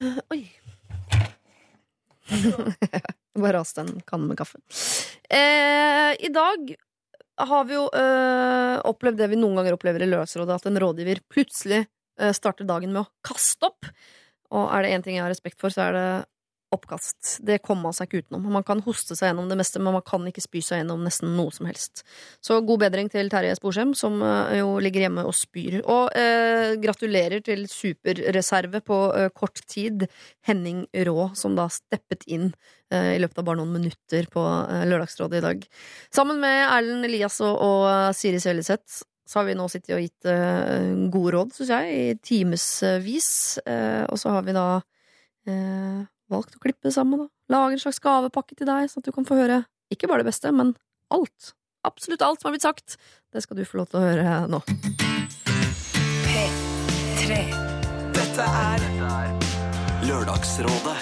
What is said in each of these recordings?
Oi. Bare raste en kanne med kaffe. Eh, I dag har vi jo eh, opplevd det vi noen ganger opplever i Lørdagsrådet, at en rådgiver plutselig eh, starter dagen med å kaste opp. Og er det én ting jeg har respekt for, så er det oppkast. Det kommer man seg ikke utenom. Man kan hoste seg gjennom det meste, men man kan ikke spy seg gjennom nesten noe som helst. Så god bedring til Terje Sporsem, som eh, jo ligger hjemme og spyr. Og eh, gratulerer til superreserve på eh, kort tid, Henning Rå, som da steppet inn eh, i løpet av bare noen minutter på eh, Lørdagsrådet i dag. Sammen med Erlend Elias og, og Siri Seljeseth så har vi nå sittet og gitt eh, gode råd, syns jeg, i timevis. Eh, og så har vi da eh, valgt å klippe sammen, da. Lage en slags gavepakke til deg, sånn at du kan få høre ikke bare det beste, men alt. Absolutt alt som har blitt sagt. Det skal du få lov til å høre nå. P3. Dette er Lørdagsrådet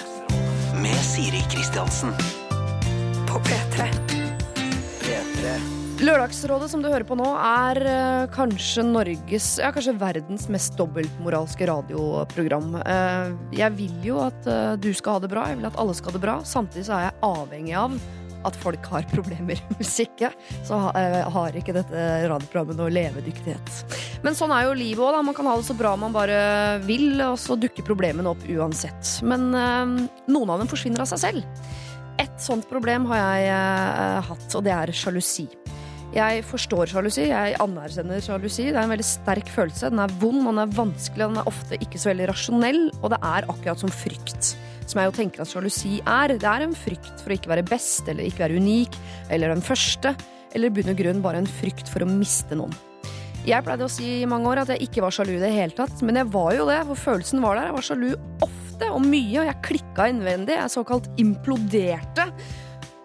med Siri Kristiansen. På P3. P3. Lørdagsrådet som du hører på nå, er eh, kanskje Norges, ja, kanskje verdens mest dobbeltmoralske radioprogram. Eh, jeg vil jo at eh, du skal ha det bra, jeg vil at alle skal ha det bra. Samtidig så er jeg avhengig av at folk har problemer. Hvis ikke, så har ikke dette radioprogrammet noe levedyktighet. Men sånn er jo livet òg, da. Man kan ha det så bra man bare vil, og så dukker problemene opp uansett. Men noen av dem forsvinner av seg selv. Et sånt problem har jeg hatt, og det er sjalusi. Jeg forstår sjalusi, jeg anerkjenner sjalusi. Det er en veldig sterk følelse. Den er vond, den er vanskelig, den er ofte ikke så veldig rasjonell, og det er akkurat som frykt. Som jeg jo tenker at sjalusi er. Det er en frykt for å ikke være best, eller ikke være unik, eller den første. Eller i bunn og grunn bare en frykt for å miste noen. Jeg pleide å si i mange år at jeg ikke var sjalu i det hele tatt, men jeg var jo det, for følelsen var der. Jeg var sjalu ofte og mye, og jeg klikka innvendig. Jeg såkalt imploderte.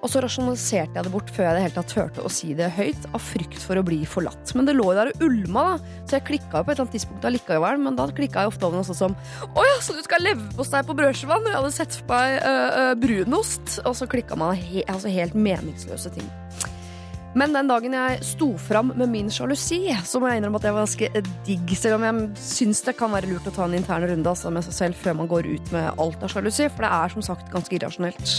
Og så rasjonaliserte jeg det bort før jeg det hele tatt turte å si det høyt, av frykt for å bli forlatt. Men det lå jo der og ulma, da. Så jeg klikka jo på et eller annet tidspunkt allikevel, men da klikka jeg ofte over noe sånt som Å ja, så du skal ha leverpostei på brødskiva? Jeg hadde sett for meg øh, øh, brunost. Og så klikka man he altså helt meningsløse ting. Men den dagen jeg sto fram med min sjalusi, så må jeg innrømme at jeg var ganske digg, selv om jeg syns det kan være lurt å ta en intern runde altså, med seg selv før man går ut med alt av sjalusi, for det er som sagt ganske irrasjonelt.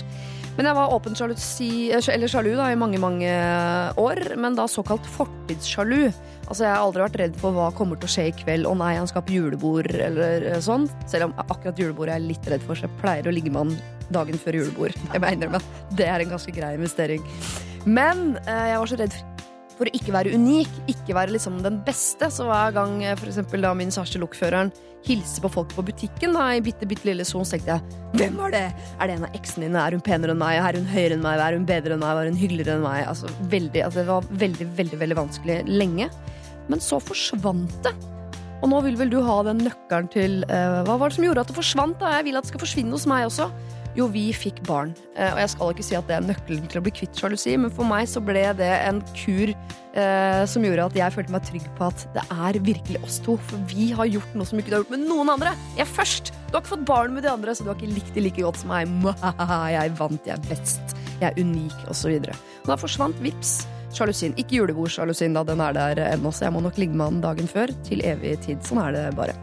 Men jeg var åpen sjalusi, eller sjalu da, i mange, mange år, men da såkalt fortidssjalu. Altså, jeg har aldri vært redd for hva kommer til å skje i kveld. Å nei, han skal på julebord, eller eh, sånn. Selv om akkurat julebordet er jeg litt redd for, så jeg pleier å ligge med han dagen før julebord. Jeg må innrømme at Det er en ganske grei investering. Men eh, jeg var så redd for å ikke være unik, ikke være liksom den beste. Så hver gang eh, for da min kjæreste lokføreren hilser på folk på butikken da, i bitte, bitte lille Son, så tenkte jeg hvem var det? Er det en av eksene dine? Er hun penere enn meg? Er hun høyere enn meg? Er hun bedre enn meg? Er hun hyggeligere enn meg? Altså, veldig, altså, det var veldig, veldig, veldig vanskelig lenge. Men så forsvant det. Og nå vil vel du ha den nøkkelen til uh, Hva var det som gjorde at det forsvant? da? Jeg vil at det skal forsvinne hos meg også. Jo, vi fikk barn. Eh, og jeg skal ikke si at det er nøkkelen til å bli kvitt sjalusi, men for meg så ble det en kur eh, som gjorde at jeg følte meg trygg på at det er virkelig oss to. For vi har gjort noe som ikke du har gjort med noen andre. Jeg er først! Du har ikke fått barn med de andre, så du har ikke likt det like godt som meg. Jeg vant, jeg er best, jeg er unik, osv. Da forsvant vips sjalusien. Ikke julebordsjalusien, da. Den er der ennå, så jeg må nok ligge med den dagen før. Til evig tid. Sånn er det bare.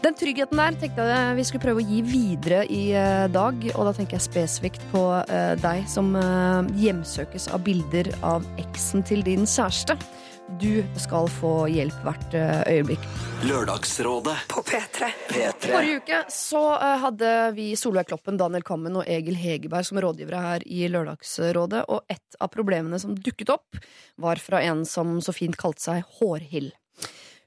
Den tryggheten der tenkte jeg vi skulle prøve å gi videre i eh, dag. Og da tenker jeg spesifikt på eh, deg som eh, hjemsøkes av bilder av eksen til din kjæreste. Du skal få hjelp hvert øyeblikk. Lørdagsrådet På P3. P3 Forrige uke så hadde vi Solveig Kloppen, Daniel Kammen og Egil Hegerberg som rådgivere her i Lørdagsrådet, og et av problemene som dukket opp, var fra en som så fint kalte seg Hårhild.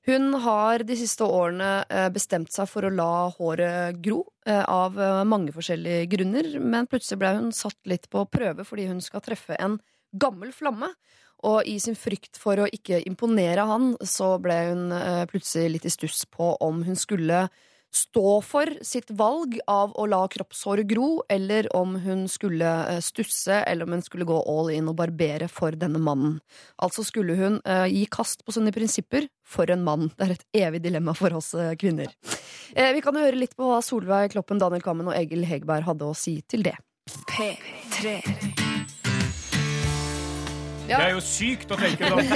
Hun har de siste årene eh, bestemt seg for å la håret gro, eh, av eh, mange forskjellige grunner, men plutselig ble hun satt litt på prøve fordi hun skal treffe en gammel flamme. Og i sin frykt for å ikke imponere han, så ble hun plutselig litt i stuss på om hun skulle stå for sitt valg av å la kroppshåret gro, eller om hun skulle eh, stusse, eller om hun skulle gå all in og barbere for denne mannen. Altså skulle hun eh, gi kast på sine prinsipper for en mann. Det er et evig dilemma for oss eh, kvinner. Vi kan jo høre litt på hva Solveig Kloppen, Daniel Kammen og Egil Hegerberg hadde å si til det. P3. Ja. Det er jo sykt å tenke sånn.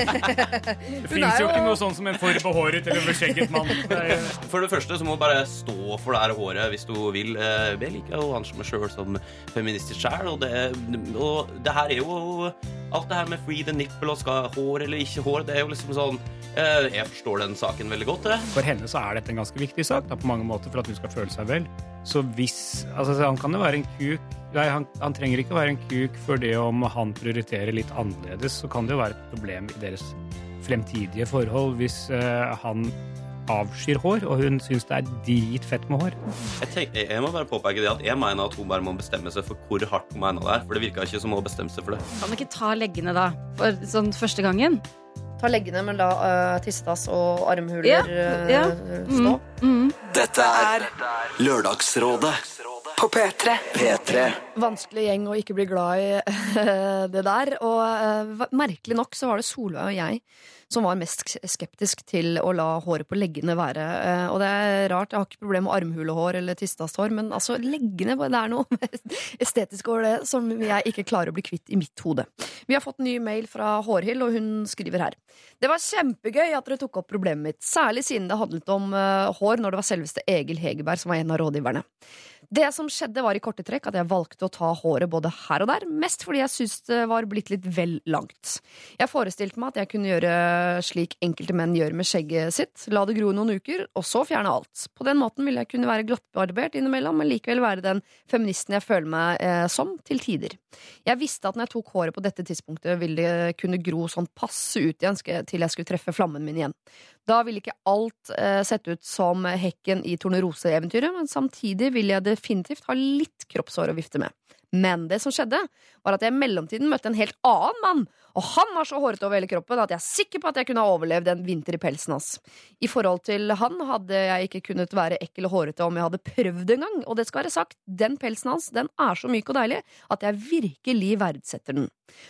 Det fins jo ikke noe sånn som en for behåret eller beskjegget mann. Det For det første så må du bare stå for det her håret hvis du vil. Eh, Jeg liker jo han som er sjøl som feministisk sjæl, og, det- og det her er jo Alt det her med free the nipple og skal hår eller ikke hår, det er jo liksom sånn eh, Jeg forstår den saken veldig godt, det. for henne så er dette en ganske viktig sak da, på mange måter for at hun skal føle seg vel. Så hvis altså, Han kan jo være en kuk Nei, han, han trenger ikke være en kuk for det om han prioriterer litt annerledes, så kan det jo være et problem i deres fremtidige forhold hvis uh, han avskyr hår, og hun syns det er dritfett med hår. Jeg, tenker, jeg må bare påpeke det at jeg mener at hun bare må bestemme seg for hvor hardt hun mener det er. For det virka ikke som hun bestemte seg for det. Kan du ikke ta leggene, da? For sånn første gangen? Ta leggene, men la uh, tissetass og armhuler Ja, eh, ja. stå. Mm. Dette er Lørdagsrådet På P3. P3. Vanskelig gjeng å ikke bli glad i det der. Og eh, merkelig nok så var det Solveig og jeg som var mest skeptisk til å la håret på leggene være. Eh, og det er rart, jeg har ikke problem med armhulehår eller tistasshår, men altså leggene, det er noe estetisk over det som jeg ikke klarer å bli kvitt i mitt hode. Vi har fått ny mail fra Hårhild, og hun skriver her. Det var kjempegøy at dere tok opp problemet mitt, særlig siden det handlet om eh, hår når det var selveste Egil Hegerberg som var en av rådgiverne. Det som skjedde var i korte trekk at jeg valgte å ta håret både her og der, mest fordi jeg syntes det var blitt litt vel langt. Jeg forestilte meg at jeg kunne gjøre slik enkelte menn gjør med skjegget sitt, la det gro noen uker, og så fjerne alt. På den måten ville jeg kunne være glattbarbert innimellom, men likevel være den feministen jeg føler meg eh, som, til tider. Jeg visste at når jeg tok håret på dette tidspunktet, ville det kunne gro sånn passe ut igjen til jeg skulle treffe flammen min igjen. Da ville ikke alt eh, sett ut som hekken i Tornerose-eventyret, men samtidig ville jeg definitivt ha litt kroppshår å vifte med. Men det som skjedde, var at jeg i mellomtiden møtte en helt annen mann, og han var så hårete over hele kroppen at jeg er sikker på at jeg kunne ha overlevd en vinter i pelsen hans. I forhold til han hadde jeg ikke kunnet være ekkel og hårete om jeg hadde prøvd en gang, og det skal være sagt, den pelsen hans den er så myk og deilig at jeg virkelig verdsetter den.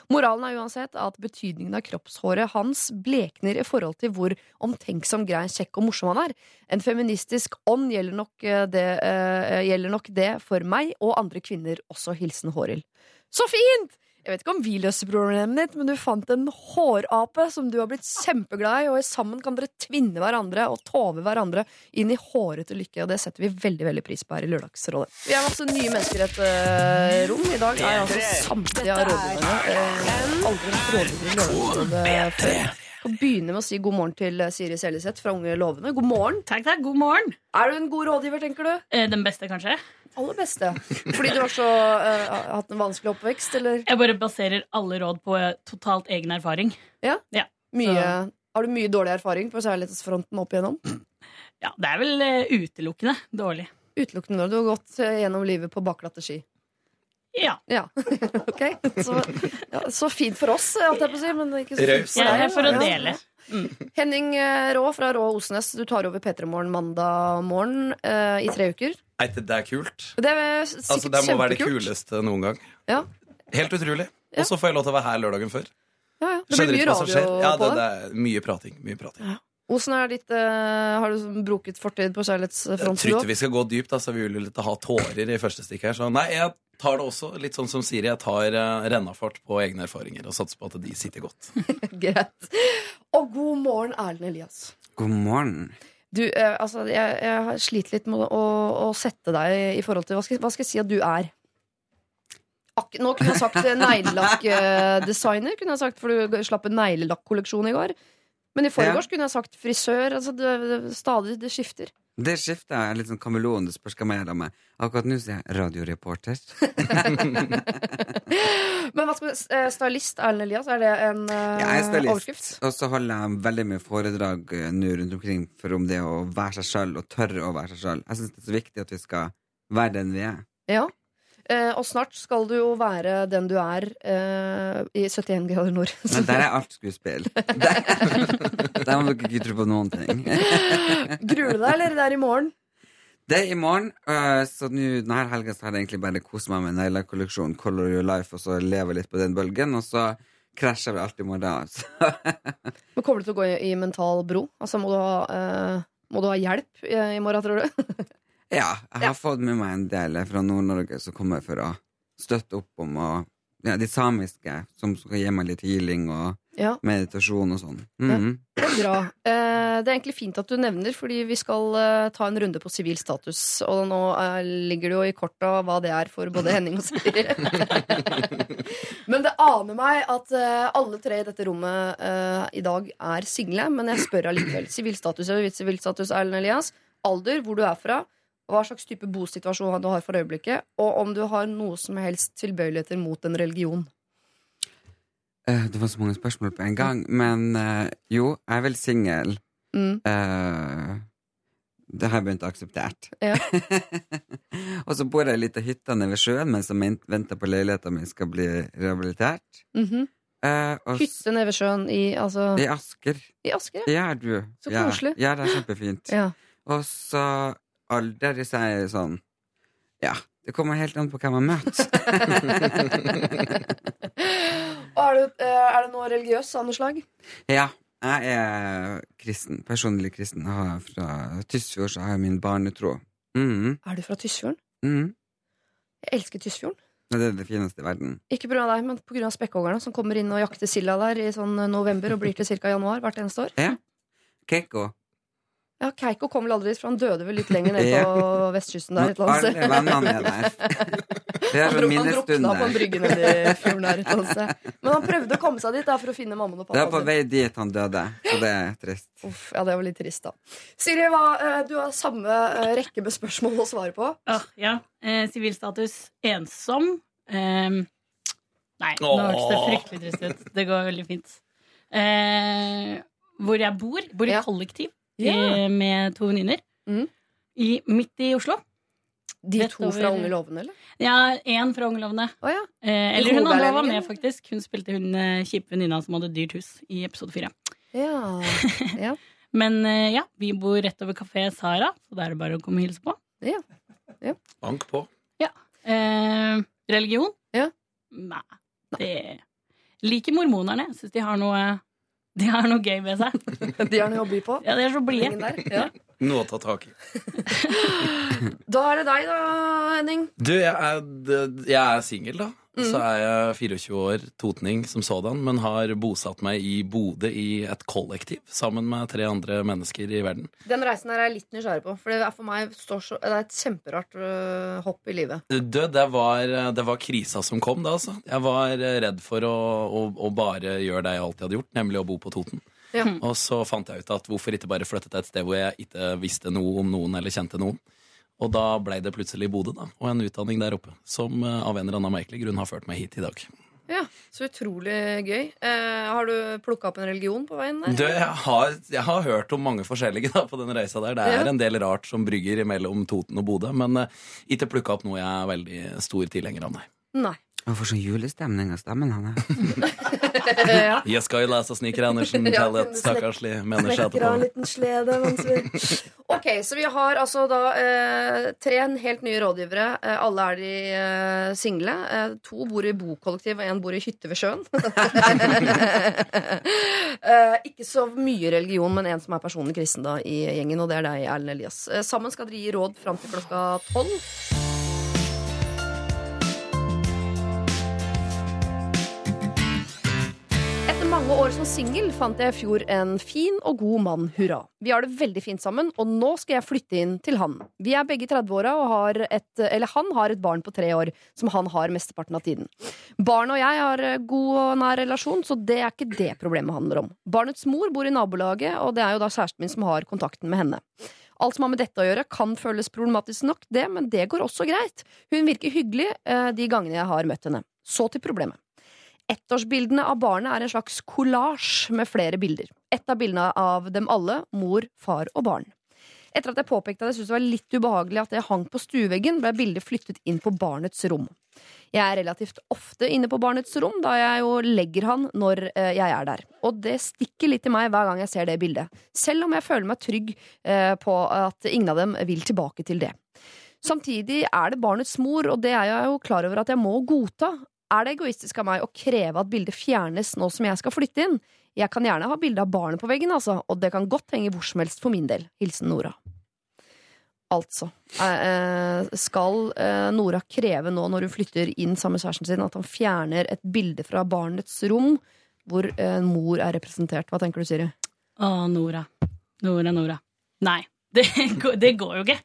Moralen er uansett at betydningen av kroppshåret hans blekner i forhold til hvor omtenksom, grei, kjekk og morsom han er. En feministisk ånd gjelder nok, eh, det, uh, gjelder nok det for meg og andre kvinner, også hilsen Håril. Så fint! Jeg vet ikke om vi løser problemet ditt, men du fant en hårape som du har blitt kjempeglad i, og sammen kan dere tvinne hverandre og tove hverandre inn i hårete lykke, og det setter vi veldig veldig pris på her i Lørdagsrådet. Vi er masse nye mennesker i et uh, rom. I dag er altså samtlige av rådgiverne uh, aldri rådgivere i Lørdagsrådet før. Kan begynne med å si god morgen til eh, Siri Seljeseth fra Unge lovende. God morgen. Takk, takk. God morgen. Er du en god rådgiver, tenker du? Eh, Den beste, kanskje? Aller beste. Fordi du har så, uh, hatt en vanskelig oppvekst, eller Jeg bare baserer alle råd på eh, totalt egen erfaring. mye Har du mye dårlig erfaring på kjærlighetsfronten opp igjennom? Ja, Det er vel eh, utelukkende dårlig. Utelukkende dårlig. du har gått gjennom livet på bakglatte ski. Ja. Ja, ok. Så, ja, så fint for oss, holdt jeg på å si. Men ikke så fint for Jeg er deg. her for å Ja. Dele. Henning eh, Rå fra Rå Osnes, du tar over P3 Morgen mandag morgen uh, i tre uker. Nei, det er kult. Det er sikkert Altså, det må være det kuleste noen gang. Ja. Helt utrolig. Og så får jeg lov til å være her lørdagen før. Ja, ja. Det blir mye radio. Ja, på det, det. det er mye prating. Mye prating. Åssen er ditt eh, Har du broket fortid på Jeg kjærlighetsfronten? tror trodde ikke vi skal gå dypt, da, så vi vil litt ha tårer i første stikk her. Så nei, jeg tar det også litt sånn som Siri. Jeg tar uh, rennafart på egne erfaringer og satser på at de sitter godt. Greit. Og god morgen, Erlend Elias. God morgen. Du, eh, altså, jeg, jeg har slitt litt med å, å sette deg i forhold til Hva skal, hva skal jeg si at du er? Ak nå kunne jeg sagt eh, neglelakkdesigner, kunne jeg sagt, for du slapp en neglelakkolleksjon i går. Men i forgårs kunne jeg sagt frisør. Altså, det, det, stadig det skifter. Det skifter jeg er litt sånn kameleon. Det spørs hva jeg gjør med. Akkurat nå sier jeg radioreporter. Men hva skal, eh, stylist Erlend Elias, er det en eh, Jeg er overskrift? stylist. Og så holder jeg veldig mye foredrag uh, nå rundt omkring for om det å være seg sjøl og tørre å være seg sjøl. Jeg syns det er så viktig at vi skal være den vi er. Ja. Eh, og snart skal du jo være den du er eh, i 71 grader nord. Men der er alt skuespill. Der, der må dere ikke tro på noen ting. Gruer du deg, eller? Det er i morgen. Det er i morgen, øh, så nu, denne helga har jeg egentlig bare kost meg med neglekolleksjonen Color Your Life, og så lever litt på den bølgen, og så krasjer vi alt i morgen. Så. Men Kommer du til å gå i, i mental bro? Altså, må du ha, eh, må du ha hjelp i, i morgen, tror du? Ja, jeg har fått med meg en del fra Nord-Norge som kommer for å støtte opp om og ja, de samiske, som skal gi meg litt healing og Ja. meditasjon og sånn. Mhm. Det er bra. Eh, det er egentlig fint at du nevner, fordi vi skal eh, ta en runde på sivil status. Og nå eh, ligger det jo i korta hva det er for både Henning og Siri. men det aner meg at eh, alle tre i dette rommet eh, i dag er single. Men jeg spør allikevel. Sivil status eller sivil status, Erlend Elias. Alder, hvor du er fra. Hva slags type bosituasjon du har for øyeblikket. Og om du har noe som helst tilbøyeligheter mot en religion. Eh, det var så mange spørsmål på en gang. Men eh, jo, jeg er vel singel. Mm. Eh, det har jeg begynt å akseptere. Ja. og så bor jeg i ei lita hytte nede ved sjøen mens jeg venter på leiligheta mi skal bli rehabilitert. Mhm. Eh, og Hytte nede ved sjøen i, altså, I Asker. i Asker. ja. Ja, du. Så ja. Ja, det er kjempefint. Ja. Og så så er sånn Ja, det kommer helt an på hvem man møter. Er, du, eh, er det noe religiøst av noe slag? ja, jeg er kristen. Personlig kristen. Jeg har fra Tysfjord så har jeg min barnetro. Mm. Er du fra Tysfjorden? Mm. Jeg elsker Tysfjorden. Det er det fineste i verden. Ikke pga. deg, men pga. spekkhoggerne som kommer inn og jakter silda der i sånn november og blir til ca. januar hvert eneste år. Ja. Keiko. Ja, Keiko kom vel aldri dit, for han døde vel litt lenger ned Ja. på vestkysten der. et eller annet Alle vennene er der. Det er Han, sånn stunder. han drukna på en brygge nedi fjorden der et eller annet sted. Men han prøvde å komme seg dit da, for å finne mammaen og Det er på vei dit han døde, så det er trist. Uff, ja, det var litt trist, da. Siri, hva, eh, du har samme eh, rekke med spørsmål å svare på. Åh, ja. Eh, Sivilstatus ensom. Ehm, nei, nå hørtes det fryktelig trist ut. Det går veldig fint. Eh, hvor jeg bor. Bor i Ja. kollektiv Ja. eh, med to venninner. Mm. Midt i Oslo. De Rett to fra over- Unge lovende, eller? Ja, én fra Ungelovene. Oh, ja. Eh, eller hun andre var med, faktisk. Hun spilte hun eh, kjipe venninna som hadde dyrt hus i episode fire. Ja. ja. Men eh, ja, vi bor rett over Kafé Sara, så da er det bare å komme og hilse på. Bank på. Eh, religion? Ja. Nei. Det Liker mormonerne. Syns de har noe De har noe gøy med seg. De har noe å by på. Ja, de er så blide. Ja. Noe å ta tak i. Da er det deg, da, Henning. Du, jeg er, jeg er singel, da. Mm. Så er jeg 24 år, totning som sådan, men har bosatt meg i Bodø i et kollektiv sammen med tre andre mennesker i verden. Den reisen her er jeg litt nysgjerrig på, for det er for meg står så, det er et kjemperart øh, hopp i livet. Du, det var, det var krisa som kom da, altså. Jeg var redd for å, å, å bare gjøre det jeg alltid hadde gjort, nemlig å bo på Toten. Ja. Og så fant jeg ut at hvorfor ikke bare flytte til et sted hvor jeg ikke visste noe om noen eller kjente noen. Og da ble det plutselig Bodø, da, og en utdanning der oppe, som eh, av en eller annen merkelig grunn har ført meg hit i dag. Ja, Så utrolig gøy. Eh, har du plukka opp en religion på veien der? Du, jeg har, jeg har hørt om mange forskjellige da, på den reisa der. Det er Ja. en del rart som brygger mellom Toten og Bodø, men eh, ikke plukka opp noe jeg er veldig stor tilhenger av, nei. Nei. Jeg får sånn julestemning av stemmen hans. ja. Jeg skal jo lese Snekker Andersen til et stakkarslig menneske en etterpå. liten slede Ok, så vi har altså da eh, tre helt nye rådgivere. Eh, alle er de eh, single. Eh, to bor i bokollektiv, og én bor i hytte ved sjøen. eh, ikke så mye religion, men en som er personlig kristen da i gjengen, og det er deg, Erlend Elias. Eh, sammen skal dere gi råd fram til klokka tolv. Mange år som singel fant jeg i fjor en fin og god mann, hurra. Vi har det veldig fint sammen, og nå skal jeg flytte inn til han. Vi er begge 30-åra, og har et, han har et barn på tre år, som han har mesteparten av tiden. Barnet og jeg har god og nær relasjon, så det er ikke det problemet handler om. Barnets mor bor i nabolaget, og det er jo da kjæresten min som har kontakten med henne. Alt som har med dette å gjøre, kan føles problematisk nok, det, men det går også greit. Hun virker hyggelig eh, de gangene jeg har møtt henne. Så til problemet. Ettårsbildene av barnet er en slags kollasj med flere bilder. Ett av bildene av dem alle, mor, far og barn. Etter at jeg påpekte at jeg syntes det var litt ubehagelig at det hang på stueveggen, ble bildet flyttet inn på barnets rom. Jeg er relativt ofte inne på barnets rom, da jeg jo legger han når eh, jeg er der. Og det stikker litt i meg hver gang jeg ser det bildet, selv om jeg føler meg trygg eh, på at ingen av dem vil tilbake til det. Samtidig er det barnets mor, og det er jeg jo klar over at jeg må godta. Er det egoistisk av meg å kreve at bildet fjernes nå som jeg skal flytte inn? Jeg kan gjerne ha bilde av barnet på veggen, altså, og det kan godt henge hvor som helst for min del. Hilsen Nora. Altså, eh, skal eh, Nora kreve nå, når hun flytter inn sammen med kjæresten sin, at han fjerner et bilde fra barnets rom hvor en mor er representert? Hva tenker du, Siri? Å, Nora. Nora, Nora. Nei, det går, det går jo ikke.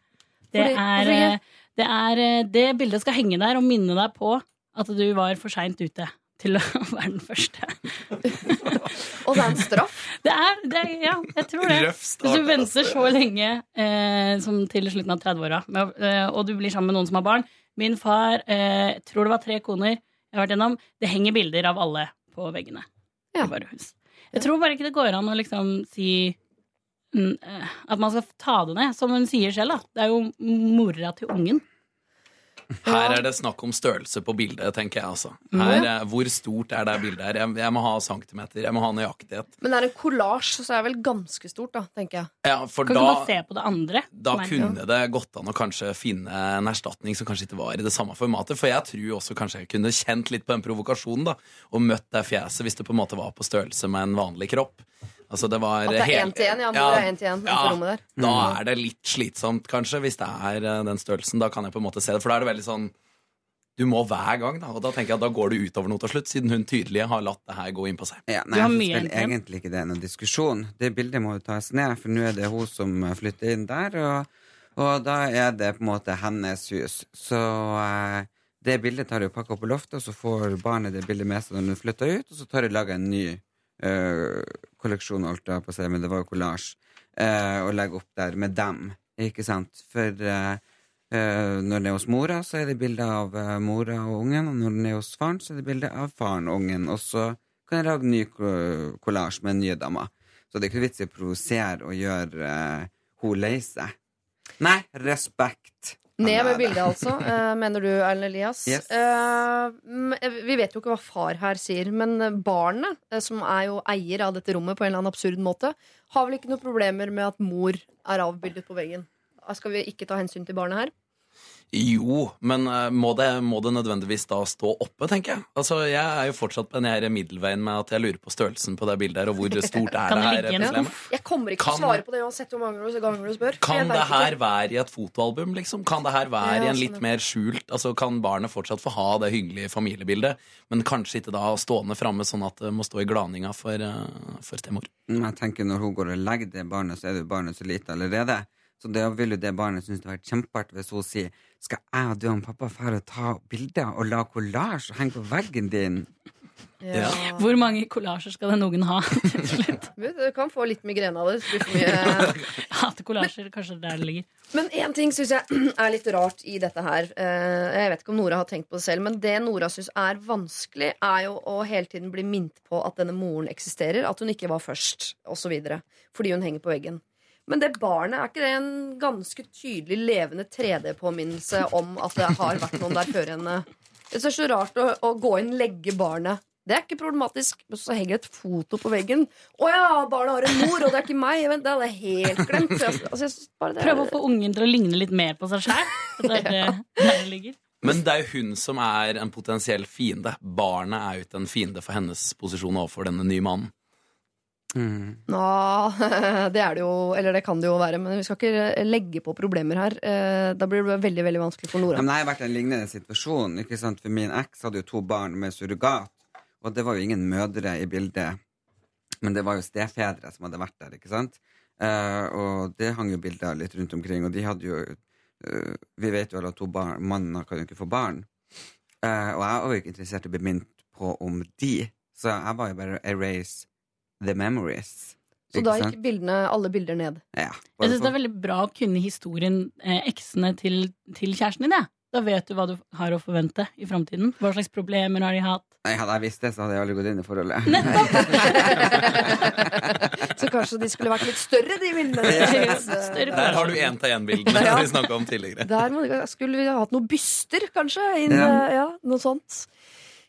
Det er, eh, det er eh, Det bildet skal henge der og minne deg på at du var for seint ute til å være den første. Og det er en straff? Det er, det er Ja, jeg tror det. Hvis du venter så lenge eh, som til slutten av 30-åra, eh, og du blir sammen med noen som har barn Min far eh, tror det var tre koner jeg har vært gjennom. Det henger bilder av alle på veggene. Ja. i bare hus. Jeg tror bare ikke det går an å liksom si mm, eh, at man skal ta det ned, som hun sier selv. da. Det er jo mora til ungen. Her er det snakk om størrelse på bildet, tenker jeg. altså. Her, eh, hvor stort er det bildet her? Jeg, jeg må ha centimeter, jeg må ha nøyaktighet. Men det er en kollasj, så er det vel ganske stort, da, tenker jeg. Ja, for Kan ikke bare se på det andre? da kunne det gått an å kanskje finne en erstatning som kanskje ikke var i det samme formatet. For jeg tror også kanskje jeg kunne kjent litt på den provokasjonen da, og møtt det fjeset hvis det på en måte var på størrelse med en vanlig kropp. Altså det var At det er helt- én til én, ja. Mor er en til en ja, på rommet der. Da er det litt slitsomt, kanskje, hvis det er eh, den størrelsen. Da kan jeg på en måte se det, for da er det veldig sånn Du må hver gang, da. Og da tenker jeg at da går det utover noe til slutt, siden hun tydelig har latt det her gå inn på seg. Ja, nei, jeg vel egentlig. ikke det er noen diskusjon. Det bildet må jo tas ned, for nå er det hun som flytter inn der, og, og da er det på en måte hennes hus. Så eh, det bildet tar du og pakker opp på loftet, og så får barnet det bildet med seg når hun flytter ut, og så tar du og lager en ny eh, kolleksjon, holdt jeg på å si, men det var jo kollasj, å legge opp der med dem, ikke sant? For eh, eh, når den er hos mora, så er det bilde av eh, mora og ungen, og når den er hos faren, så er det bilde av faren og ungen, og så kan jeg lage ny ko- kollasj med nye damer. Så det er ikke vits i å provosere og gjøre uh, hun lei seg. Nei, respekt. Ned med bildet, altså, eh, mener du, Erlend Elias. Yes. Eh, vi vet jo ikke hva far her sier, men barnet, eh, som er jo eier av dette rommet på en eller annen absurd måte, har vel ikke noen problemer med at mor er avbildet på veggen? Skal vi ikke ta hensyn til barnet her? Jo, men eh, må det, må det nødvendigvis da stå oppe, tenker jeg? Altså, Jeg er jo fortsatt på den middelveien med at jeg lurer på størrelsen på det bildet her, og hvor stort er det det her? Jeg kommer ikke til å svare på det uansett hvor mange ganger du spør. Kan det her ikke. være i et fotoalbum, liksom? Kan det her være Ja, i en litt mer skjult Altså, Kan barnet fortsatt få ha det hyggelige familiebildet, men kanskje ikke da stående framme sånn at det må stå i glaninga for, uh, for stemor? Jeg tenker Når hun går og legger det barnet, så er det jo barnet så lite allerede. Så det vil jo det barnet synes det har vært kjempeartig hvis hun sier Skal jeg og du og pappa fære og ta bilder og la kollasj og henge på veggen din? Ja. Hvor mange kollasjer skal den ungen ha? Du kan få litt migrene av det. mye hater kollasjer. Kanskje det er der det ligger. Men én ting syns jeg er litt rart i dette her. Eh, Jeg vet ikke om Nora har tenkt på det selv, men det Nora syns er vanskelig, er jo å hele tiden bli minnet på at denne moren eksisterer, at hun ikke var først, osv. Fordi hun henger på veggen. Men det barnet, er ikke det en ganske tydelig levende 3D-påminnelse om at det har vært noen der før henne? Det er så rart å, å gå inn, og legge barnet det er ikke problematisk. Men så henger det et foto på veggen. Å ja, barnet har en mor, og det er ikke meg! Vent, det hadde jeg helt glemt. Så Altså, bare det Prøve å få ungen til å ligne litt mer på seg sjøl. Det er det, der det ligger. Men det er jo hun som er en potensiell fiende. Barnet er jo ikke en fiende for hennes posisjon overfor denne nye mannen. Mm. Nå, det er det jo, eller det kan det jo være, men vi skal ikke legge på problemer her. Eh, Da blir det veldig veldig vanskelig for Nora. men jeg har vært i en lignende situasjon. Ikke sant? For min eks hadde jo to barn med surrogat. Og det var jo ingen mødre i bildet, men det var jo stefedre som hadde vært der. ikke sant? Eh, og det hang jo bilder litt rundt omkring, og de hadde jo eh, Vi vet jo alle at to barn, mannen kan jo ikke få barn. Og jeg var jo ikke interessert i å bli minnet på om de, så jeg var jo bare erase the memories. Så Ikke da gikk bildene, alle bilder ned. Ja. Jeg syns det er veldig bra å kunne historien, eh, eksene til, til kjæresten din. Ja. Da vet du hva du har å forvente i framtiden. Hva slags problemer har de hatt? Nei, Hadde jeg visst det, så hadde jeg aldri gått inn i forholdet. Så kanskje de skulle vært litt større, de bildene. Større Der har du én-til-én-bildene Ja. vi snakka om tidligere. Der må, skulle vi hatt noen byster, kanskje? Inn, Ja. eh, ja, noe sånt.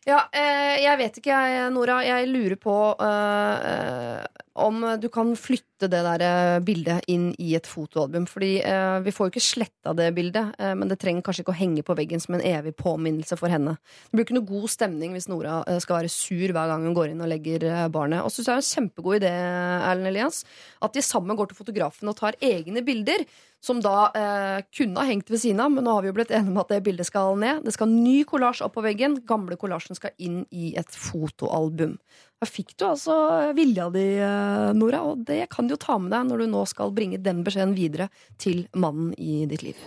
Ja, eh, jeg vet ikke, jeg, Nora. Jeg lurer på eh, om du kan flytte det der eh, bildet inn i et fotoalbum. Fordi eh, vi får jo ikke sletta det bildet, eh, men det trenger kanskje ikke å henge på veggen som en evig påminnelse for henne. Det blir ikke noe god stemning hvis Nora skal være sur hver gang hun går inn og legger barnet. Og så syns jeg det er en kjempegod idé, Erlend Elias, at de sammen går til fotografen og tar egne bilder. Som da eh, kunne ha hengt ved siden av, men nå har vi jo blitt enige om at det bildet skal ned. Det skal ny kollasj opp på veggen. Gamle kollasjen skal inn i et fotoalbum. Da fikk du altså vilja di, eh, Nora, og det kan du jo ta med deg når du nå skal bringe den beskjeden videre til mannen i ditt liv.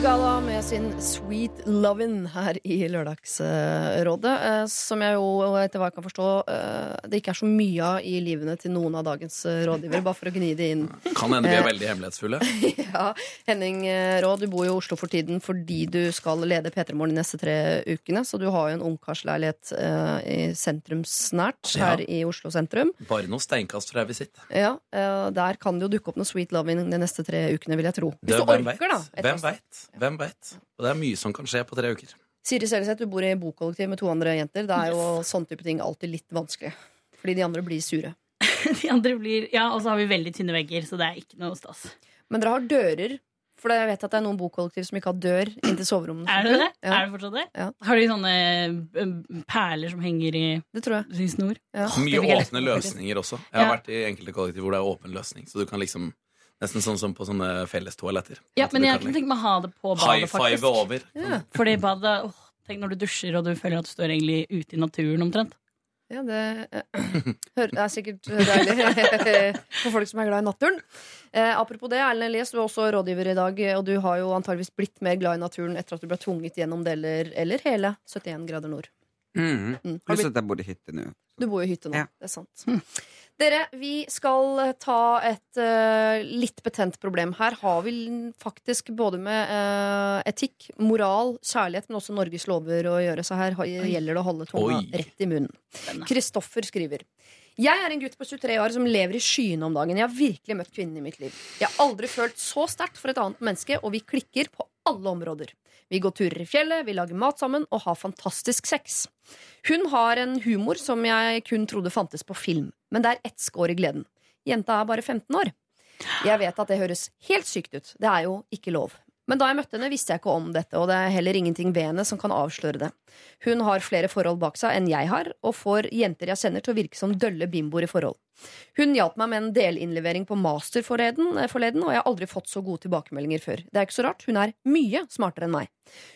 Igala med sin Sweet Lovin' her i Lørdagsrådet. eh, Som jeg jo etter hva jeg kan forstå eh, det ikke er så mye av i livene til noen av dagens eh, rådgivere, bare for å gni det inn. Kan hende vi er veldig hemmelighetsfulle. Ja, Henning Råd, Raa, du bor jo i Oslo for tiden fordi du skal lede P3 Morgen de neste tre ukene. Så du har jo en ungkarsleilighet i sentrumsnært Ja. her i Oslo sentrum. Bare noen steinkast fra sitter Ja, Der kan det jo dukke opp noe sweet Lovin' de neste tre ukene, vil jeg tro. Hvis du orker, da. Hvem veit? Hvem vet? Og det er mye som kan skje på tre uker. Siri Seljeseth, du bor i bokollektiv med to andre jenter. Det er jo sånn type ting alltid litt vanskelig. Fordi de andre blir sure. De andre blir, ja, Og så har vi veldig tynne vegger, så det er ikke noe stas. Men dere har dører. For jeg vet at det er noen bokollektiv som ikke har dør inn til soverommene. Er det det? Ja. Er det fortsatt det? Ja. Har de sånne eh, perler som henger i, Det tror jeg. i snor? Ja. Mye åpne løsninger også. Jeg har Ja. vært i enkelte kollektiv hvor det er åpen løsning. Så du kan liksom Nesten sånn som på sånne fellestoaletter. Ja, men jeg kan kunne tenke meg å ha det på badet, High five faktisk. over. Ja. Fordi badet åh, Tenk når du dusjer og du føler at du står egentlig ute i naturen omtrent. Ja, det hører- det er sikkert deilig for folk som er glad i naturen. Eh, apropos det, Erlend Elias, du er også rådgiver i dag, og du har jo antageligvis blitt mer glad i naturen etter at du ble tvunget gjennom deler, eller hele 71 grader nord. Mm. Mm. Har du blitt, at jeg bor i hytte nå. du bor jo i hytte nå, Ja. det er sant. Dere, vi skal ta et uh, litt betent problem. Her har vi faktisk både med uh, etikk, moral, kjærlighet, men også Norges lover å gjøre. Så her gjelder det å holde tunga Oi. rett i munnen. Kristoffer skriver Jeg er en gutt på 23 år som lever i skyene om dagen. Jeg har virkelig møtt kvinnen i mitt liv. Jeg har aldri følt så sterkt for et annet menneske, og vi klikker på alle områder. Vi går turer i fjellet, vi lager mat sammen og har fantastisk sex. Hun har en humor som jeg kun trodde fantes på film, men det er ett skår i gleden. Jenta er bare 15 år. Jeg vet at det høres helt sykt ut. Det er jo ikke lov. Men da jeg møtte henne, visste jeg ikke om dette, og det er heller ingenting ved henne som kan avsløre det. Hun har flere forhold bak seg enn jeg har, og får jenter jeg sender til å virke som dølle bimboer i forhold. Hun hjalp meg med en delinnlevering på master eh, forleden, og jeg har aldri fått så gode tilbakemeldinger før. Det er ikke så rart, hun er mye smartere enn meg.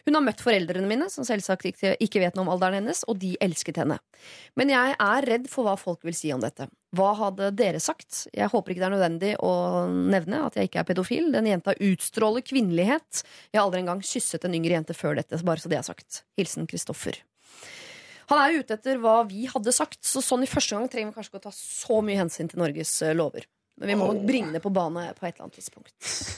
Hun har møtt foreldrene mine, som selvsagt ikke vet noe om alderen hennes, og de elsket henne. Men jeg er redd for hva folk vil si om dette. Hva hadde dere sagt? Jeg håper ikke det er nødvendig å nevne at jeg ikke er pedofil. Den jenta utstråler kvinnelighet. Jeg har aldri engang kysset en yngre jente før dette, bare så det er sagt. Hilsen Kristoffer. Han er ute etter hva vi hadde sagt, så sånn i første gang trenger vi kanskje ikke å ta så mye hensyn til Norges eh, lover. Men vi må nok bringe det på bane på et eller annet tidspunkt.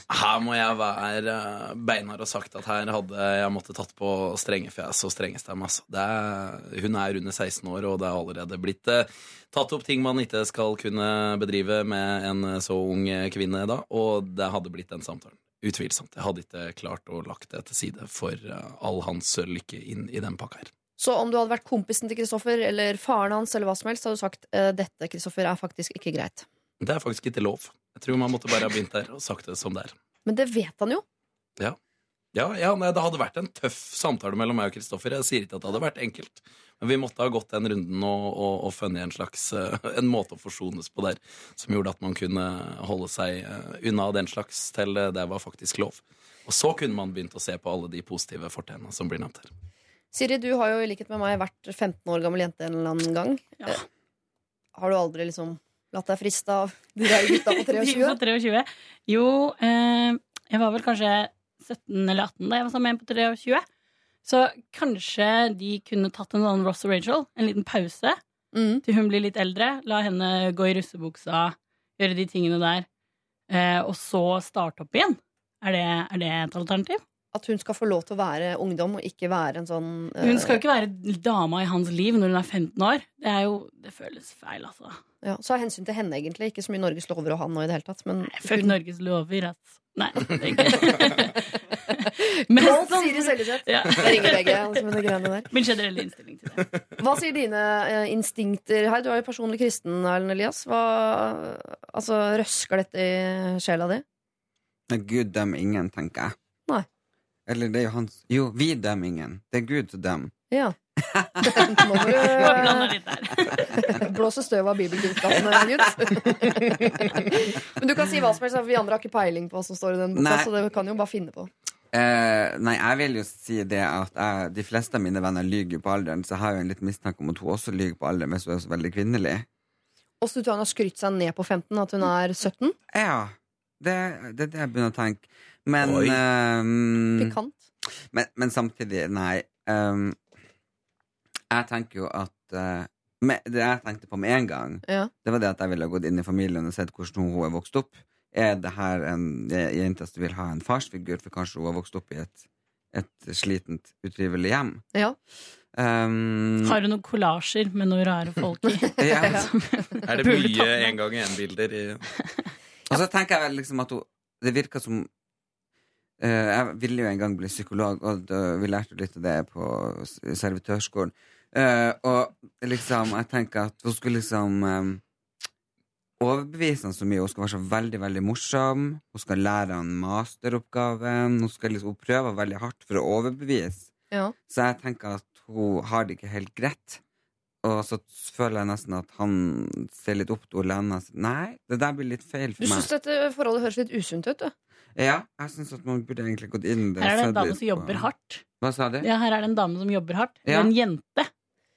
Her må jeg være eh, beinhard og sagt at her hadde jeg måttet tatt på strenge fjes og strenge stemme. Altså. Er, hun er under 16 år, og det er allerede blitt eh, tatt opp ting man ikke skal kunne bedrive med en så ung kvinne da, og det hadde blitt den samtalen. Utvilsomt. Jeg hadde ikke klart å lagt det til side for all hans lykke inn i den pakka her. Så om du hadde vært kompisen til Kristoffer eller faren hans, eller hva som helst, så hadde du sagt eh, dette Kristoffer, er faktisk ikke greit. Det er faktisk ikke lov. Jeg tror man måtte bare ha begynt der og sagt det som det er. Men det vet han jo. Ja, ja nei, Det hadde vært en tøff samtale mellom meg og Kristoffer. Jeg sier ikke at det hadde vært enkelt. Men vi måtte ha gått den runden og, og, og funnet en slags eh, En måte å forsones på der som gjorde at man kunne holde seg eh, unna den slags til det var faktisk lov. Og så kunne man begynt å se på alle de positive fortennene som blir nevnt her. Siri, du har jo i likhet med meg vært 15 år gammel jente en eller annen gang. Ja. Eh, Har du aldri liksom latt deg friste av de der gutta på De 23? på 23. Jo, eh, jeg var vel kanskje 17 eller 18 da jeg var sammen med en på 23. Så kanskje de kunne tatt en sånn Ross og Rachel, en liten pause, Mm. til hun blir litt eldre. La henne gå i russebuksa, gjøre de tingene der, eh, og så starte opp igjen. Er det, er det et alternativ? At hun skal få lov til å være ungdom og ikke være en sånn uh... Hun skal jo ikke være dama i hans liv når hun er 15 år. Det er jo, det føles feil, altså. ja, Så av hensyn til henne, egentlig. Ikke så mye Norges lover og han nå i det hele tatt. Men Fuck hun- Norges lover, ass. Nei, det er ikke Kål Mest sånn- Siri Seljeseth. Ja. Jeg ringer begge. altså. Min generelle innstilling til det. Hva sier dine uh, instinkter her? Du er jo personlig kristen, Erlend Elias. Hva, altså, Røsker dette i sjela di? Nei, Gud dem ingen, tenker jeg. Eller det er jo hans Jo, vi dem ingen. Det er Gud til dem. Ja. Nå må du blåse støv av bibelkunnskapen, gutt. Men du kan si hva som helst, for vi andre har ikke peiling på hva som står i den boka, Nei. så det kan jo bare finne på. Eh, nei, jeg vil jo si det at jeg, de fleste av mine venner lyver på alderen, så jeg har jo en litt mistanke om at hun også lyver på alderen, men hun er så veldig kvinnelig. Og så tror du hun har skrytt seg ned på 15, at hun er 17. Ja, det, det er det jeg begynner å tenke. Men ehm, Pikant. men, men samtidig, nei. Um, jeg tenker jo at uh, med, Det jeg tenkte på med en gang, Ja. det var det at jeg ville gått inn i familien og sett hvordan hun er vokst opp. Er det her en jente som vil ha en farsfigur, for kanskje hun har vokst opp i et, et slitent, utrivelig hjem? Ja. Um, Har du noen kollasjer med noen rare folk i? ja. Er det mye en gang igjen-bilder i Og så tenker jeg liksom at hun Det virker som eh, Jeg ville jo en gang bli psykolog, og vi lærte litt av det på servitørskolen. Eh, og liksom, jeg tenker at hun skulle liksom um, overbevise han så mye. Hun skal være så veldig, veldig morsom. Hun skal lære han masteroppgaven. Hun skal liksom hun prøver veldig hardt for å overbevise. Ja. Så jeg tenker at hun har det ikke helt greit. Og så føler jeg nesten at han ser litt opp til Lena. Nei, det der blir litt feil Du for meg. syns dette forholdet høres litt usunt ut, du? Ja, jeg syns at man burde egentlig gått inn der. Her er det en dame som jobber hardt. Hva sa du? Ja, her er det en dame som jobber hardt. Ja. En jente,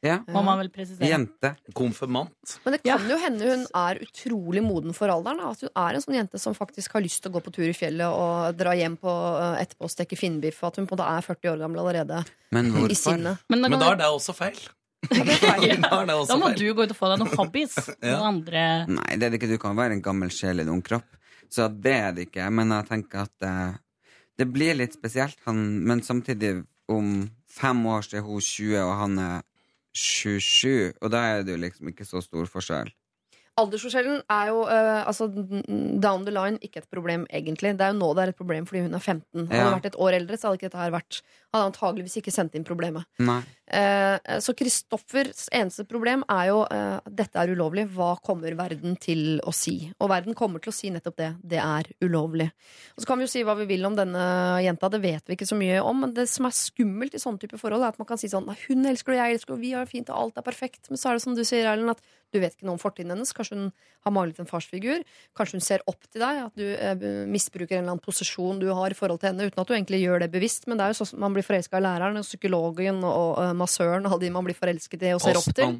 Ja, må man vel presisere. Jente. konfirmant? Men det kan jo hende hun er utrolig moden for alderen. At hun er en sånn jente som faktisk har lyst til å gå på tur i fjellet og dra hjem på, eh, etterpå og steke finnbiff. At hun på en måte er 40 år gammel allerede. Men I hvorfor? sinnet. Men da, Men da er det også feil. Det er. Da det må du gå ut og få deg noen hobbies. Ja. Noen andre Nei, det er det ikke. Du kan være en gammel sjel i en ung kropp. Så det er det ikke. Men jeg tenker at eh, det blir litt spesielt. Han, men samtidig, om fem år så er hun 20, og han er 27. Og da er det jo liksom ikke så stor forskjell. Aldersforskjellen er jo uh, altså, down the line ikke et problem, egentlig. Det er jo nå det er et problem fordi hun er 15. Hadde Ja. hun vært et år eldre, så hadde ikke dette her vært Hadde antageligvis ikke sendt inn problemet. Eh, så Kristoffers eneste problem er jo uh, dette er ulovlig. Hva kommer verden til å si? Og verden kommer til å si nettopp det. Det er ulovlig. Og så kan vi jo si hva vi vil om denne jenta, det vet vi ikke så mye om. Men det som er skummelt i sånne type forhold, er at man kan si sånn hun elsker og jeg elsker og vi har det fint, og alt er perfekt. Men så er det som du sier, Erlend, at du vet ikke noe om fortiden hennes. Kanskje hun har manglet en farsfigur. Kanskje hun ser opp til deg, at du eh, misbruker en eller annen posisjon du har i forhold til henne, uten at du egentlig gjør det bevisst. Men det er jo sånn man blir forelska i læreren, og psykologen og eh, massøren og alle de man blir forelsket i og ser opp til.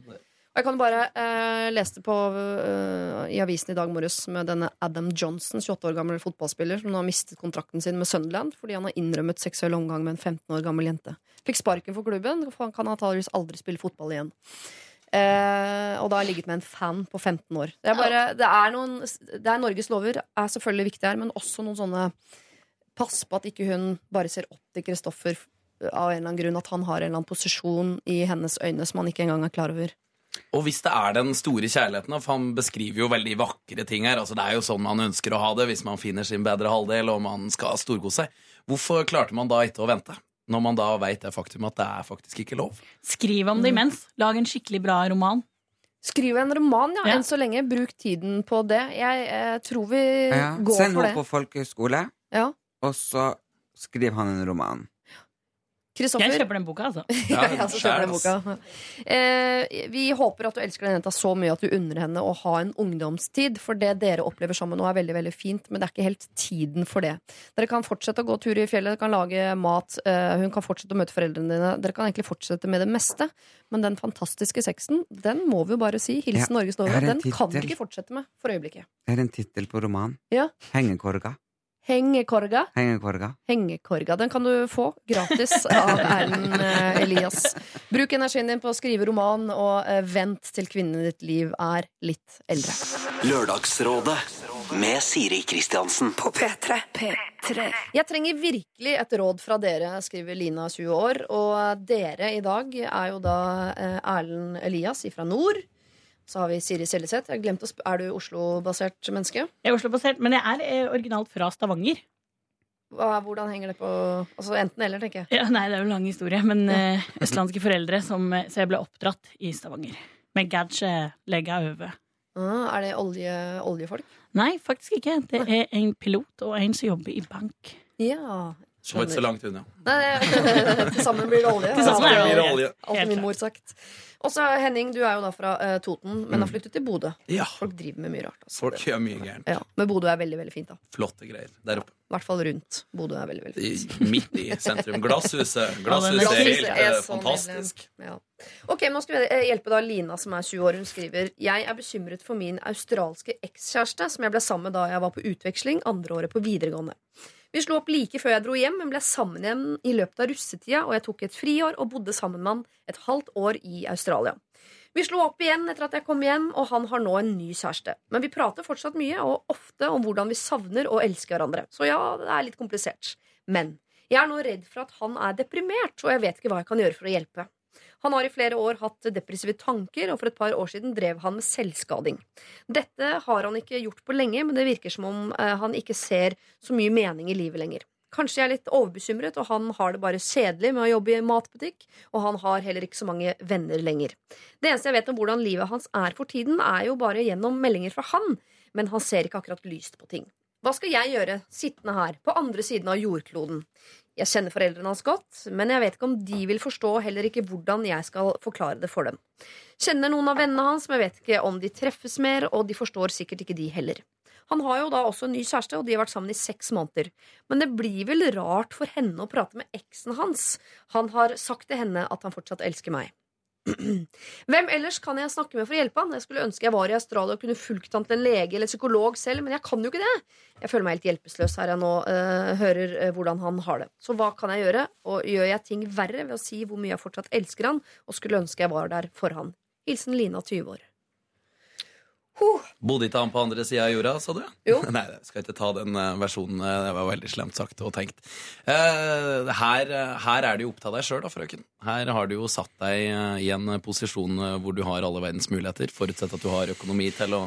Og jeg kan bare eh, det på eh, i avisen i dag morges med denne Adam Johnson, 28 år gammel fotballspiller, som nå har mistet kontrakten sin med Sunderland fordi han har innrømmet seksuell omgang med en 15 år gammel jente. Fikk sparken for klubben, for han kan antakeligvis aldri spille fotball igjen. Eh, og da har jeg ligget med en fan på 15 år. Det er, bare, det er, noen, det er Norges lover er selvfølgelig viktig her, men også noen sånne Pass på at ikke hun bare ser opp til Kristoffer av en eller annen grunn, at han har en eller annen posisjon i hennes øyne som han ikke engang er klar over. Og hvis det er den store kjærligheten, for han beskriver jo veldig vakre ting her altså Det er jo sånn man ønsker å ha det hvis man finner sin bedre halvdel og man skal storkose seg. Hvorfor klarte man da ikke å vente? Når man da veit det faktum at det er faktisk ikke lov. Skriv om det imens. Lag en skikkelig bra roman. Skriv en roman, ja. Ja. Enn så lenge. Bruk tiden på det. Jeg eh, tror vi Ja. går Send for henne det. på folkehøyskole, Ja. og så skriver han en roman. Jeg kjøper den boka, altså. Ja, jeg kjøper den boka. Eh, vi håper at du elsker den jenta så mye at du unner henne å ha en ungdomstid. For det dere opplever sammen nå, er veldig veldig fint, men det er ikke helt tiden for det. Dere kan fortsette å gå tur i fjellet, dere kan lage mat, eh, hun kan fortsette å møte foreldrene dine. Dere kan egentlig fortsette med det meste, men den fantastiske sexen, den må vi jo bare si, hilsen Ja, Norges Norge, den titel. den kan vi ikke fortsette med for øyeblikket. Det er en tittel på roman. Ja. Hengekorga. Hengekorga. Hengekorga. Hengekorga. Den kan du få gratis av Erlend eh, Elias. Bruk energien din på å skrive roman, og eh, vent til kvinnen i ditt liv er litt eldre. Lørdagsrådet med Siri Kristiansen. På P3. P3. Jeg trenger virkelig et råd fra dere, skriver Lina, 20 år. Og dere i dag er jo da eh, Erlend Elias fra nord. Så har vi Siri Seljeseth. Jeg glemte å sp Er du Oslo-basert menneske? Jeg er Oslo-basert, men jeg er eh, originalt fra Stavanger. Hva, hvordan henger det på Altså enten eller, tenker jeg. Ja, nei, det er jo en lang historie, men ja. østlandske foreldre, som, eh, så jeg ble oppdratt i Stavanger. Med gadget legga over. Ah, er det olje, oljefolk? Nei, faktisk ikke. Det er en pilot og en som jobber i bank. Ja. Så var ikke så langt unna. Nei, Til sammen blir det olje. Til sammen Blir det olje. olje. Alltid min mor sagt. Og så Henning, du er jo da fra uh, Toten, men har flyttet til Bodø. Ja, Folk driver med mye rart. Altså. folk gjør mye gærent. Ja, Men Bodø er veldig veldig fint. da Flotte greier der oppe. I hvert fall rundt. Bodø er veldig veldig I, fint. midt i sentrum. Glasshuset. Glasshuset er helt er eh, fantastisk. Ja. Ok, Nå skal vi eh, hjelpe da Lina, som er 20 år. Hun skriver Jeg er bekymret for min australske ekskjæreste, som jeg ble sammen med da jeg var på utveksling andre året på videregående. Vi slo opp like før jeg dro hjem, men ble sammen igjen i løpet av russetida, og jeg tok et friår og bodde sammen med han et halvt år i Australia. Vi slo opp igjen etter at jeg kom hjem, og han har nå en ny kjæreste. Men vi prater fortsatt mye og ofte om hvordan vi savner og elsker hverandre. Så ja, det er litt komplisert. Men jeg er nå redd for at han er deprimert, og jeg vet ikke hva jeg kan gjøre for å hjelpe. Han har i flere år hatt depressive tanker, og for et par år siden drev han med selvskading. Dette har han ikke gjort på lenge, men det virker som om eh, han ikke ser så mye mening i livet lenger. Kanskje jeg er litt overbekymret, og han har det bare kjedelig med å jobbe i matbutikk, og han har heller ikke så mange venner lenger. Det eneste jeg vet om hvordan livet hans er for tiden, er jo bare gjennom meldinger fra han, men han ser ikke akkurat lyst på ting. Hva skal jeg gjøre, sittende her, på andre siden av jordkloden? Jeg kjenner foreldrene hans godt, men jeg vet ikke om de vil forstå, heller ikke hvordan jeg skal forklare det for dem. Kjenner noen av vennene hans, men jeg vet ikke om de treffes mer, og de forstår sikkert ikke de heller. Han har jo da også en ny kjæreste, og de har vært sammen i seks måneder. Men det blir vel rart for henne å prate med eksen hans. Han har sagt til henne at han fortsatt elsker meg. Hvem ellers kan jeg snakke med for å hjelpe han? Jeg skulle ønske jeg var i Australia og kunne fulgt han til en lege eller psykolog selv, men jeg kan jo ikke det. Jeg føler meg helt hjelpeløs her jeg nå uh, hører eh, hvordan han har det. Så hva kan jeg gjøre? Og gjør jeg ting verre ved å si hvor mye jeg fortsatt elsker han, og skulle ønske jeg var der for han? Hilsen Lina, 20 år. Huh. Bodde ikke han på andre sida av jorda, sa du? Jo. Nei, jeg skal ikke ta den eh, versjonen. eh, Det var veldig slemt sagt og tenkt. Eh, her, her er du jo opptatt av deg sjøl, da, frøken. Her har du jo satt deg i en posisjon hvor du har alle verdens muligheter, forutsett at du har økonomi til å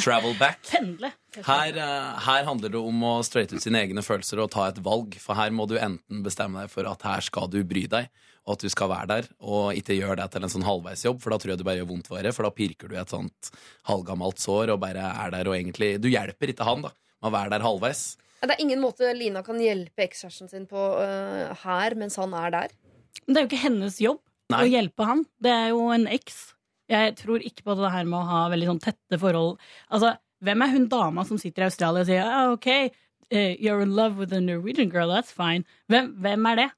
travel back. Pendle. Her, her handler det om å straighte ut sine egne følelser og ta et valg. For her må du enten bestemme deg for at her skal du bry deg, og at du skal være der, og ikke gjøre det til en sånn halvveisjobb, for da tror jeg du bare gjør vondt verre, for da pirker du i et sånt halvgammelt sår og bare er der og egentlig Du hjelper ikke han, da, med å være der halvveis. Det er ingen måte Lina kan hjelpe ekskjæresten sin på uh, her mens han er der. Men det er jo ikke hennes jobb Nei. å hjelpe han. Det er jo en eks. Jeg tror ikke på det her med å ha veldig sånn tette forhold. Altså, hvem er hun dama som sitter i Australia og sier ah, OK, uh, you're in love with a Norwegian girl, that's fine. Hvem, hvem er det?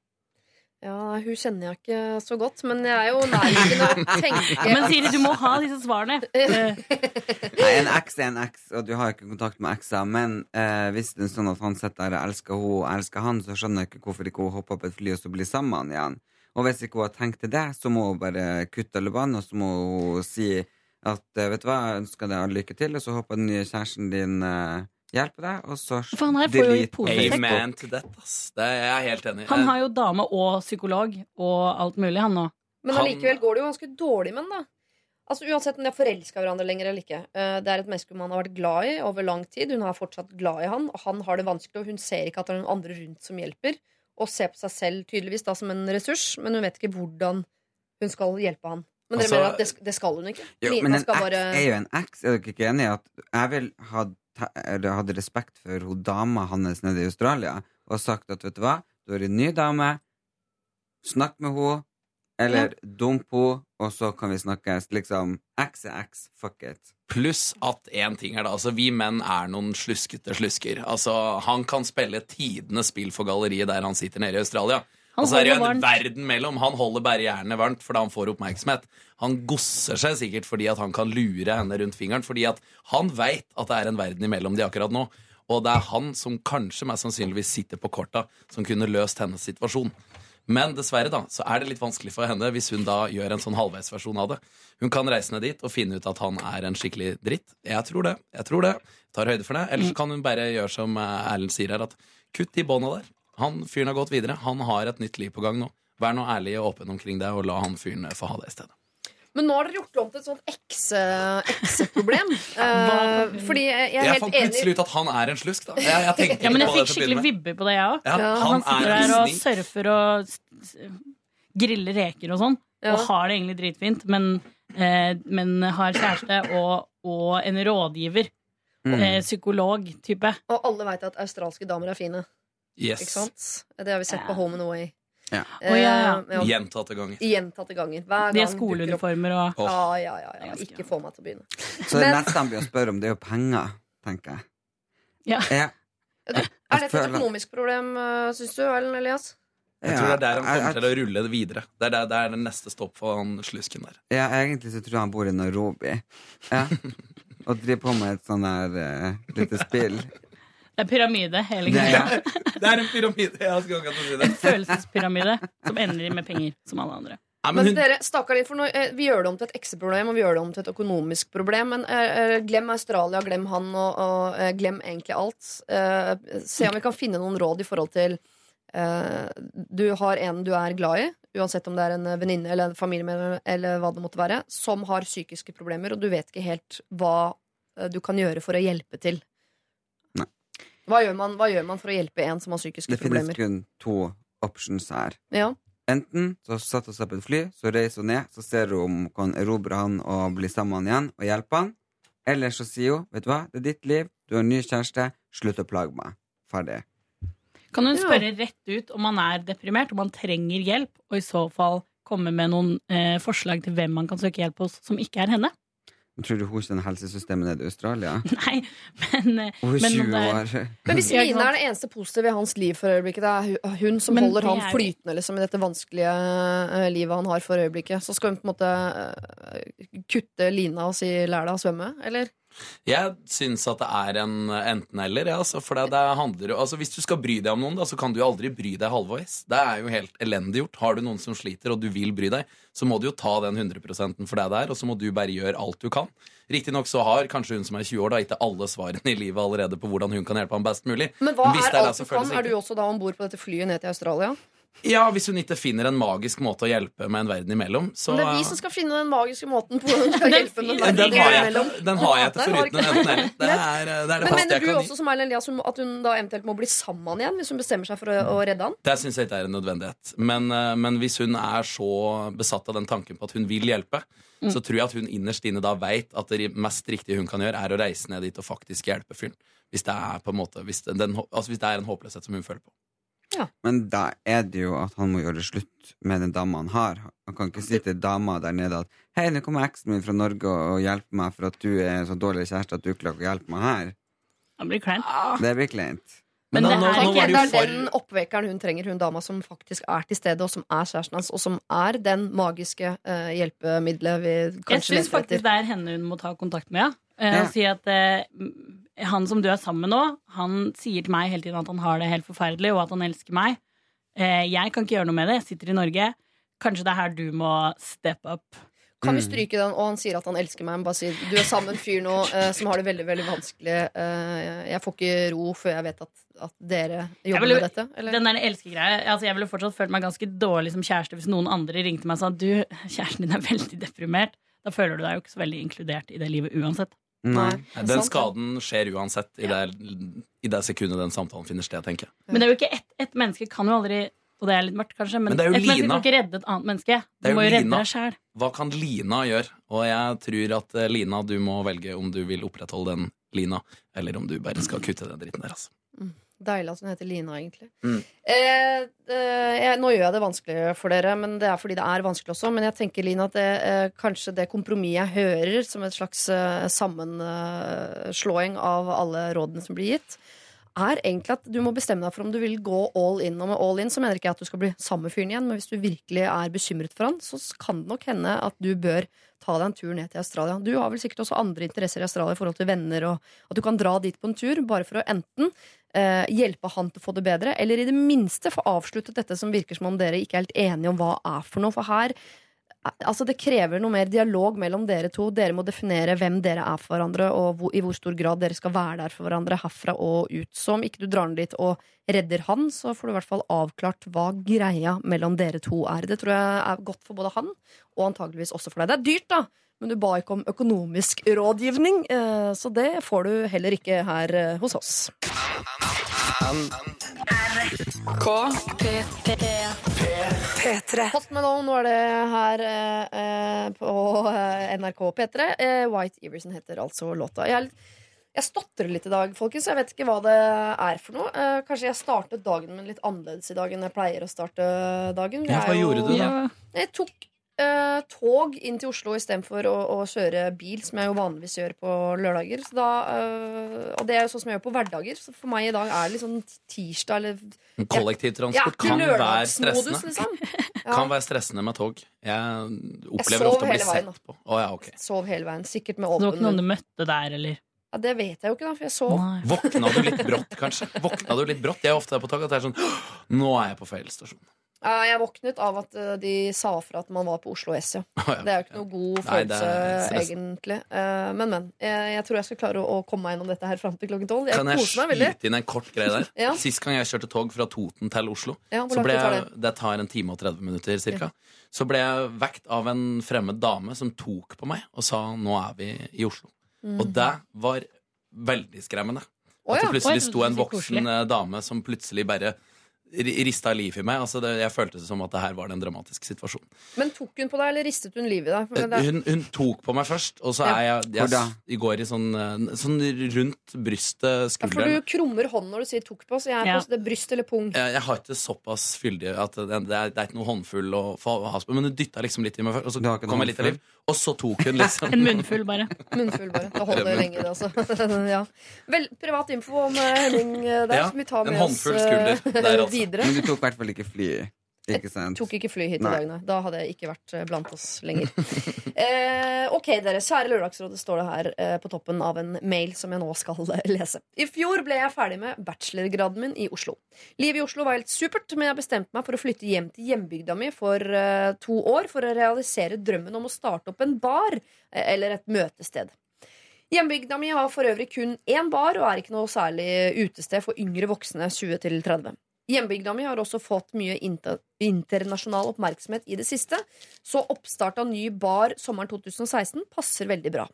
Ja, Hun kjenner jeg ikke så godt, men jeg er jo nærliggende å tenke Men Siri, du må ha disse svarene. Nei, en eks er en eks, og du har ikke kontakt med eksa. Men eh, hvis det er sånn at han sitter der og elsker henne og elsker han, så skjønner jeg ikke hvorfor ikke hun hopper opp et fly og så blir sammen igjen. Og hvis ikke hun har tenkt til det, så må hun bare kutte alle bånd, og så må hun si at eh, vet du hva, jeg ønsker deg lykke til, og så håper den nye kjæresten din eh, hjelper deg, og så For han her får jo delete Amen til that, ass. Det er jeg helt enig i. han har jo dame og psykolog og alt mulig, han nå. Men allikevel går det jo ganske dårlig med den, da. Altså Uansett om de er forelska hverandre lenger eller ikke. eh, Det er et menneske man har vært glad i over lang tid. Hun er fortsatt glad i han, og han har det vanskelig, og hun ser ikke at det er noen andre rundt som hjelper. Og ser på seg selv tydeligvis da som en ressurs, men hun vet ikke hvordan hun skal hjelpe han. Men dere Altså- mener at det, det skal hun ikke? Jo, men en ex bare er jo en ex. Er dere ikke enig i at jeg vil ha hadde respekt for hun dama hans nede i Australia og sagt at vet du hva, du har en ny dame, snakk med henne, eller dump henne, og så kan vi snakkes. Liksom X er X, fuck it. Pluss at én ting er da, altså vi menn er noen sluskete slusker. Altså, Han kan spille tidenes spill for galleriet der han sitter nede i Australia. Han Og så er det jo en verden mellom. Han holder bare jernet varmt fordi han får oppmerksomhet. Han gosser seg sikkert fordi at han kan lure henne rundt fingeren. Fordi at han veit at det er en verden imellom de akkurat nå. Og det er han som kanskje mest sannsynligvis sitter på korta, som kunne løst hennes situasjon. Men dessverre da, så er det litt vanskelig for henne hvis hun da gjør en sånn halvveisversjon av det. Hun kan reise ned dit og finne ut at han er en skikkelig dritt. Jeg tror det. jeg tror det. Tar høyde for det. Eller så kan hun bare gjøre som eh, Erlend sier her, at kutt de bånda der. Han fyren har gått videre. Han har et nytt liv på gang nå. Vær nå ærlig og åpen omkring det, og la han fyren få ha det i stedet. Men nå har dere gjort det om til et sånt ekse- ekseproblem. uh, fordi jeg jeg er Jeg helt fant enig plutselig ut at han er en slusk, da. Jeg, jeg tenkte Ja, men jeg fikk skikkelig vibber på det, jeg òg. Ja, Ja, han, Han sitter er der og surfer og griller reker og sånn, Ja. og har det egentlig dritfint, men, eh, men har kjæreste og, og en rådgiver. Mm. Eh, Psykolog-type. Og alle veit at australske damer er fine. Yes. Ikke sant? Det har vi sett på Home and Away. Ja. Eh, Å, ja, ja. Gjentatte ganger. Gjentatte ganger. Hver gang De skoleuniformer og oh. ah, ja, ja, Det ja. Ikke få meg til å begynne. Så det neste han blir å spørre om, det er jo penger, tenker jeg. Ja. Ja. Er dette et økonomisk problem, syns du, Ellen Elias? Jeg tror det er der han kommer jeg- til å rulle det videre. Det er, der, det er det neste stopp for han slusken der. Ja, egentlig så tror jeg han bor i Nairobi. Ja. Og driver på med et sånn her uh, lite spill. Det er pyramide, hele Det, greia. Det er en pyramide! Jeg skal akkurat si det. Følelsespyramide som ender med penger, som alle andre. Nei, men Men hun, dere, stakkar litt, for nå, eh, Vi gjør det om til et ekseproblem og vi gjør det om til et økonomisk problem. Men eh, eh, glem Australia, glem han og, og eh, glem egentlig alt. Eh, se om vi kan finne noen råd i forhold til eh, Du har en du er glad i, uansett om det er en venninne eller en familiemedlem eller hva det måtte være, som har psykiske problemer, og du vet ikke helt hva eh, du kan gjøre for å hjelpe til. Hva gjør, man, hva gjør man for å hjelpe en som har psykiske det finnes kun to options her. Ja. Enten så setter hun seg på et fly, så reiser hun ned, så ser hun om hun kan erobre han og bli sammen med han igjen og hjelpe han. Eller så sier hun, vet du hva, det er ditt liv, du har en ny kjæreste, slutt å plage meg. Ferdig. Kan hun Ja. spørre rett ut om man er deprimert, om man trenger hjelp, og i så fall komme med noen eh, forslag til hvem man kan søke hjelp hos, som ikke er henne? Tror du hun kjenner helsesystemet nede i Australia? Nei, men, eh, Hun er 20 er- år. Men hvis Line er det eneste positive i hans liv for øyeblikket, det er hun som Men holder ham han flytende liksom, i dette vanskelige eh, livet han har for øyeblikket, så skal hun på en måte eh, kutte Lina og si 'lær deg å svømme', eller? Jeg syns at det er en enten-eller. Ja, altså, for det, det handler altså, Hvis du skal bry deg om noen, da, så kan du jo aldri bry deg halvveis. Det er jo helt elendig gjort. Har du noen som sliter, og du vil bry deg, så må du jo ta den 100% for deg der, og så må du bare gjøre alt du kan. Riktignok så har kanskje hun som er 20 år, da ikke alle svarene i livet allerede på hvordan hun kan hjelpe ham best mulig. Men hva Men er alt du kan? Er du også da om bord på dette flyet ned til Australia? Ja, hvis hun ikke finner en magisk måte å hjelpe med en verden imellom, så Men det er vi som skal finne den magiske måten på hvordan vi skal Den hjelpe med en den, verden har jeg imellom. den har jeg til foruten en enten-eller. Det er det, er det Men mener du også som Erlend Elias at hun da eventuelt må bli sammen med han igjen, hvis hun bestemmer seg for å, å redde han? Det syns jeg ikke er en nødvendighet. Men, eh, men hvis hun er så besatt av den tanken på at hun vil hjelpe, Mm. så tror jeg at hun innerst inne da veit at det mest riktige hun kan gjøre, er å reise ned dit og faktisk hjelpe fyren. Hvis det er på en måte Hvis, det- den, altså hvis det er en håpløshet som hun føler på. Men da er det jo at han må gjøre slutt med den dama han har. Han kan ikke si til dama der nede at Hei, nå kommer eksen min fra Norge og, hjelper meg for at du er en så dårlig kjæreste at du ikke klarer å hjelpe meg her. Det blir kleint. Det blir kleint. Men nå, det nå, er nå var det det er for den oppvekkeren hun trenger, hun dama som faktisk er til stede, og som er kjæresten hans, og som er den magiske uh, hjelpemiddelet vi Jeg kanskje syns faktisk det er henne hun må ta kontakt med. Ja. Uh, Ja. Og si at eh, han som du er sammen med nå, han sier til meg hele tiden at han har det helt forferdelig, og at han elsker meg. Eh, jeg kan ikke gjøre noe med det. Jeg sitter i Norge. Kanskje det er her du må step up. Kan vi Mm. stryke den, og han sier at han elsker meg, men bare sier du er sammen med en fyr nå eh, som har det veldig veldig vanskelig. eh, jeg får ikke ro før jeg vet at, at dere jobber ville- med dette. Eller? Den der elskegreia altså Jeg ville fortsatt følt meg ganske dårlig som kjæreste hvis noen andre ringte meg og sa du, kjæresten din er veldig deprimert. Da føler du deg jo ikke så veldig inkludert i det livet uansett. Nei. Den skaden skjer uansett i det, i det sekundet den samtalen finner sted, tenker jeg. Men det er jo ikke ett et menneske kan jo aldri Og det er litt mørkt, kanskje, men, Men det er jo et menneske kan ikke redde et annet menneske. Du er må jo redde deg sjæl. Hva kan Lina gjøre? Og jeg tror at eh, Lina, du må velge om du vil opprettholde den lina, eller om du bare skal kutte den dritten der. Altså. Deilig at hun heter Lina, egentlig. Mm. Eh, eh, jeg, nå gjør jeg det vanskelig for dere, men det er fordi det er vanskelig også. Men jeg tenker, Lina, at det, eh, kanskje det kompromisset jeg hører som et slags eh, sammenslåing av alle rådene som blir gitt, er egentlig at du må bestemme deg for om du vil gå all in. Og med all in så mener ikke jeg at du skal bli samme fyren igjen, men hvis du virkelig er bekymret for han, så kan det nok hende at du bør ta deg en tur ned til Australia. Du har vel sikkert også andre interesser i Australia i forhold til venner, og at du kan dra dit på en tur bare for å enten eh, hjelpe han til å få det bedre, eller i det minste få avsluttet dette som virker som om dere ikke er helt enige om hva er for noe. For her Altså Det krever noe mer dialog mellom dere to. Dere må definere hvem dere er for hverandre, og hvor, i hvor stor grad dere skal være der for hverandre herfra og ut. Så om ikke du drar ned dit og redder han, så får du i hvert fall avklart hva greia mellom dere to er. Det tror jeg er godt for både han og antageligvis også for deg. Det er dyrt, da, men du ba ikke om økonomisk rådgivning, eh, så det får du heller ikke her eh, hos oss. P3. Post Malone var det her eh, eh, på eh, NRK P3. Eh, White Iverson heter altså låta. Jeg er, Jeg stotrer litt i dag, folkens. Jeg vet ikke hva det er for noe. Eh, kanskje jeg startet dagen min litt annerledes i dag enn jeg pleier å starte dagen. Ja, hva er jo- gjorde du da? Jeg tok eh, tog inn til Oslo istedenfor å, å kjøre bil, som jeg jo vanligvis gjør på lørdager. Så da, eh, og det er jo sånn som jeg gjør på hverdager. Så for meg i dag er det sånn tirsdag eller Kollektivtransport Ja, kan være stressende. liksom. Ja. Kan være stressende med tog. Jeg opplever jeg ofte å bli veien, sett på. Oh, ja, okay. Sov hele veien. Sikkert med Så det var ikke noen du møtte der, eller? Ja, det vet jeg jo ikke, da, for jeg sov. Våkna du litt brått, kanskje? Våkna du litt brått? Jeg er ofte på tog at det er sånn Nå er jeg på feil stasjon. Jeg våknet av at eh, de sa fra at man var på Oslo S, ja. ja, Det er jo ikke noe god følelse, Nei, egentlig. Eh, Men, men. Jeg, tror jeg skal klare å, komme meg gjennom dette her fram til klokken tolv. Kan jeg skyte inn en kort greie der? Ja. Sist gang jeg kjørte tog fra Toten til Oslo, Ja, så ble jeg, det tar en time og 30 minutter cirka. Så ble jeg vekt av en fremmed dame som tok på meg og sa 'nå er vi i Oslo'. Mm. Og det var veldig skremmende. Å, At det plutselig sto en voksen eh, dame som plutselig bare rista liv i meg. Altså det, jeg følte det som at det her var en dramatisk situasjon. Men tok hun på deg, eller ristet hun livet i deg? Hun, hun tok på meg først, og så Ja. er jeg, jeg, jeg i går i sånn, eh, sånn rundt brystet, Ja, for du krummer hånden når du sier 'tok på', så jeg er Ja. på det er bryst eller pung. Jeg, jeg har ikke såpass fyldig at det, det, er, det er ikke noe håndfull å få has på, men hun dytta liksom litt i meg først, og så kom jeg litt av liv. Og så tok hun liksom En munnfull, bare. Munnfull, bare. Det holder lenge, det, altså. ja. Vel, privat info om eh, Henning eh, der, Ja, som vi tar en med oss håndfull eh, skulder der, altså. Videre. Men du tok i hvert fall ikke fly. Ikke sant? Jeg Tok ikke fly hit i dag, nei. Da hadde jeg ikke vært eh, blant oss lenger. eh, ok, dere. Kjære Lørdagsrådet, står det her eh, på toppen av en mail som jeg nå skal eh, lese. I fjor ble jeg ferdig med bachelorgraden min i Oslo. Livet i Oslo var helt supert, men jeg bestemte meg for å flytte hjem til hjembygda mi for eh, to år for å realisere drømmen om å starte opp en bar eh, eller et møtested. Hjembygda mi har for øvrig kun én bar og er ikke noe særlig utested for yngre voksne 20-30. Hjembygda mi har også fått mye inter internasjonal oppmerksomhet i det siste, så oppstart av ny bar sommeren 2016 passer veldig bra.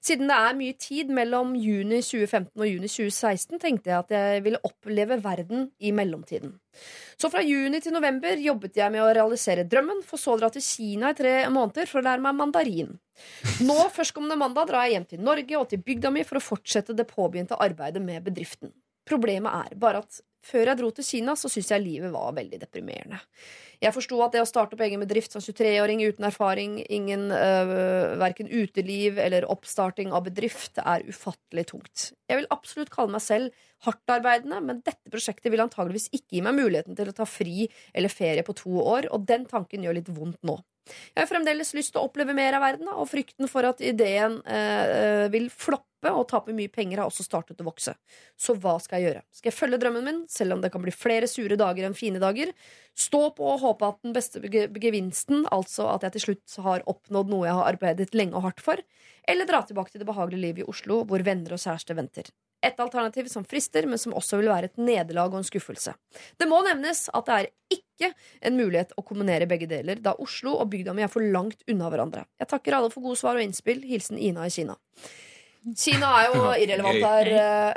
Siden det er mye tid mellom juni 2015 og juni 2016, tenkte jeg at jeg ville oppleve verden i mellomtiden. Så fra juni til november jobbet jeg med å realisere drømmen, for så å dra til Kina i tre måneder for å lære meg mandarin. Nå, førstkommende mandag, drar jeg hjem til Norge og til bygda mi for å fortsette det påbegynte arbeidet med bedriften. Problemet er bare at før jeg dro til Kina, så syntes jeg livet var veldig deprimerende. Jeg forsto at det å starte opp egen bedrift som 23-åring uten erfaring, ingen øh, verken uteliv eller oppstarting av bedrift, er ufattelig tungt. Jeg vil absolutt kalle meg selv hardtarbeidende, men dette prosjektet vil antageligvis ikke gi meg muligheten til å ta fri eller ferie på to år, og den tanken gjør litt vondt nå. Jeg har fremdeles lyst til å oppleve mer av verden, og frykten for at ideen øh, vil floppe og tape mye penger, har også startet å vokse. Så hva skal jeg gjøre? Skal jeg følge drømmen min, selv om det kan bli flere sure dager enn fine dager? Stå på og håpe at den beste ge- gevinsten, altså at jeg til slutt har oppnådd noe jeg har arbeidet lenge og hardt for? Eller dra tilbake til det behagelige livet i Oslo, hvor venner og kjæreste venter? Et alternativ som frister, men som også vil være et nederlag og en skuffelse. Det må nevnes at det er ikke en mulighet å kombinere begge deler, da Oslo og bygda mi er for langt unna hverandre. Jeg takker alle for gode svar og innspill. Hilsen Ina i Kina. Kina er jo irrelevant her,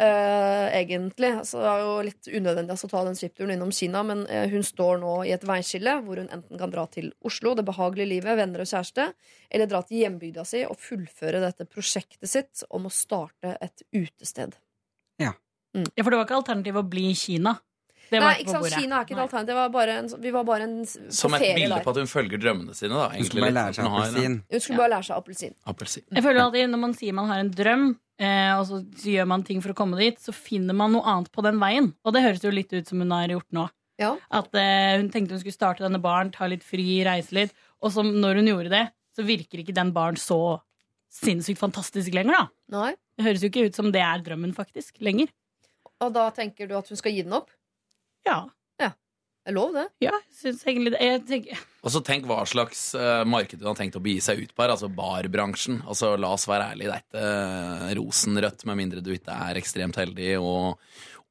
eh, egentlig. Så det er jo litt unødvendig altså, å ta den svippturen innom Kina, men uh, hun står nå i et veiskille hvor hun enten kan dra til Oslo, det behagelige livet, venner og kjæreste, eller dra til hjembygda si og fullføre dette prosjektet sitt om å starte et utested. Ja. Ja, For det var ikke alternativ å bli i Kina? Det Nei, ikke sant. Kina er ikke et alternativ. Var en, vi var bare en Som et ferie bilde der. på at hun følger drømmene sine. da Hun skulle bare lære seg appelsin. Hun skulle bare lære seg appelsin. Appelsin. Jeg føler alltid Når man sier man har en drøm, eh, og så gjør man ting for å komme dit, så finner man noe annet på den veien. Og det høres jo litt ut som hun har gjort nå. At eh, Hun tenkte hun skulle starte denne baren, ta litt fri, reise litt. Og så når hun gjorde det, så virker ikke den baren så sinnssykt fantastisk lenger, da. Nei. Det høres jo ikke ut som det er drømmen, faktisk, lenger. Og da tenker du at hun skal gi den opp? Ja. ja. Det er lov, det. Ja, syns egentlig det. Jeg tenker, Og så tenk hva slags uh, marked hun har tenkt å begi seg ut på her. Altså barbransjen. Altså La oss være ærlige, det er ikke eh, rosenrødt med mindre du ikke er ekstremt heldig. Og,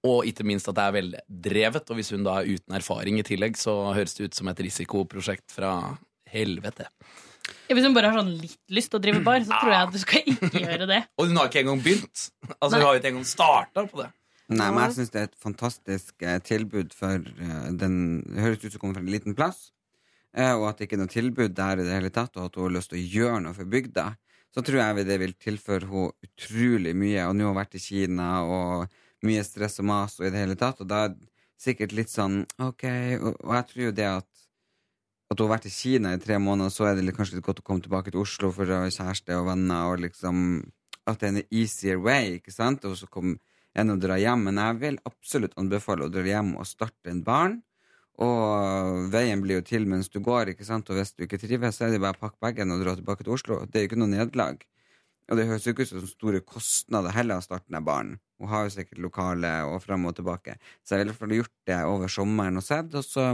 og ikke minst at det er veldrevet. Og hvis hun da er uten erfaring i tillegg, så høres det ut som et risikoprosjekt fra helvete. Ja, Hvis hun bare har sånn litt lyst til å drive bar, så tror jeg at du skal ikke gjøre det. Og hun har ikke engang begynt! Altså Hun har jo ikke engang starta på det. Nei, men jeg syns det er et fantastisk eh, tilbud for eh, den Det høres ut som hun kommer fra en liten plass, eh, og at det ikke er noe tilbud der i det hele tatt, og at hun har lyst til å gjøre noe for bygda. så tror jeg det vil tilføre henne utrolig mye. Og nå har hun vært i Kina, og mye stress og mas og i det hele tatt. Og da er det sikkert litt sånn OK. Og, og jeg tror jo det at at hun har vært i Kina i tre måneder, så er det kanskje litt godt å komme tilbake til Oslo for å ha kjæreste og venner, og liksom at det er en easier way, ikke sant, og så kom enn å dra hjem. Men jeg vil absolutt anbefale å dra hjem og starte en barn. Og veien blir jo til mens du går, ikke sant, og hvis du ikke trives, så er det bare å pakke bagen og dra tilbake til Oslo. Det er jo ikke noe nederlag. Og det høres jo ikke ut som store kostnader heller å starte med barn. Hun har jo sikkert lokale og fram og tilbake. Så jeg ville i hvert fall gjort det over sommeren og sett, og så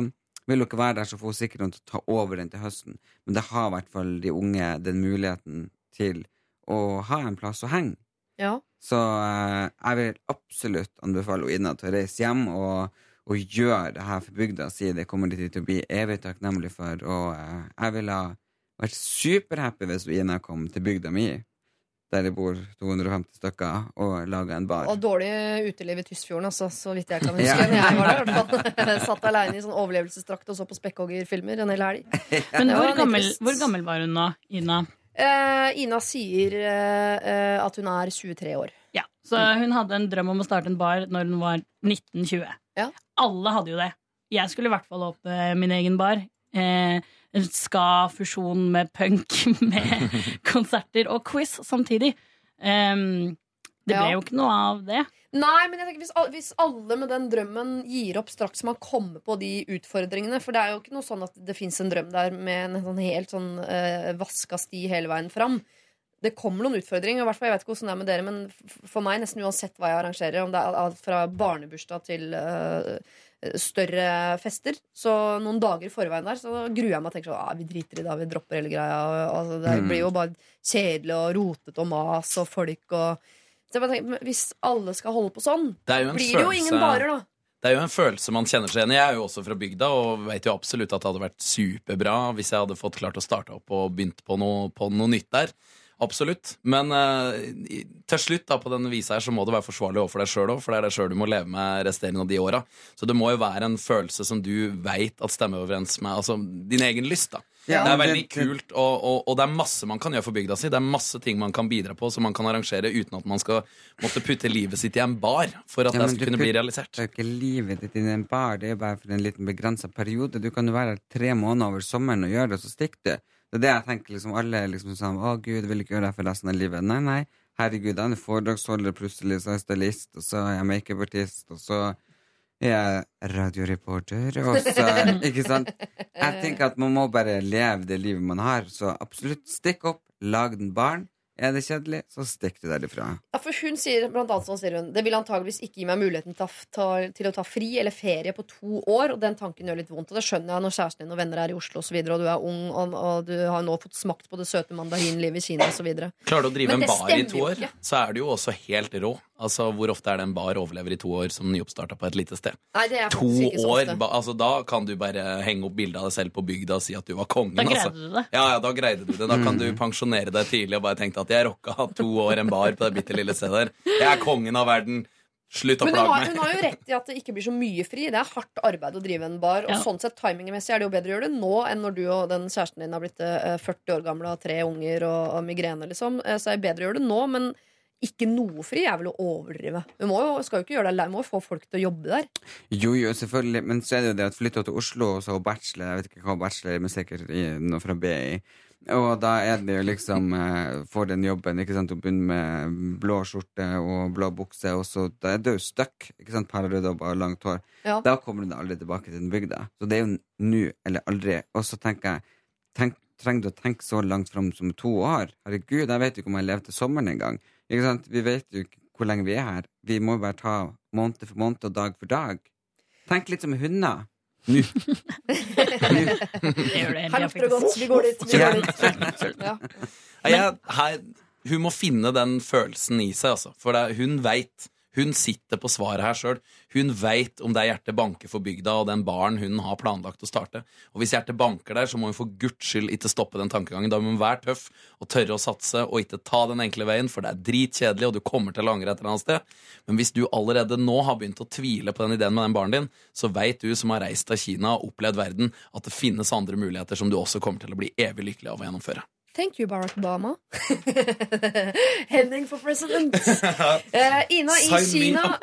vil dere være der, så får hun sikkert noen til å ta over den til høsten. Men det har i hvert fall de unge den muligheten til å ha en plass å henge. Ja. Så eh, jeg vil absolutt anbefale Ina til å reise hjem og, og gjøre det her for bygda si. Det kommer de til å bli evig takknemlig for. Og eh, jeg ville ha vært superhappy hvis Ina kom til bygda mi, der det bor 250 stykker, og laga en bar. Og dårlig uteliv i Tysfjorden, altså, så vidt jeg kan huske. Ja. Jeg var der, i hvert fall. Satt aleine i sånn overlevelsesdrakt og så på Spekkhoggerfilmer en hel helg. Men hvor gammel, hvor gammel var hun nå, Ina? Eh, Ina sier uh, at hun er 23 år. Ja, Så hun hadde en drøm om å starte en bar når hun var 1920. Ja. Alle hadde jo det. Jeg skulle i hvert fall åpne min egen bar. En ska-fusjon med punk, med konserter og quiz samtidig. Em, det ble Ja. jo ikke noe av det. Nei, men jeg tenker hvis, hvis alle med den drømmen gir opp straks man kommer på de utfordringene For det er jo ikke noe sånn at det fins en drøm der med en sånn helt sånn uh, vaska sti hele veien fram. Det kommer noen utfordringer. i hvert fall, Jeg vet ikke hvordan det er med dere, men for meg, nesten uansett hva jeg arrangerer, om det er alt fra barnebursdag til uh, større fester, så noen dager i forveien der, så gruer jeg meg og tenker sånn ah, Vi driter i det, vi dropper hele greia. Og, altså, det Mm. blir jo bare kjedelig og rotete og mas og folk og så jeg tenker, Hvis alle skal holde på sånn, Det blir det jo ingen barer, da. Det er jo en følelse man kjenner seg igjen i. Jeg er jo også fra bygda og vet jo absolutt at det hadde vært superbra hvis jeg hadde fått klart å starte opp og begynt på noe, på noe nytt der. Absolutt. Men uh, til slutt da på denne visa her så må det være forsvarlig overfor deg sjøl òg, for det er deg sjøl du må leve med resterende av de åra. Så det må jo være en følelse som du veit at stemmer overens med altså, din egen lyst. da. Ja, det er veldig kult, og, og, og det er masse man kan gjøre for bygda si. Det er masse ting man kan bidra på som man kan arrangere uten at man skal måtte putte livet sitt i en bar for at Ja, det skal kunne bli realisert Det er jo ikke livet ditt i en bar, det er bare for en liten begrensa periode. Du kan jo være her tre måneder over sommeren og gjøre det, og så stikker du. Det er det jeg tenker liksom alle liksom sånn Å, gud, vil ikke gjøre det for resten av livet. Nei, nei. Herregud, jeg er foredragsholder, plutselig så er jeg stylist, og så er jeg makeupartist, og så er jeg radioreporter, og så Ikke sant? Jeg tenker at man må bare leve det livet man har, så absolutt stikk opp, lag den barn. Er det kjedelig, så stikk du derifra. Ja, for hun sier blant annet sånn sier hun Det vil antageligvis ikke gi meg muligheten til, å ta, til å ta fri eller ferie på to år. Og den tanken gjør litt vondt. Og det skjønner jeg når kjæresten din og venner er i Oslo og, og du er ung og, og du har nå fått smakt på det søte mandarinlivet i Kina osv. Klarer du å drive en bar i to år, så er du jo også helt rå. Altså, Hvor ofte er det en bar overlever i to år som nyoppstarta på et lite sted? Nei, det er To år! ofte. ba- Altså, da kan du bare henge opp bilde av deg selv på bygda og si at du var kongen. Da greide altså. du det. Ja, ja, da greide du det. Da kan du pensjonere deg tidlig og bare tenke at jeg rocka to år en bar på det bitte lille stedet der. Jeg er kongen av verden. Slutt å Men meg. har, hun har jo rett i at det ikke blir så mye fri. Det er hardt arbeid å drive en bar. Og Ja. sånn sett timingmessig er det jo bedre å gjøre det nå enn når du og den kjæresten din har blitt eh, 40 år gamle og har tre unger og, og migrene, liksom. Eh, Så er det bedre å gjøre det nå, men ikke noe fri er vel å overdrive. Du må jo, skal jo ikke gjøre det alene, du må jo få folk til å jobbe der. Jo, jo, selvfølgelig. Men så er det jo det at flytta til Oslo, og så bachelor, jeg vet ikke hva bachelor men sikkert i, noe fra BI. Og da er det jo liksom eh, Får den jobben, ikke sant, å begynne med blå skjorte og blå bukse, og så da er du jo stuck, ikke sant, paralløddobb og bare langt hår. Ja. Da kommer du aldri tilbake til den bygda. Så det er jo nå eller aldri. Og så tenker jeg tenk, Trenger du å tenke så langt fram som to år? Herregud, jeg vet ikke om jeg lever til sommeren engang. Ikke sant? Vi vet jo ikke hvor lenge vi er her. Vi må jo bare ta måned for måned og dag for dag. Tenk litt som hunder. Halvt og godt, vi går dit. Vi Ja. går dit. Ja. Her, hun må finne den følelsen i seg, altså. For det, hun veit. Hun sitter på svaret her sjøl. Hun veit om det er hjertet banker for bygda og den baren hun har planlagt å starte. Og hvis hjertet banker der, så må hun for guds skyld ikke stoppe den tankegangen. Da må hun være tøff og tørre å satse og ikke ta den enkle veien, for det er dritkjedelig, og du kommer til å angre et eller annet sted. Men hvis du allerede nå har begynt å tvile på den ideen med den baren din, så veit du som har reist til Kina og opplevd verden, at det finnes andre muligheter som du også kommer til å bli evig lykkelig av å gjennomføre. Thank you, Barack Obama. Henning for president. Uh, Ina i Kina.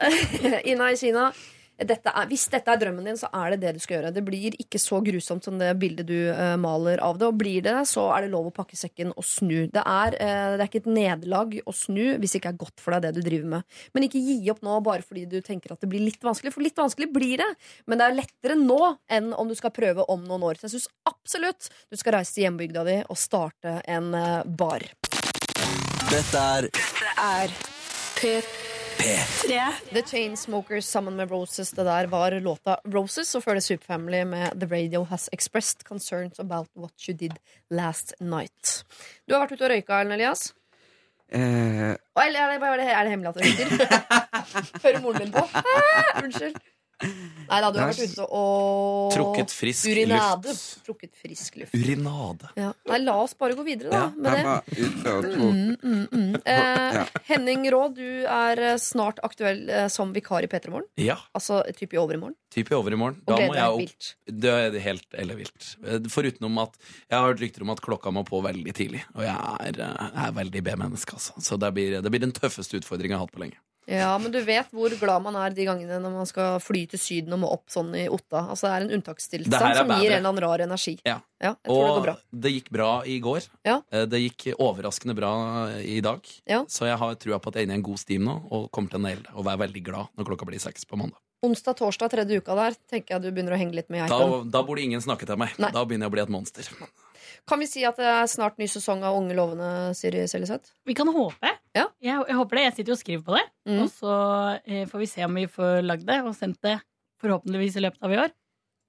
Ina i Kina. Dette er, hvis dette er drømmen din, så er det det du skal gjøre. Det blir ikke så grusomt som det bildet du uh, maler av det. Og blir det det, så er det lov å pakke sekken og snu. Det er, uh, det er ikke et nederlag å snu hvis det ikke er godt for deg, det du driver med. Men ikke gi opp nå bare fordi du tenker at det blir litt vanskelig, for litt vanskelig blir det. Men det er lettere nå enn om du skal prøve om noen år. Så jeg syns absolutt du skal reise til hjembygda di og starte en uh, bar. Dette er er P3. The Chainsmokers sammen med Roses. Det der var låta Roses, og før det Superfamily med The Radio Has Expressed Concerns About What You Did Last Night. Du har vært ute og røyka, Ellen Elias? Eh, Eller er det, er det, hemmelig at du røyker? Hører moren din på? Ah, unnskyld. Nei da, du har vært ute og Trukket frisk Urinade. luft. Trukket frisk luft. Urinade. Ja. Nei, la oss bare gå videre, da. Ja, med jeg det. var ute og tok Mm, mm, mm. Eh, Ja. Henning Raa, du er eh, snart aktuell eh, som vikar i P3 Morgen. Ja, Altså typ i overmorgen. type i overmorgen. Da må jeg opp. vilt. Det er helt ellevilt. Foruten om at jeg har hørt rykter om at klokka må på veldig tidlig. Og jeg er, eh, er veldig B-menneske, altså. Så det blir, det blir den tøffeste utfordringa jeg har hatt på lenge. Ja, men du vet hvor glad man er de gangene når man skal fly til Syden og må opp sånn i Otta. Altså Det er en Det unntakstilstand som gir en eller annen rar energi. Ja. Ja, det Og bra. det gikk bra i går. Ja. Eh, Det gikk overraskende bra i dag. Ja. Så jeg har trua på at jeg er inne i en god steam nå og kommer til å naile det. Og være veldig glad når klokka blir seks på mandag. Onsdag, torsdag, tredje uka der tenker jeg du begynner å henge litt med Da, da burde ingen snakke til meg. Nei. Da begynner jeg å bli et monster. Kan vi si at det er snart ny sesong av Unge lovende, Siri Seljeseth? Vi kan håpe. Ja. Jeg, jeg håper det. Jeg sitter jo og skriver på det. Mm. Og så eh, får vi se om vi får lagd det og sendt det forhåpentligvis i løpet av i år.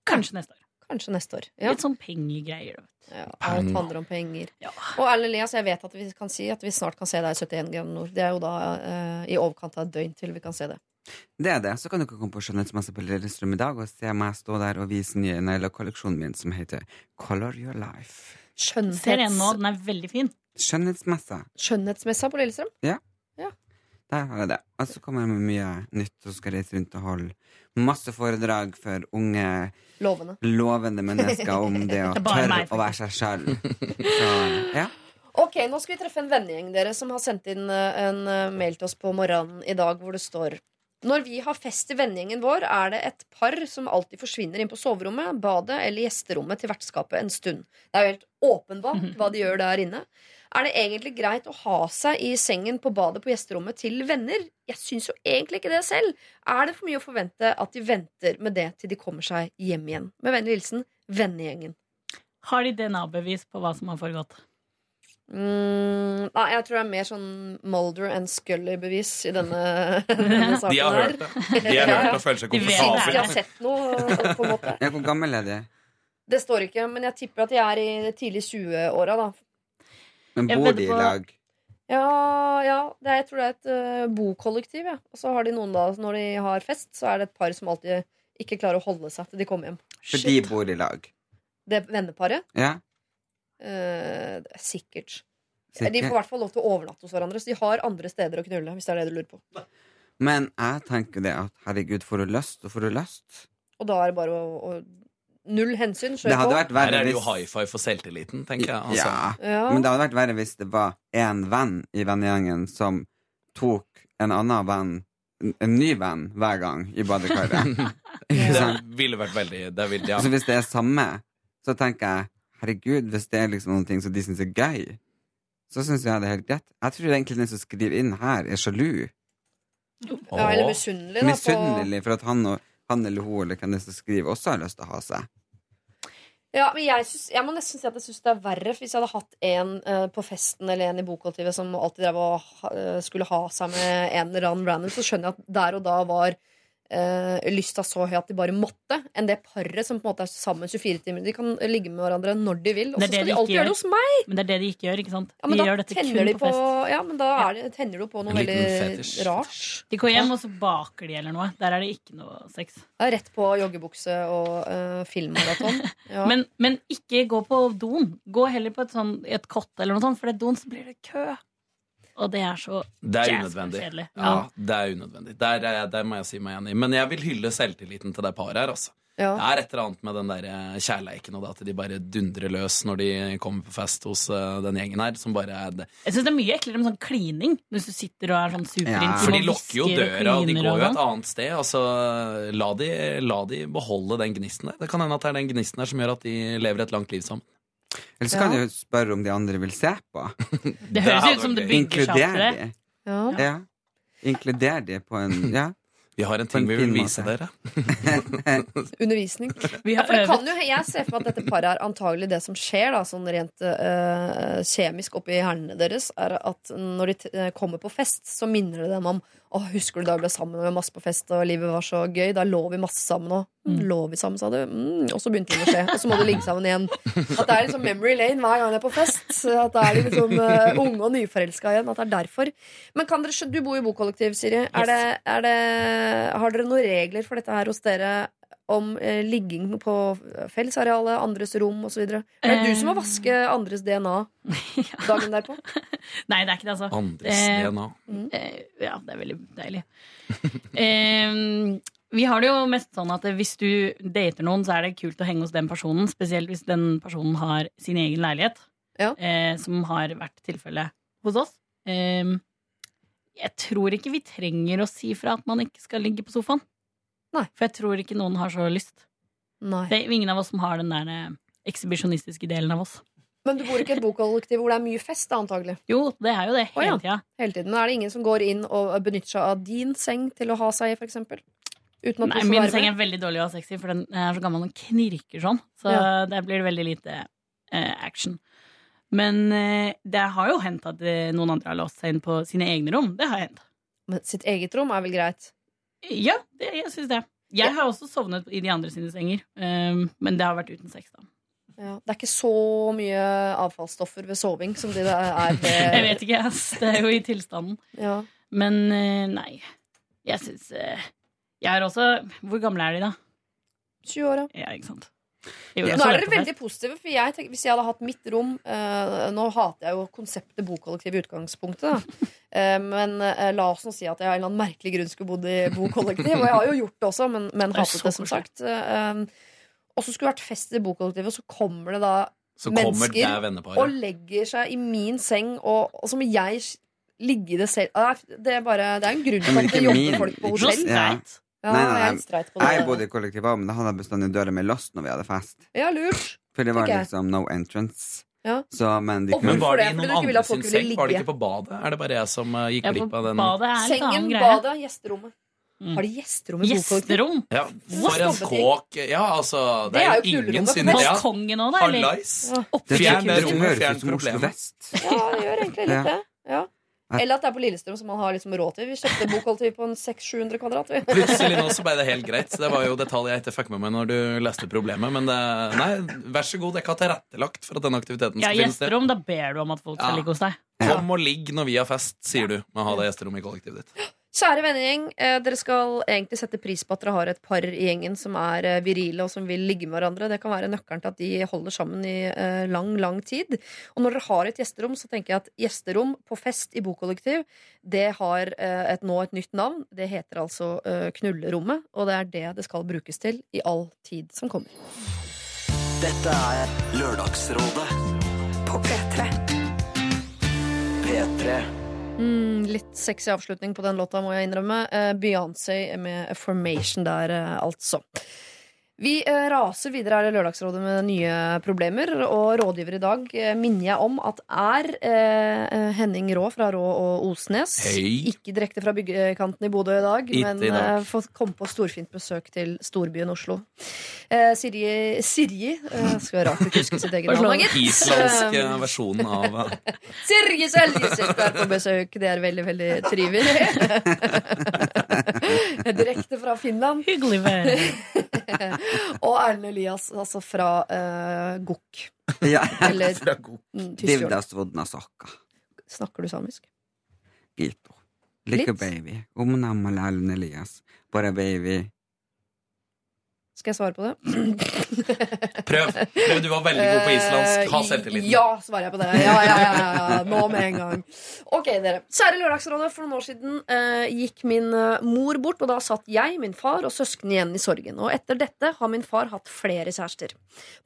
Kanskje neste år. Kanskje neste år. Ja. Litt sånn pengegreier. Ja, alt handler om penger. Ja. Og Erlend Elias, jeg vet at vi kan si at vi snart kan se deg i 71 grader nord. Det er jo da eh, i overkant av et døgn til vi kan se det. Det er det. Så kan dere komme på Skjønnhetsmesse på Lillestrøm i dag og se meg stå der og vise nye neglekolleksjonen min som heter Color Your Life. Ser en nå, den er veldig fin. Skjønnhetsmessa. Skjønnhetsmessa på Lillestrøm? Der har jeg det. Og så kommer jeg med mye nytt og skal reise rundt og holde masse foredrag for unge, Lovende. lovende mennesker om det å tørre meg, å være seg sjøl. Ja. Ok, nå skal vi treffe en vennegjeng dere som har sendt inn eh, en eh, mail til oss på morgenen i dag hvor det står Når vi har fest i vennegjengen vår, er det et par som alltid forsvinner inn på soverommet, badet eller gjesterommet til vertskapet en stund. Det er jo helt åpenbart hva de gjør der inne. Er det egentlig greit å ha seg i sengen på badet på gjesterommet til venner? Jeg syns jo egentlig ikke det selv. Er det for mye å forvente at de venter med det til de kommer seg hjem igjen? Med vennlig hilsen vennegjengen. Har de DNA-bevis på hva som har foregått? Mm, nei, jeg tror det er mer sånn Mulder and Scully-bevis i denne, denne saken De har her. hørt det. De har hørt det og føler seg De det. de har sett noe, på en måte. ja. Hvor gammel er de? Det står ikke, men jeg tipper at de er i de tidlig 20-åra, da. Men bor de i lag? Ja, ja det er, jeg tror det er et uh, bokollektiv, ja. Og så har de noen da, når de har fest, så er det et par som alltid ikke klarer å holde seg til de kommer hjem. For de bor i lag? Det venneparet? Ja? Eh, det er sikkert. De får i hvert fall lov til å overnatte hos hverandre, så de har andre steder å knulle. Hvis det er det du lurer på. Men jeg tenker det at herregud, får du lyst, så får du lyst. Og da er det bare å, å Null hensyn. Det hadde på. vært Her er det jo high five for selvtilliten, tenker jeg. Altså. Ja. Ja. Men det hadde vært verre hvis det var én venn i vennegjengen som tok en annen venn, en, en ny venn, hver gang i badekaret. Det ville vært veldig det ville, ja. Så hvis det er samme, så tenker jeg herregud, hvis det er liksom noen ting som de syns er gøy, så syns jeg det er helt greit. Jeg tror egentlig den som skriver inn her, er sjalu. Ja, eller misunnelig, da. Misunnelig for at han, og, han eller hun eller hvem det er som skriver, også har lyst til å ha seg. ja, men jeg, synes, jeg må nesten si at jeg syns det er verre hvis jeg hadde hatt en uh, på festen eller en i bokkollektivet som alltid drev og eh, skulle ha seg med en eller annen random, så skjønner jeg at der og da var uh, lysta så høy at de bare måtte, enn det paret som på en måte er sammen 24 timer. De kan ligge med hverandre når de vil, og så skal de de alltid gjør. gjøre det hos meg! Men det er det de ikke gjør. ikke sant? Ja, men de da gjør dette kun de på på, fest. ja, men da er det, tenner du på noe veldig rart. De går hjem, og så baker de eller noe. Der er det ikke noe sex. Er rett på joggebukse og uh, filmmaraton. Ja. Men, men ikke gå på doen. Gå heller på et, sånn, et kott eller noe sånt, for det er doen så blir det kø. Og det er så Det er unødvendig. kjedelig. Ja, det er unødvendig. Der, er der må jeg si meg enig. Men jeg vil hylle selvtilliten til det paret her, altså. Ja. Det er et eller annet med den der eh, kjærleiken og det at de bare dundrer løs når de kommer på fest hos eh, den gjengen her, som bare er det. Jeg syns det er mye eklere med sånn klining. Hvis du sitter og er sånn superintim For de lokker lukker jo døra, og og de går og jo et sånn. annet sted. Altså, la de, la de beholde den gnisten der. Det kan hende at det er den gnisten der som gjør at de lever et langt liv sammen. Eller så kan du spørre om de andre vil se på. Det høres ut som det bygger seg opp til det. Ja. Ja. Inkluder de på en Ja. Vi har en ting vi vil vise dere. Undervisning. Vi Ja, for det kan jo, jeg ser for meg at dette paret er antagelig det som skjer, da, sånn rent øh, kjemisk oppi hjernene deres, er at når de t kommer på fest, så minner det dem om å, husker du da vi ble sammen og vi var masse på fest og livet var så gøy? Da lå vi masse sammen og mm, Lå vi sammen, sa du? Mm, og så begynte det å skje. Og så må du ligge sammen igjen. At det er liksom memory lane hver gang jeg er på fest. At det er liksom uh, unge og nyforelska igjen. At det er derfor. Men kan dere, du bor i bokollektiv, Siri. Er det, er det, har dere noen regler for dette her hos dere? Om eh, ligging på fellesarealet, andres rom osv. Er det du som må vaske andres DNA dagen derpå? Nei, det er ikke det, altså. Andres Eh, DNA. Eh, ja, det er veldig deilig. eh, vi har det jo mest sånn at hvis du dater noen, så er det kult å henge hos den personen. Spesielt hvis den personen har sin egen leilighet, Ja. eh, som har vært tilfellet hos oss. Eh, jeg tror ikke vi trenger å si fra at man ikke skal ligge på sofaen. Nei. For jeg tror ikke noen har så lyst. Nei. Det er ingen av oss som har den der eh, ekshibisjonistiske delen av oss. Men du bor ikke i et bokollektiv hvor det er mye fest, antagelig? Jo, det er jo det Å, ja. hele tida. Hele tiden. Er det ingen som går inn og benytter seg av din seng til å ha seg i, for eksempel? Nei, min seng er veldig dårlig å ha sex i, for den er så gammel og knirker sånn. Så Ja. der blir det veldig lite eh, action. Men eh, det har jo hendt at eh, noen andre har låst seg inn på sine egne rom. Det har hendt. Men sitt eget rom er vel greit? Ja, det, jeg syns det. Jeg har også sovnet i de andre sine senger, um, men det har vært uten sex, da. Ja. Det er ikke så mye avfallsstoffer ved soving som det er ved Jeg vet ikke, ass. Det er jo i tilstanden. Ja. Men eh, nei. Jeg syns eh, Jeg er også Hvor gamle er de, da? 20 år, ja. Ja, ikke sant. Nå er dere det veldig positive, for jeg tenker, hvis jeg hadde hatt mitt rom eh, Nå hater jeg jo konseptet bokollektiv i utgangspunktet, da. Eh, men eh, la oss nå si at jeg av en eller annen merkelig grunn skulle bodd i bokollektiv. Og jeg har jo gjort det også, men, men Det hatet det, som sagt. Eh, og så skulle det vært fest i bokollektivet, og så kommer det da Så kommer mennesker det og legger seg i min seng, og, og som jeg ligge i det selv. Ah, Det er, bare, det er en grunn til at det jobber folk på hotell. Ja. Ja, Nei, nei, nei. Jeg, på det. Jeg bodde i kollektiv òg, men da hadde jeg bestandig døra med låst når vi hadde fest. Ja, lurt. For det var liksom no entrance. Ja. Så, men de Men var det i noen andre sin seng? Var det ikke på badet? Er det bare jeg som eh, gikk Ja, glipp av den? er Sengen, badet, gjesterommet. Mm. Har de gjesterom i? Gjesterom? Ja, for en kåk. Ja, altså Det, Det er er jo ingen på ja. Balkongen òg, da? Eller? Hallais. Det Fjern det rommet, fjern problemet. Ja, det gjør egentlig litt Ja. det. Ja. Eller at det er på Lillestrøm, som man har liksom råd til. Vi kjøpte bokholdtid på en 600-700 kvadrat. vi. Plutselig nå så ble det helt greit. Det var jo detalj jeg ikke fikk med meg når du leste problemet. Men det, nei, vær så god, dere har tilrettelagt for at denne aktiviteten Ja, skal finne sted. gjesterom, da ber du om at folk skal Ja. ligge hos deg. Kom og ligg når vi har fest, sier du med å ha det gjesterom i kollektivet ditt. Kjære vennegjeng, eh, dere skal egentlig sette pris på at dere har et par i gjengen som er eh, virile og som vil ligge med hverandre. Det kan være nøkkelen til at de holder sammen i eh, lang, lang tid. Og når dere har et gjesterom, så tenker jeg at gjesterom på fest i bokollektiv, det har et, nå et nytt navn. Det heter altså Knullerommet, og det er det det skal brukes til i all tid som kommer. Dette er Lørdagsrådet På P3. P3. Mm, litt sexy avslutning på den låta, må jeg innrømme. Eh, Beyoncé med 'Formation' der, eh, altså. Vi eh, raser videre her i Lørdagsrådet med nye problemer, og rådgiver i dag eh, minner jeg om at er eh, Henning Rå fra Rå og Osnes. Hei. Ikke direkte fra byggekanten i Bodø i dag, Ikke men i dag. eh, fått komme på storfint besøk til storbyen Oslo. Eh, Sirji Sirji eh, Skal rart ikke huske sitt eget navn, gitt. Islandsk Eh, eh, versjon av Sirji Seljeseth er på besøk. Det er veldig, veldig trivelig. Direkte fra Finland. Hyggelig vær. Og Erlend Elias, altså fra uh, Gokk. Ja. Eller fra Gokk. Divdasvodna Tysfjord. Divdas vodna sokka. Snakker du samisk? Gito. Like Litt. baby. Omnammal Erlend Elias. Bare baby. Skal jeg svare på det? Prøv. Prøv, Du var veldig god på islandsk. Ha Eh, selvtilliten. Ja, svarer jeg på det. Ja, ja, ja, ja. Nå med en gang. Ok, dere. Kjære Lørdagsrådet, for noen år siden eh, gikk min eh, mor bort, og da satt jeg, min far og søsken igjen i sorgen. Og etter dette har min far hatt flere kjærester.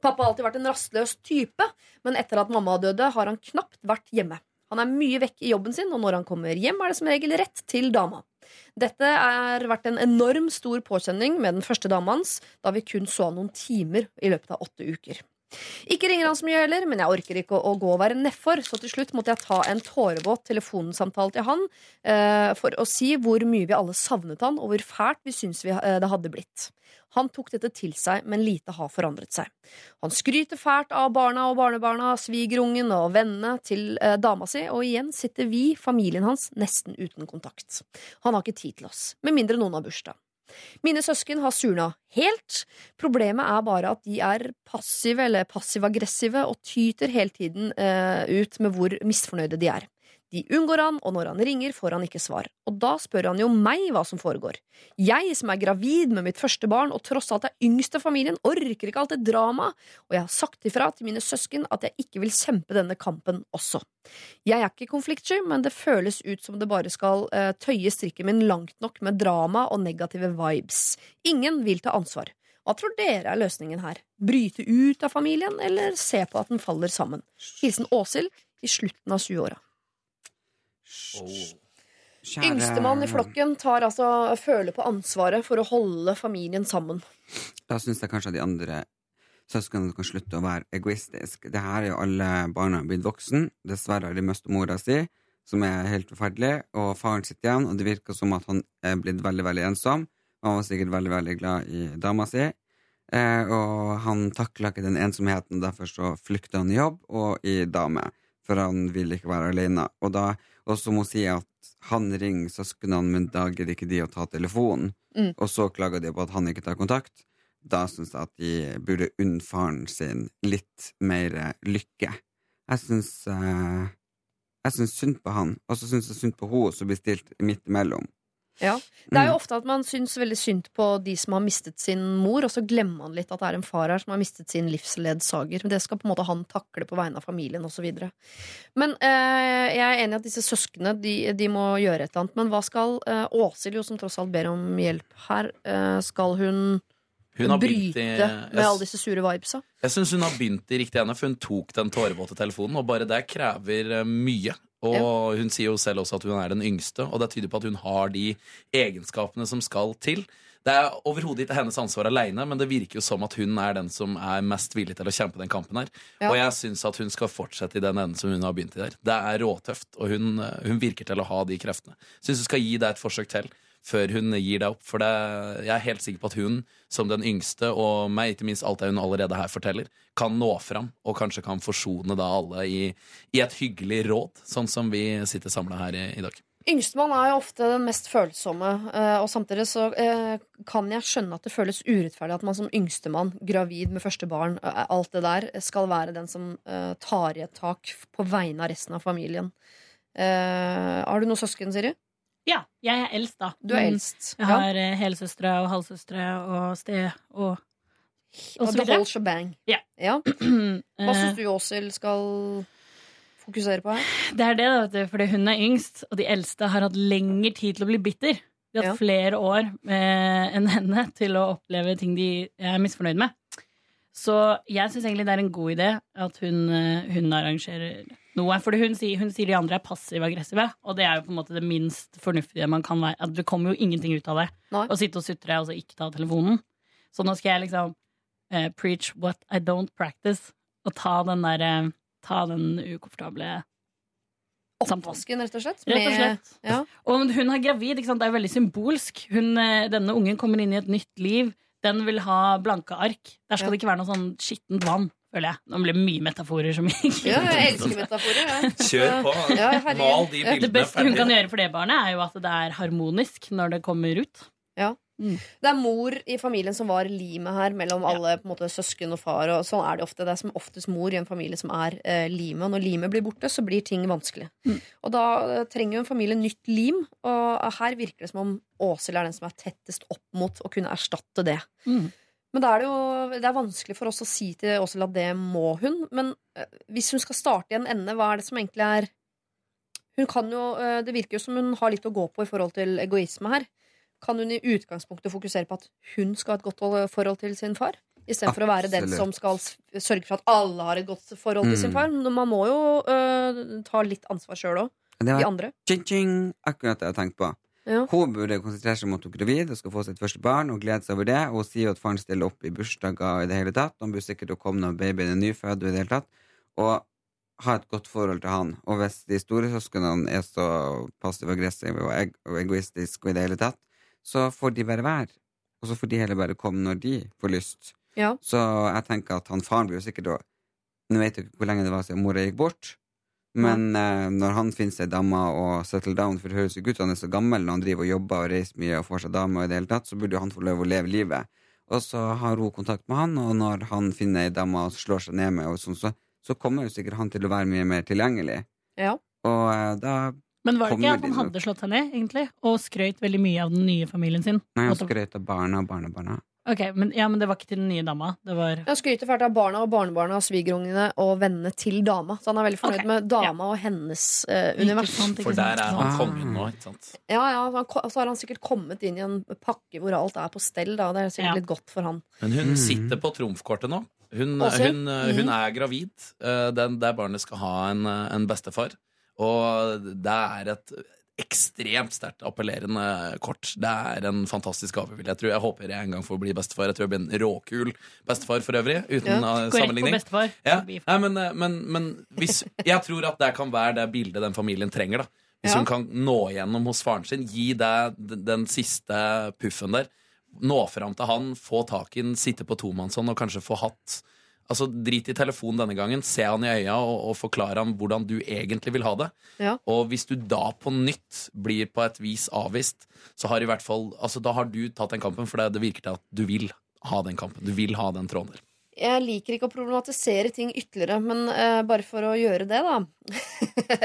Pappa har alltid vært en rastløs type, men etter at mamma døde, har han knapt vært hjemme. Han er mye vekk i jobben sin, og når han kommer hjem, er det som regel rett til dama. Dette har vært en enorm stor påkjenning med den første dama hans, da vi kun så noen timer i løpet av åtte uker. Ikke ringer han så mye heller, men jeg orker ikke å, å gå og være nedfor, så til slutt måtte jeg ta en tårevåt telefonsamtale til han eh, for å si hvor mye vi alle savnet han, og hvor fælt vi syntes vi, eh, det hadde blitt. Han tok dette til seg, men lite har forandret seg. Han skryter fælt av barna og barnebarna, svigerungen og vennene til eh, dama si, og igjen sitter vi, familien hans, nesten uten kontakt. Han har ikke tid til oss, med mindre noen har bursdag. Mine søsken har surna helt. Problemet er bare at de er passive eller passiv-aggressive og tyter hele tiden eh, ut med hvor misfornøyde de er. De unngår han, og når han ringer, får han ikke svar. Og da spør han jo meg hva som foregår. Jeg som er gravid med mitt første barn, og tross alt er yngst av familien, orker ikke alt det dramaet, og jeg har sagt ifra til mine søsken at jeg ikke vil kjempe denne kampen også. Jeg er ikke konfliktsky, men det føles ut som det bare skal uh, tøye strikken min langt nok med drama og negative vibes. Ingen vil ta ansvar. Hva tror dere er løsningen her? Bryte ut av familien, eller se på at den faller sammen? Hilsen Åshild i slutten av 20-åra. Kjære- Yngstemann i flokken tar altså føler på ansvaret for å holde familien sammen. Da syns jeg kanskje de andre søsknene kan slutte å være egoistiske. Det her er jo alle barna blitt voksen. Dessverre har de mistet mora si, som er helt forferdelig, og faren sitter igjen, og det virker som at han er blitt veldig, veldig ensom. Han var sikkert veldig, veldig glad i dama si. Eh, og han takla ikke den ensomheten, derfor så flykta han i jobb og i dame. For han vil ikke være alene. Og da også må si at han ringer søsknene, men da gidder ikke de å ta telefonen. Mm. Og så klager de på at han ikke tar kontakt. Da syns jeg at de burde unne faren sin litt mer lykke. Jeg syns eh, Jeg syns synd på han, og så syns jeg synd på henne som blir stilt midt imellom. Ja. Det er jo Mm. ofte at man syns veldig synd på de som har mistet sin mor, og så glemmer man litt at det er en far her som har mistet sin livsledsager. Det skal på en måte han takle på vegne av familien osv. Men eh, jeg er enig i at disse søsknene de, de må gjøre et eller annet. Men hva skal eh, Åshild, jo som tross alt ber om hjelp her, eh, skal hun, Hun bryte i- med alle disse sure vibesa? Jeg syns hun har begynt i riktig ende, for hun tok den tårevåte telefonen, og bare det krever eh, mye. Og hun sier jo selv også at hun er den yngste, og det tyder på at hun har de egenskapene som skal til. Det er overhodet ikke hennes ansvar aleine, men det virker jo som at hun er den som er mest villig til å kjempe den kampen her. Ja. Og jeg syns at hun skal fortsette i den enden som hun har begynt i der. Det er råtøft, og hun, hun virker til å ha de kreftene. Syns hun skal gi det et forsøk til før hun gir deg opp. For det, jeg er helt sikker på at hun, som den yngste, og meg, ikke minst alt det hun allerede her forteller, kan nå fram, og kanskje kan forsone da alle i, i et hyggelig råd, sånn som vi sitter samla her i, i dag. Yngstemann er jo ofte den mest følsomme, eh, og samtidig så eh, kan jeg skjønne at det føles urettferdig at man som yngstemann, gravid med første barn, eh, alt det der, skal være den som tar i et tak på vegne av resten av familien. Har du noen søsken, Siri? Ja, jeg er eldst, da. Du er eldst. Jeg har ja. helsøstre og halvsøstre og sted og og så videre. shebang. Ja. Ja. Hva Eh, syns du Åshild skal fokusere på her? Det er det, da, fordi hun er yngst, og de eldste har hatt lengre tid til å bli bitter. De har hatt flere år eh, enn henne til å oppleve ting de er misfornøyd med. Så jeg syns egentlig det er en god idé at hun, eh, hun arrangerer noe. For hun, sier- hun sier de andre er passiv-aggressive, og det er jo på en måte det minst fornuftige man kan være. At det kommer jo ingenting ut av det. Nei. Å sitte og sutre og så ikke ta telefonen. Så nå skal jeg liksom uh, preach what I don't practice, og ta den der uh, Ta den ukomfortable Oppvasken, rett og slett? Rett og slett. Ja. Og hun er gravid, det er veldig symbolsk. Hun, eh, denne ungen kommer inn i et nytt liv. Den vil ha blanke ark. Der skal det ikke være noe sånn skittent vann, føler jeg. Nå blir det mye metaforer som ikke Ja, jeg elsker metaforer. Ja. Kjør på. Ja. Mal de Det bildene beste hun kan gjøre for det barnet, er jo at det er harmonisk når det kommer ut. Ja. Det er mor i familien som var limet her mellom alle på en måte, søsken og far. Og sånn er det ofte. Det er som oftest mor i en familie som er eh, limet. Og når limet blir borte, så blir ting vanskelig. Og da eh, trenger jo en familie nytt lim. Og her virker det som om Åshild er den som er tettest opp mot å kunne erstatte det. Mm. Men da er det jo det er vanskelig for oss å si til Åshild at det må hun. Men eh, hvis hun skal starte i en ende, hva er det som egentlig er Hun kan jo, eh, Det virker jo som hun har litt å gå på i forhold til egoisme her. Kan hun i utgangspunktet fokusere på at hun skal ha et godt forhold til sin far? Istedenfor å være den som skal sørge for at alle har et godt forhold til sin Mm. far. Man må jo uh, ta litt ansvar sjøl òg. De andre. ching, ching, akkurat det jeg har tenkt på. Ja. Hun burde konsentrere seg om at hun er gravid og skal få sitt første barn, og glede seg over det. Og hun sier at faren stiller opp i bursdager i det hele tatt. Han burde sikkert komme når babyen er nyfødt og i det hele tatt. Og ha et godt forhold til han. Og hvis de store søsknene er så passiv-aggressive og, eg og egoistiske og i det hele tatt, så får de bare være. Og så får de heller bare komme når de får lyst. Ja. Så jeg tenker at han faren blir jo sikkert å Nå vet jeg ikke hvor lenge det var siden mora gikk bort. Men eh, når han finner seg dame og settle down, for det høres jo ikke ut som han er så gammel når han driver og jobber og reiser mye og får seg dame, og i det hele tatt, så burde jo han få lov å leve livet. Og så har hun kontakt med han, og når han finner ei dame og slår seg ned med, og sånn, så, så kommer jo sikkert han til å være mye mer tilgjengelig. Ja. Og eh, da Men var det ikke at han hadde slått seg ned, egentlig? Og skrøt veldig mye av den nye familien sin? Nei, han skrøt av barna og barnebarna. Ok, men, ja, men det var ikke til den nye dama? Det var Han skryter fælt av barna og barnebarna, svigerungene og vennene til dama. Så han er veldig fornøyd okay. med dama og hennes eh, univers. sant, ikke For der er han Ah. kongen nå, ikke sant? Ja, ja, han, så har han sikkert kommet inn i en pakke hvor alt er på stell. Da. Det er sikkert Ja. litt godt for han. Men hun Mm. sitter på trumfkortet nå. Hun, hun, hun er gravid. eh, Den, der barnet skal ha en, eh, en bestefar. Og det er et ekstremt sterkt appellerende kort. Det er en fantastisk gave, vil jeg tro. Jeg håper jeg en gang får bli bestefar. Jeg tror jeg blir en råkul bestefar for øvrig, uten Ja. eh, sammenligning. Ja. Nei, men, eh, men, men hvis, jeg tror at det kan være det bildet den familien trenger. da Hvis hun kan nå igjennom hos faren sin, gi deg den, den siste puffen der. Nå fram til han, få tak i den, sitte på tomannshånd og kanskje få hatt Altså Drit i telefonen denne gangen, se han i øya og, og forklare ham hvordan du egentlig vil ha det. Ja. Og hvis du da på nytt blir på et vis avvist, så har i hvert fall Altså da har du tatt den kampen, for det, det virker til at du vil ha den kampen. Du vil ha den tråden der. Jeg liker ikke å problematisere ting ytterligere, men uh, bare for å gjøre det, da.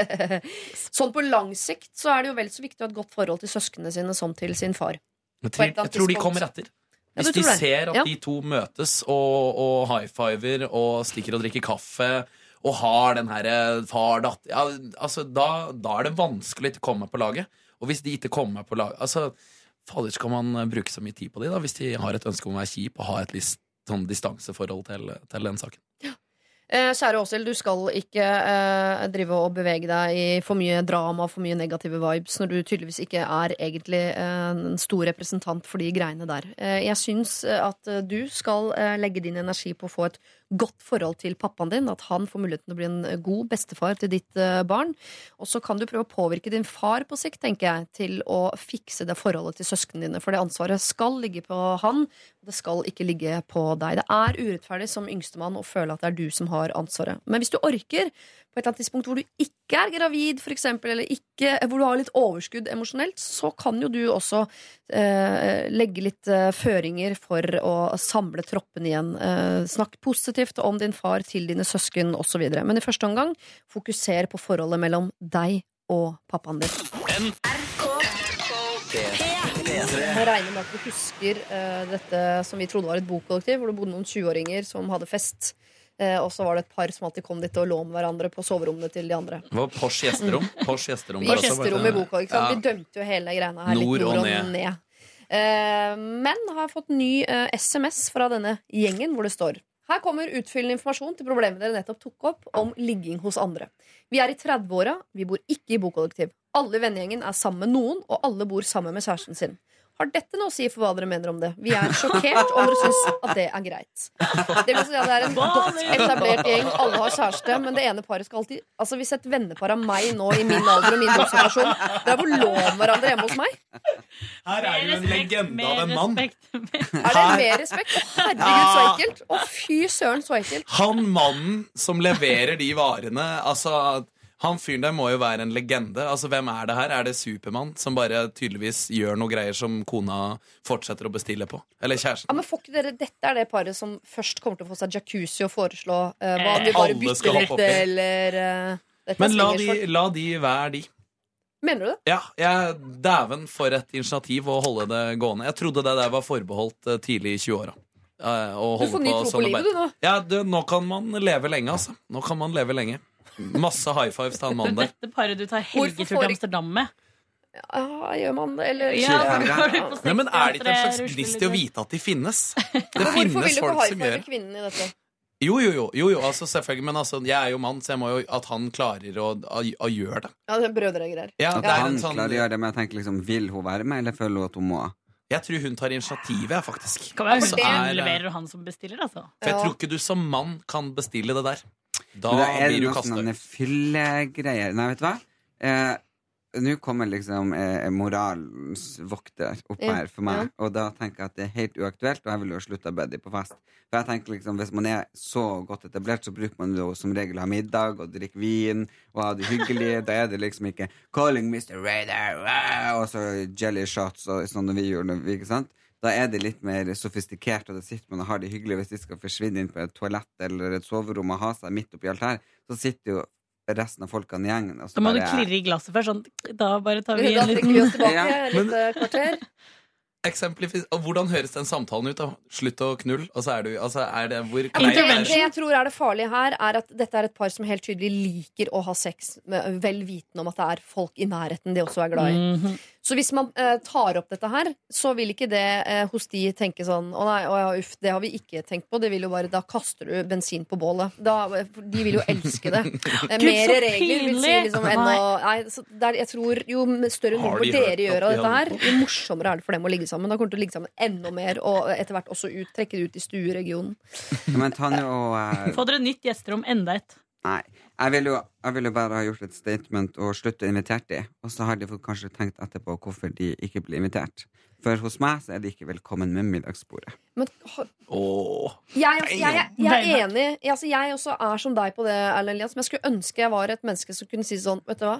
sånn på lang sikt så er det jo vel så viktig å ha et godt forhold til søsknene sine som til sin far. Jeg tror, jeg tror de kommer etter. Ja, Hvis de ser at Ja. de to møtes og, og high fiver og stikker og drikker kaffe og har den herre far-datter ja, altså, da, da er det vanskelig å komme på laget. Og hvis de ikke kommer på laget altså, Fader, skal man bruke så mye tid på de da hvis de har et ønske om å være kjip og ha et litt sånn distanseforhold til, til den saken? Eh, kjære Åshild, du skal ikke eh, drive og bevege deg i for mye drama for mye negative vibes når du tydeligvis ikke er egentlig eh, en stor representant for de greiene der. Eh, jeg syns eh, at eh, du skal legge din energi på å få et godt forhold til pappaen din, at han får muligheten til å bli en eh, god bestefar til ditt eh, barn. Og så kan du prøve å påvirke din far på sikt, tenker jeg, til å fikse det forholdet til søsknene dine. For det ansvaret skal ligge på han, det skal ikke ligge på deg. Det er urettferdig som yngstemann å føle at det er du som har ansvaret. Men hvis du orker, på et eller annet tidspunkt hvor du ikke er gravid, for eksempel, eller ikke, hvor du har litt overskudd emosjonelt, så kan jo du også eh, legge litt eh, føringer for å samle troppen igjen. Eh, snakk positivt om din far til dine søsken osv. Men i første omgang, fokuser på forholdet mellom deg og pappaen din. Jeg regner med at du husker eh, dette som vi trodde var et bokollektiv, hvor det bodde noen 20-åringer som hadde fest. Eh, og så var det et par som alltid kom dit og lå med hverandre på soverommene til de andre. Det var Porsche gjesterom. Porsche gjesterom der også, gjesterom i boka, ikke sant? Ja. Vi dømte jo hele greiene her Nord litt og nord og ned. ned. Eh, men har fått ny eh, SMS fra denne gjengen hvor det står her kommer utfyllende informasjon til problemet dere nettopp tok opp om ligging hos andre. Vi er i 30-åra, vi bor ikke i bokollektiv. Alle i vennegjengen er sammen med noen, og alle bor sammen med kjæresten sin. Har dette noe å si for hva dere mener om det? Vi er sjokkert om dere syns at det er greit. Det vil si at det er en godt etablert gjeng, alle har kjæreste, men det ene paret skal alltid Altså Hvis et vennepar av meg nå i min alder og min bosituasjon drar på lå med hverandre hjemme hos meg, Her er jo en legende av en mann. er det mer respekt? Herregud, så ekkelt. Å, fy søren, så ekkelt. Han mannen som leverer de varene Altså, han fyren der må jo være en legende. Altså, Hvem er det her? Er det Supermann som bare tydeligvis gjør noe greier som kona fortsetter å bestille på? Eller kjæresten? Ja, men får ikke dere, Dette er det paret som først kommer til å få seg jacuzzi og foreslå uh, hva om vi Eh, bare bytter litt, eller uh, Men la de, la de være de. Mener du det? Ja, jeg, Dæven for et initiativ å holde det gående. Jeg trodde det der var forbeholdt eh, tidlig i 20-åra. eh, Du får ny tro på sånn livet, du nå. Ja, du, nå kan man leve lenge, altså. Nå kan man leve lenge. Masse high fives til han mannen der. Dette paret du tar helgetur til Amsterdam med. Ja, gjør man det, eller Ja, Ja, går du Nei, men Er det ikke en slags gnist i å vite at de finnes? Det finnes folk som gjør kvinnen i dette? Jo, jo, jo, jo, jo altså selvfølgelig, men altså, jeg er jo mann, så jeg må jo at han klarer å, å, å gjøre det. Ja, det er brødregreier. Ja, At han sånn klarer å gjøre det, men jeg tenker liksom, vil hun være med, eller føler hun at hun må? Jeg tror hun tar initiativet, faktisk. Kan være Så hun er, eh, leverer og han som bestiller, altså. For jeg Ja. tror ikke du som mann kan bestille det der. Da da er det blir du noe kasta sånn fyllegreier. Nei, vet du hva? Eh, Nå kommer liksom eh, moralens vokter opp Ja, her for meg, og da tenker jeg at det er helt uaktuelt, og jeg vil jo slutte å buddy på fest. For jeg tenker liksom, Hvis man er så godt etablert, så bruker man jo som regel å ha middag og drikke vin og ha det hyggelig. Da er det liksom ikke 'calling Mr. Radar', wow, og så jelly shots og sånn som vi gjorde. Ikke sant? Da er de litt mer sofistikert, og det sitter man og har det hyggelig. Hvis de skal forsvinne inn på et toalett eller et soverom og ha seg midt oppi alt her, så sitter jo resten av folkene i gjengen. Og så Da må du klirre i glasset først. Sånn, da bare tar vi en vi liten Ja, kvarter. Hvordan høres den samtalen ut? da? Slutt å knull, og så er du altså, er det, hvor Det, er det det? jeg tror er det farlige her, er at dette er et par som helt tydelig liker å ha sex, med, vel vitende om at det er folk i nærheten de også er glad i. Mhm. Så hvis man eh, tar opp dette her, så vil ikke det eh, hos de tenke sånn Å nei, å ja, uff, det har vi ikke tenkt på. Det vil jo bare, Da kaster du bensin på bålet. Da, de vil jo elske det. Eh, Gud, Mer så regler vil si liksom enn å nei, så der, Jeg tror jo større nummer de dere hørt gjør at av dette her, jo morsommere er det for dem å ligge sammen. Da kommer det til å ligge sammen enda mer, og etter hvert også ut, trekke det ut i stueregionen. Men Tanja og uh... Få dere nytt gjesterom, enda et. Nei. Jeg ville jo, vil jo bare ha gjort et statement og slutte å invitere de. Og så har de kanskje tenkt etterpå hvorfor de ikke blir invitert. For hos meg så er de ikke velkommen med middagsbordet. Men oh. Jeg, jeg, jeg, jeg er enig. Jeg, altså, jeg også er som deg på det, Erlend Elias. Men jeg skulle ønske jeg var et menneske som kunne si sånn, vet du hva?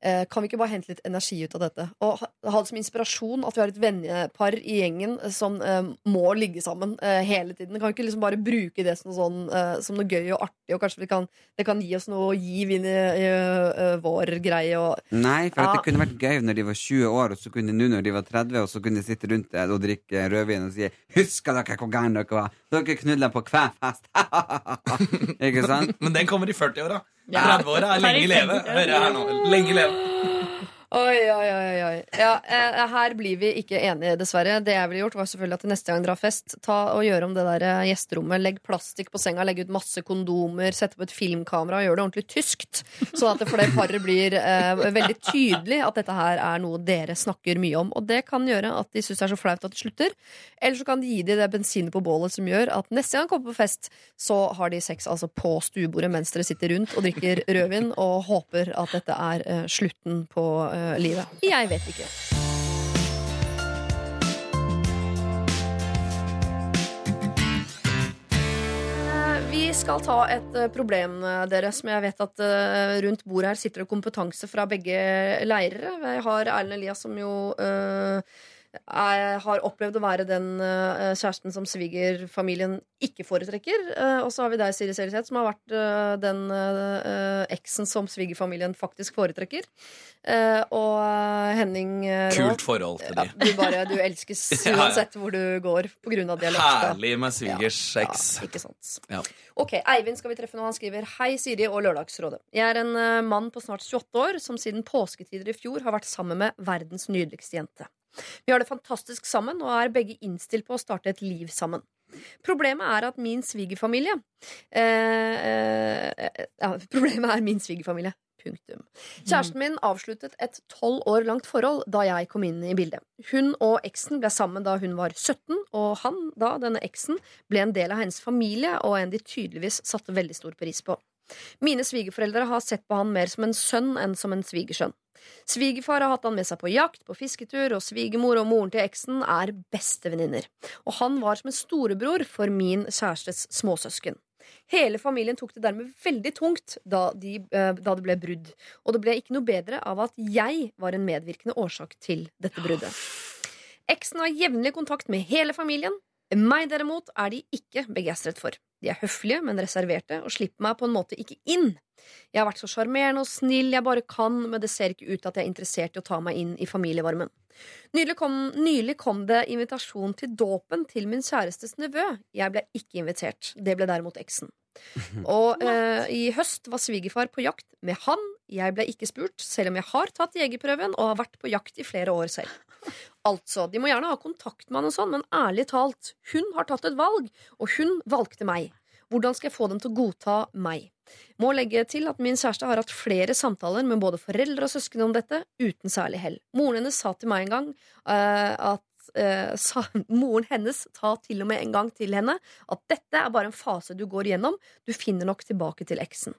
Eh, kan vi ikke bare hente litt energi ut av dette? Og ha, det som inspirasjon at vi har et vennepar i gjengen som eh, må ligge sammen eh, hele tiden. Kan vi ikke liksom bare bruke det som noe, sånn, eh, som noe gøy og artig, og kanskje vi kan, det kan gi oss noe giv inn i, i uh, vår greie? Og, Nei, for at Ja. det kunne vært gøy når de var 20 år, og så kunne de nå når de var 30, og så kunne de sitte rundt og drikke rødvin og si 'Husker dere hvor gærne dere var?' Dere knulla på hver fest! ikke sant? Men den kommer i 40-åra. Ja. 30-åra er lenge leve. 50. Hører her nå. Lenge leve. Oi, oi, oi, oi. Ja, eh, her blir vi ikke enige, dessverre. Det jeg ville gjort, var selvfølgelig at neste gang dere har fest, ta og gjøre om det der eh, gjesterommet. Legg plastikk på senga, legg ut masse kondomer, sette på et filmkamera og gjør det ordentlig tyskt. Sånn at det for det paret blir eh, veldig tydelig at dette her er noe dere snakker mye om. Og det kan gjøre at de syns det er så flaut at de slutter. Eller så kan de gi dem det bensinet på bålet som gjør at neste gang de kommer på fest, så har de sex altså på stuebordet mens dere sitter rundt og drikker rødvin og håper at dette er eh, slutten på eh, livet. Jeg vet ikke. Eh, Vi skal ta et eh, problem, eh, dere, som jeg vet at rundt bordet her sitter det kompetanse fra begge leirer. Jeg har Erlend Elias, som jo eh, er, har opplevd å være den eh, kjæresten som svigerfamilien ikke foretrekker. Eh, og så har vi deg, Siri Seliseth, som har vært eh, den eksen som svigerfamilien faktisk foretrekker. Og Henning Kult forhold til ja, de. du, bare, du elskes Ja, ja. uansett hvor du går, av dialekta. Herlig med svigers eks. Ja, ikke sant. Ja. Ok, Eivind skal vi treffe nå. Han skriver Hei, Siri og Lørdagsrådet. Jeg er en mann på snart 28 år som siden påsketider i fjor har vært sammen med verdens nydeligste jente. Vi har det fantastisk sammen og er begge innstilt på å starte et liv sammen. Problemet er at min svigerfamilie eh, eh, ja, Problemet er min svigerfamilie. Punktum. Kjæresten min avsluttet et tolv år langt forhold da jeg kom inn i bildet. Hun og eksen ble sammen da hun var 17, og han, da, denne eksen, ble en del av hennes familie og en de tydeligvis satte veldig stor pris på. Mine svigerforeldre har sett på han mer som en sønn enn som en svigersønn. Svigerfar har hatt han med seg på jakt, på fisketur, og svigermor og moren til eksen er bestevenninner. Og han var som en storebror for min kjærestes småsøsken. Hele familien tok det dermed veldig tungt da, de, eh, da det ble brudd. Og det ble ikke noe bedre av at jeg var en medvirkende årsak til dette bruddet. Eksen har jevnlig kontakt med hele familien. Meg derimot er de ikke begeistret for. De er høflige, men reserverte, og slipper meg på en måte ikke inn. Jeg har vært så sjarmerende og snill jeg bare kan, men det ser ikke ut til at jeg er interessert i å ta meg inn i familievarmen. Nylig kom, nylig kom det invitasjon til dåpen til min kjærestes nevø. Jeg ble ikke invitert. Det ble derimot eksen. Og eh, i høst var svigerfar på jakt med han. Jeg ble ikke spurt, selv om jeg har tatt jegerprøven og har vært på jakt i flere år selv. Altså, De må gjerne ha kontakt med han og sånn, men ærlig talt, hun har tatt et valg, og hun valgte meg. Hvordan skal jeg få dem til å godta meg? Må legge til at min kjæreste har hatt flere samtaler med både foreldre og søsken om dette, uten særlig hell. Moren hennes sa til meg en gang uh, at uh, sa, Moren hennes sa til og med en gang til henne at dette er bare en fase du går gjennom, du finner nok tilbake til eksen.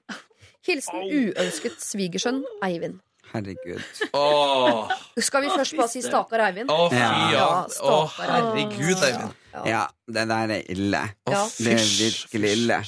Hilsen uønsket svigersønn Eivind. Herregud. Oh. Skal vi først bare si stakkar Eivind? Å, fy Ja. ja. Å, herregud, Eivind. Ja, det der er ille. Ja. Det er virkelig ille.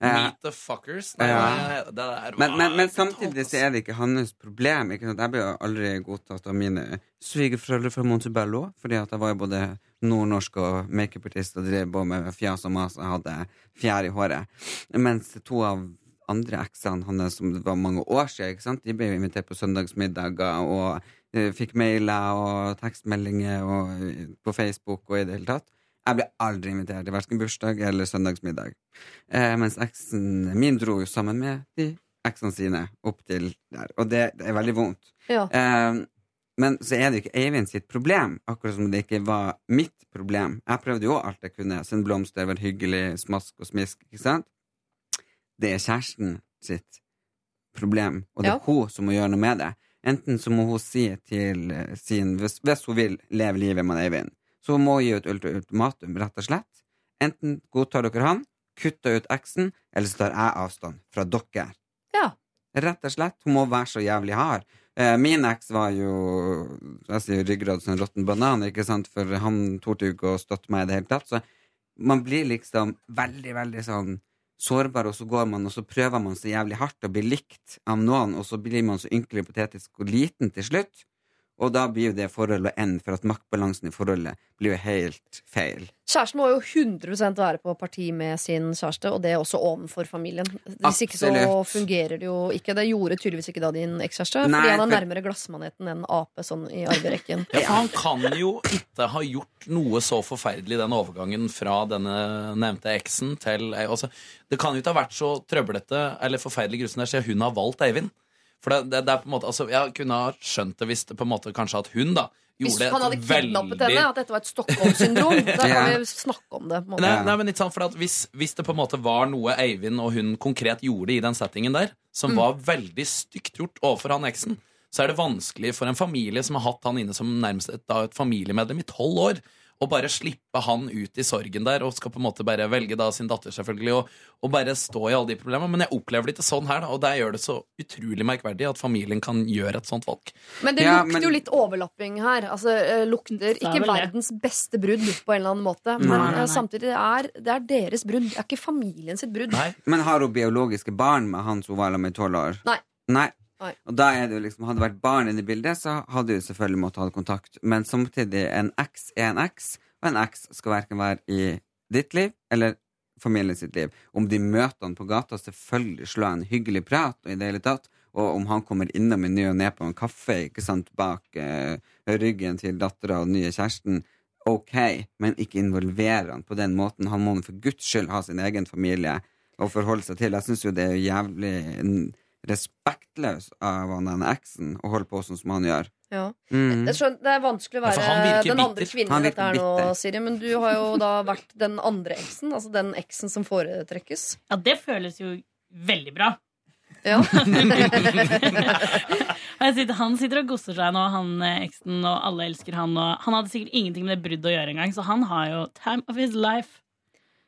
Meet the fuckers. Nei, Ja. det der Men, men, men samtidig så er det ikke hans problem. Ikke sant? Jeg ble jo aldri godtatt av mine svigerforeldre fra Montebello, fordi at jeg var jo både nordnorsk og makeupartist og drev på med fjas og mas og hadde fjær i håret. Mens to av andre eksene hans, som det var mange år siden, de ble jo invitert på søndagsmiddager og uh, fikk mailer og tekstmeldinger og, uh, på Facebook og i det hele tatt. Jeg ble aldri invitert til verken bursdag eller søndagsmiddag. Uh, mens eksen min dro jo sammen med de eksene sine opp til der. Og det, det er veldig vondt. Ja. Men så er det jo ikke Eivind sitt problem, akkurat som det ikke var mitt problem. Jeg prøvde jo alt jeg kunne. Sende blomster, være hyggelig, smask og smisk. Ikke sant? Det er kjæresten sitt problem, og det er Ja. hun som må gjøre noe med det. Enten så må hun si til eh, sin Hvis, hvis hun vil leve livet med Eivind, så må hun gi ulti- ultimatum, rett og slett. Enten godtar dere han, kutter ut eksen, eller så tar jeg avstand fra dere. Ja. Rett og slett. Hun må være så jævlig hard. Eh, min eks var jo Jeg sier ryggrad som en råtten banan, ikke sant, for han torde jo ikke å støtte meg i det hele tatt. Så man blir liksom veldig, veldig sånn sårbar, og så går man og så prøver man så jævlig hardt å bli likt av noen, og så blir man så ynkelig patetisk og liten til slutt. Og da blir jo det forholdet å for at maktbalansen i forholdet blir jo helt feil. Kjæresten må jo 100 være på parti med sin kjæreste, og det er også overfor familien. Hvis ikke så fungerer det jo ikke. Det gjorde tydeligvis ikke da din ekskjæreste, Nei, fordi han er for- nærmere glassmaneten enn ape sånn i arverekken. Ja, for han kan jo ikke ha gjort noe så forferdelig den overgangen fra denne nevnte eksen til altså, Det kan jo ikke ha vært så trøblete eller forferdelig grusomt der, siden hun har valgt Eivind. For det, det, det er på en måte, altså, Jeg kunne ha skjønt det hvis det på en måte kanskje at hun da Hvis han hadde kidnappet veldig henne, at dette var et Stockholm-syndrom, da Ja. kan vi snakke om det. Nei, nei, men ikke sant, for at hvis, hvis det på en måte var noe Eivind og hun konkret gjorde i den settingen der, som Mm. var veldig stygt gjort overfor han eksen, så er det vanskelig for en familie som har hatt han inne som nærmest et, da, et familiemedlem i tolv år, å bare slippe han ut i sorgen der, og skal på en måte bare velge da sin datter, selvfølgelig, og, og bare stå i alle de problemene. Men jeg opplever det ikke sånn her, da, og det gjør det så utrolig merkverdig at familien kan gjøre et sånt valg. Men det Ja, lukter men- jo litt overlapping her. Altså, eh, lukter er ikke verdens beste brudd på en eller annen måte. Men Nei, nei, nei. eh, samtidig det er det er deres brudd. Det er ikke familien sitt brudd. Nei, Men har hun biologiske barn med han som var sammen i tolv år? Nei. Nei. Og da er det jo liksom, Hadde det vært barn inne i bildet, så hadde du selvfølgelig måttet ha kontakt. Men samtidig, en eks er en eks, og en eks skal verken være i ditt liv eller familien sitt liv. Om de møter han på gata, selvfølgelig slå en hyggelig prat, og i det hele tatt. Og om han kommer innom i ny og ne på en kaffe ikke sant, bak eh, ryggen til dattera og nye kjæresten, ok, men ikke involverer han på den måten. Han må for guds skyld ha sin egen familie å forholde seg til. Jeg syns jo det er jævlig respektløst av han denne eksen og holde på sånn som han gjør. Ja. Mm. Jeg skjønner, det er vanskelig å være ja, den andre kvinnen i dette her nå. Siri. Men du har jo da vært den andre eksen. Altså den eksen som foretrekkes. Ja, det føles jo veldig bra. Ja. Han sitter og gosser seg nå, han eh, eksen, og alle elsker han. Og han hadde sikkert ingenting med det bruddet å gjøre engang, så han har jo time of his life.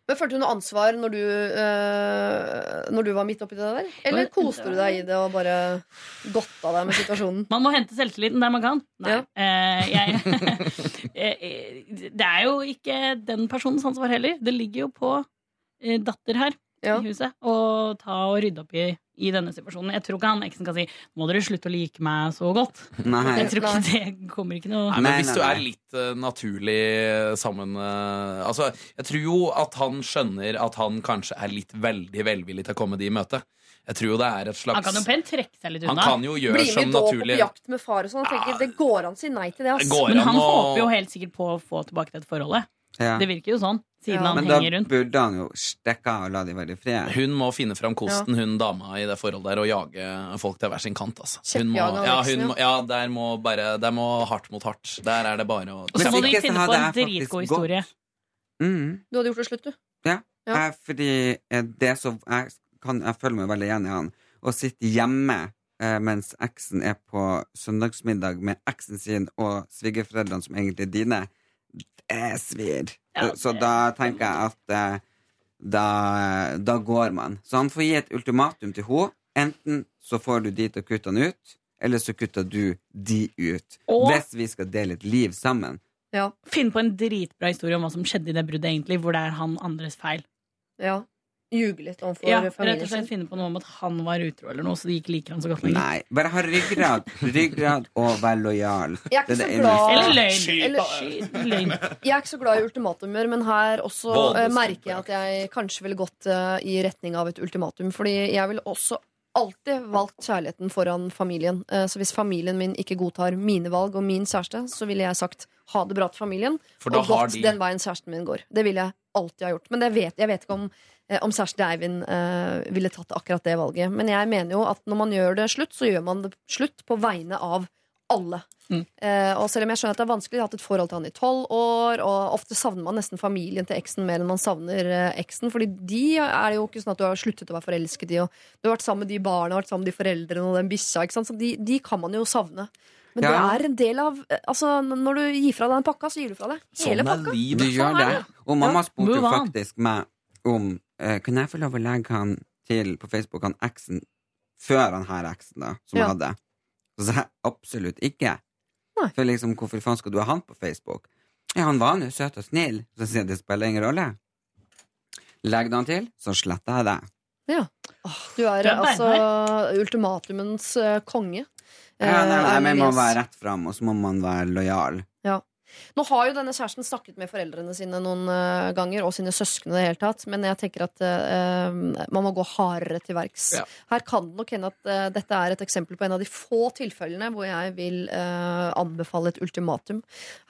Men Følte du noe ansvar når du, øh, når du var midt oppi det der? Eller koste du deg i det og bare godta deg med situasjonen? Man må hente selvtilliten der man kan. Nei. Ja. Eh, jeg, eh, det er jo ikke den personens ansvar heller. Det ligger jo på eh, datter her. Ja. i huset og ta og rydde opp i, i denne situasjonen. Jeg tror ikke han eksen kan si 'må dere slutte å like meg så godt'. Nei. Jeg tror ikke det kommer ikke noe Nei, men Hvis du er litt uh, naturlig sammen uh, Altså, Jeg tror jo at han skjønner at han kanskje er litt veldig velvillig til å komme de i møte. Jeg tror jo det er et slags Han kan jo pent trekke seg litt Han unna. kan jo gjøre Bli med som naturlig på jakt med far og sånn. Ja. Det går an å si nei til det. Det ass. Men han å- håper jo helt sikkert på å få tilbake dette forholdet. Ja. Det virker jo sånn, siden Ja. han Men da henger rundt. burde han jo stikke av og la de være i fred. Hun må finne fram kosten, hun dama i det forholdet der, og jage folk til hver sin kant. Altså. Hun må, ja, hun må, ja, der må bare Der må hardt mot hardt. Der er det bare å Og så må du finne på en dritgod historie. Mm. Du hadde gjort det slutt, du. Ja. Ja. Eh, fordi det som jeg, kan, jeg føler meg veldig igjen i han. Å sitte hjemme eh, mens eksen er på søndagsmiddag med eksen sin og svigerforeldrene som egentlig er dine, det svir. Ja, Eh, så det- da tenker jeg at eh, da, da går man. Så han får gi et ultimatum til henne. Enten så får du de til å kutte han ut, eller så kutter du de ut. Og- Hvis vi skal dele et liv sammen. Ja. Finn på en dritbra historie om hva som skjedde i det bruddet, egentlig, hvor det er han andres feil. ja. Ljuge litt overfor Ja, rett og slett finne på noe om at han var utro, eller noe, så de ikke liker han så godt lenger. Nei, bare ha ryggrad. Ryggrad og vær lojal. Jeg er ikke så glad- Eller løgn. Eller- løgn. Jeg er ikke så glad i ultimatumer, men her også eh, merker jeg at jeg kanskje ville gått uh, i retning av et ultimatum. Fordi jeg ville også alltid valgt kjærligheten foran familien. Eh, så hvis familien min ikke godtar mine valg og min kjæreste, så ville jeg sagt ha det bra til familien. Og gått de den veien kjæresten min går. Det ville jeg alltid ha gjort. Men det vet, jeg vet ikke om, eh, om kjæresten Eivind eh, ville tatt akkurat det valget. Men jeg mener jo at når man gjør det slutt, så gjør man det slutt på vegne av alle. Mm. Eh, og selv om jeg skjønner at det er vanskelig, jeg har hatt et forhold til han i tolv år, og ofte savner man nesten familien til eksen mer enn man savner eh, eksen. Fordi de er jo ikke sånn at du har sluttet å være forelsket i, og du har vært sammen med de barna, vært sammen med de foreldrene og den bikkja. Så de, de kan man jo savne. Men Ja. det er en del av eh, Altså, når du gir fra deg den pakka, så gir du fra deg hele Sånn pakka. Du gjør Sånn det. Og mamma Ja, spurte jo faktisk meg om eh, Kan jeg få lov å legge han til på Facebook, han eksen, før han her eksen, da, som Ja. jeg hadde. Så sa jeg absolutt ikke. Nei. For liksom, hvorfor faen skal du ha han på Facebook? Ja, han var nå søt og snill. Så sier jeg det spiller ingen rolle. Legg det han til, så sletter jeg det. Åh, du er er altså ultimatumens eh, konge. Ja, nei, nei, Eh, men man må være rett fram, og så må man være lojal. Nå har jo denne kjæresten snakket med foreldrene sine noen uh, ganger, og sine søsken i det hele tatt, men jeg tenker at uh, man må gå hardere til verks. Ja. Her kan det nok hende at uh, dette er et eksempel på en av de få tilfellene hvor jeg vil anbefale et ultimatum.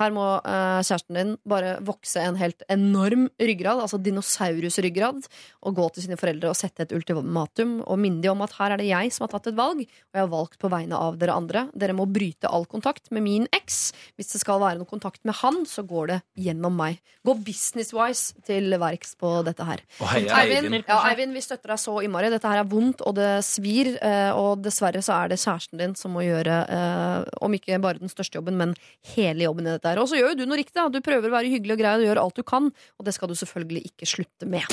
Her må kjæresten din bare vokse en helt enorm ryggrad, altså dinosaurusryggrad, og gå til sine foreldre og sette et ultimatum og minne dem om at her er det jeg som har tatt et valg, og jeg har valgt på vegne av dere andre. Dere må bryte all kontakt med min eks. Hvis det skal være noe kontakt med han, så går det gjennom meg. Gå business-wise til verks på dette her. Eivind, Eivind. ja, Eivind, vi støtter deg så innmari. Dette her er vondt, og det svir. eh, Og dessverre så er det kjæresten din som må gjøre, eh, om ikke bare den største jobben, men hele jobben i dette her. Og så gjør jo du noe riktig. da. Du prøver å være hyggelig og grei og gjør alt du kan, og det skal du selvfølgelig ikke slutte med.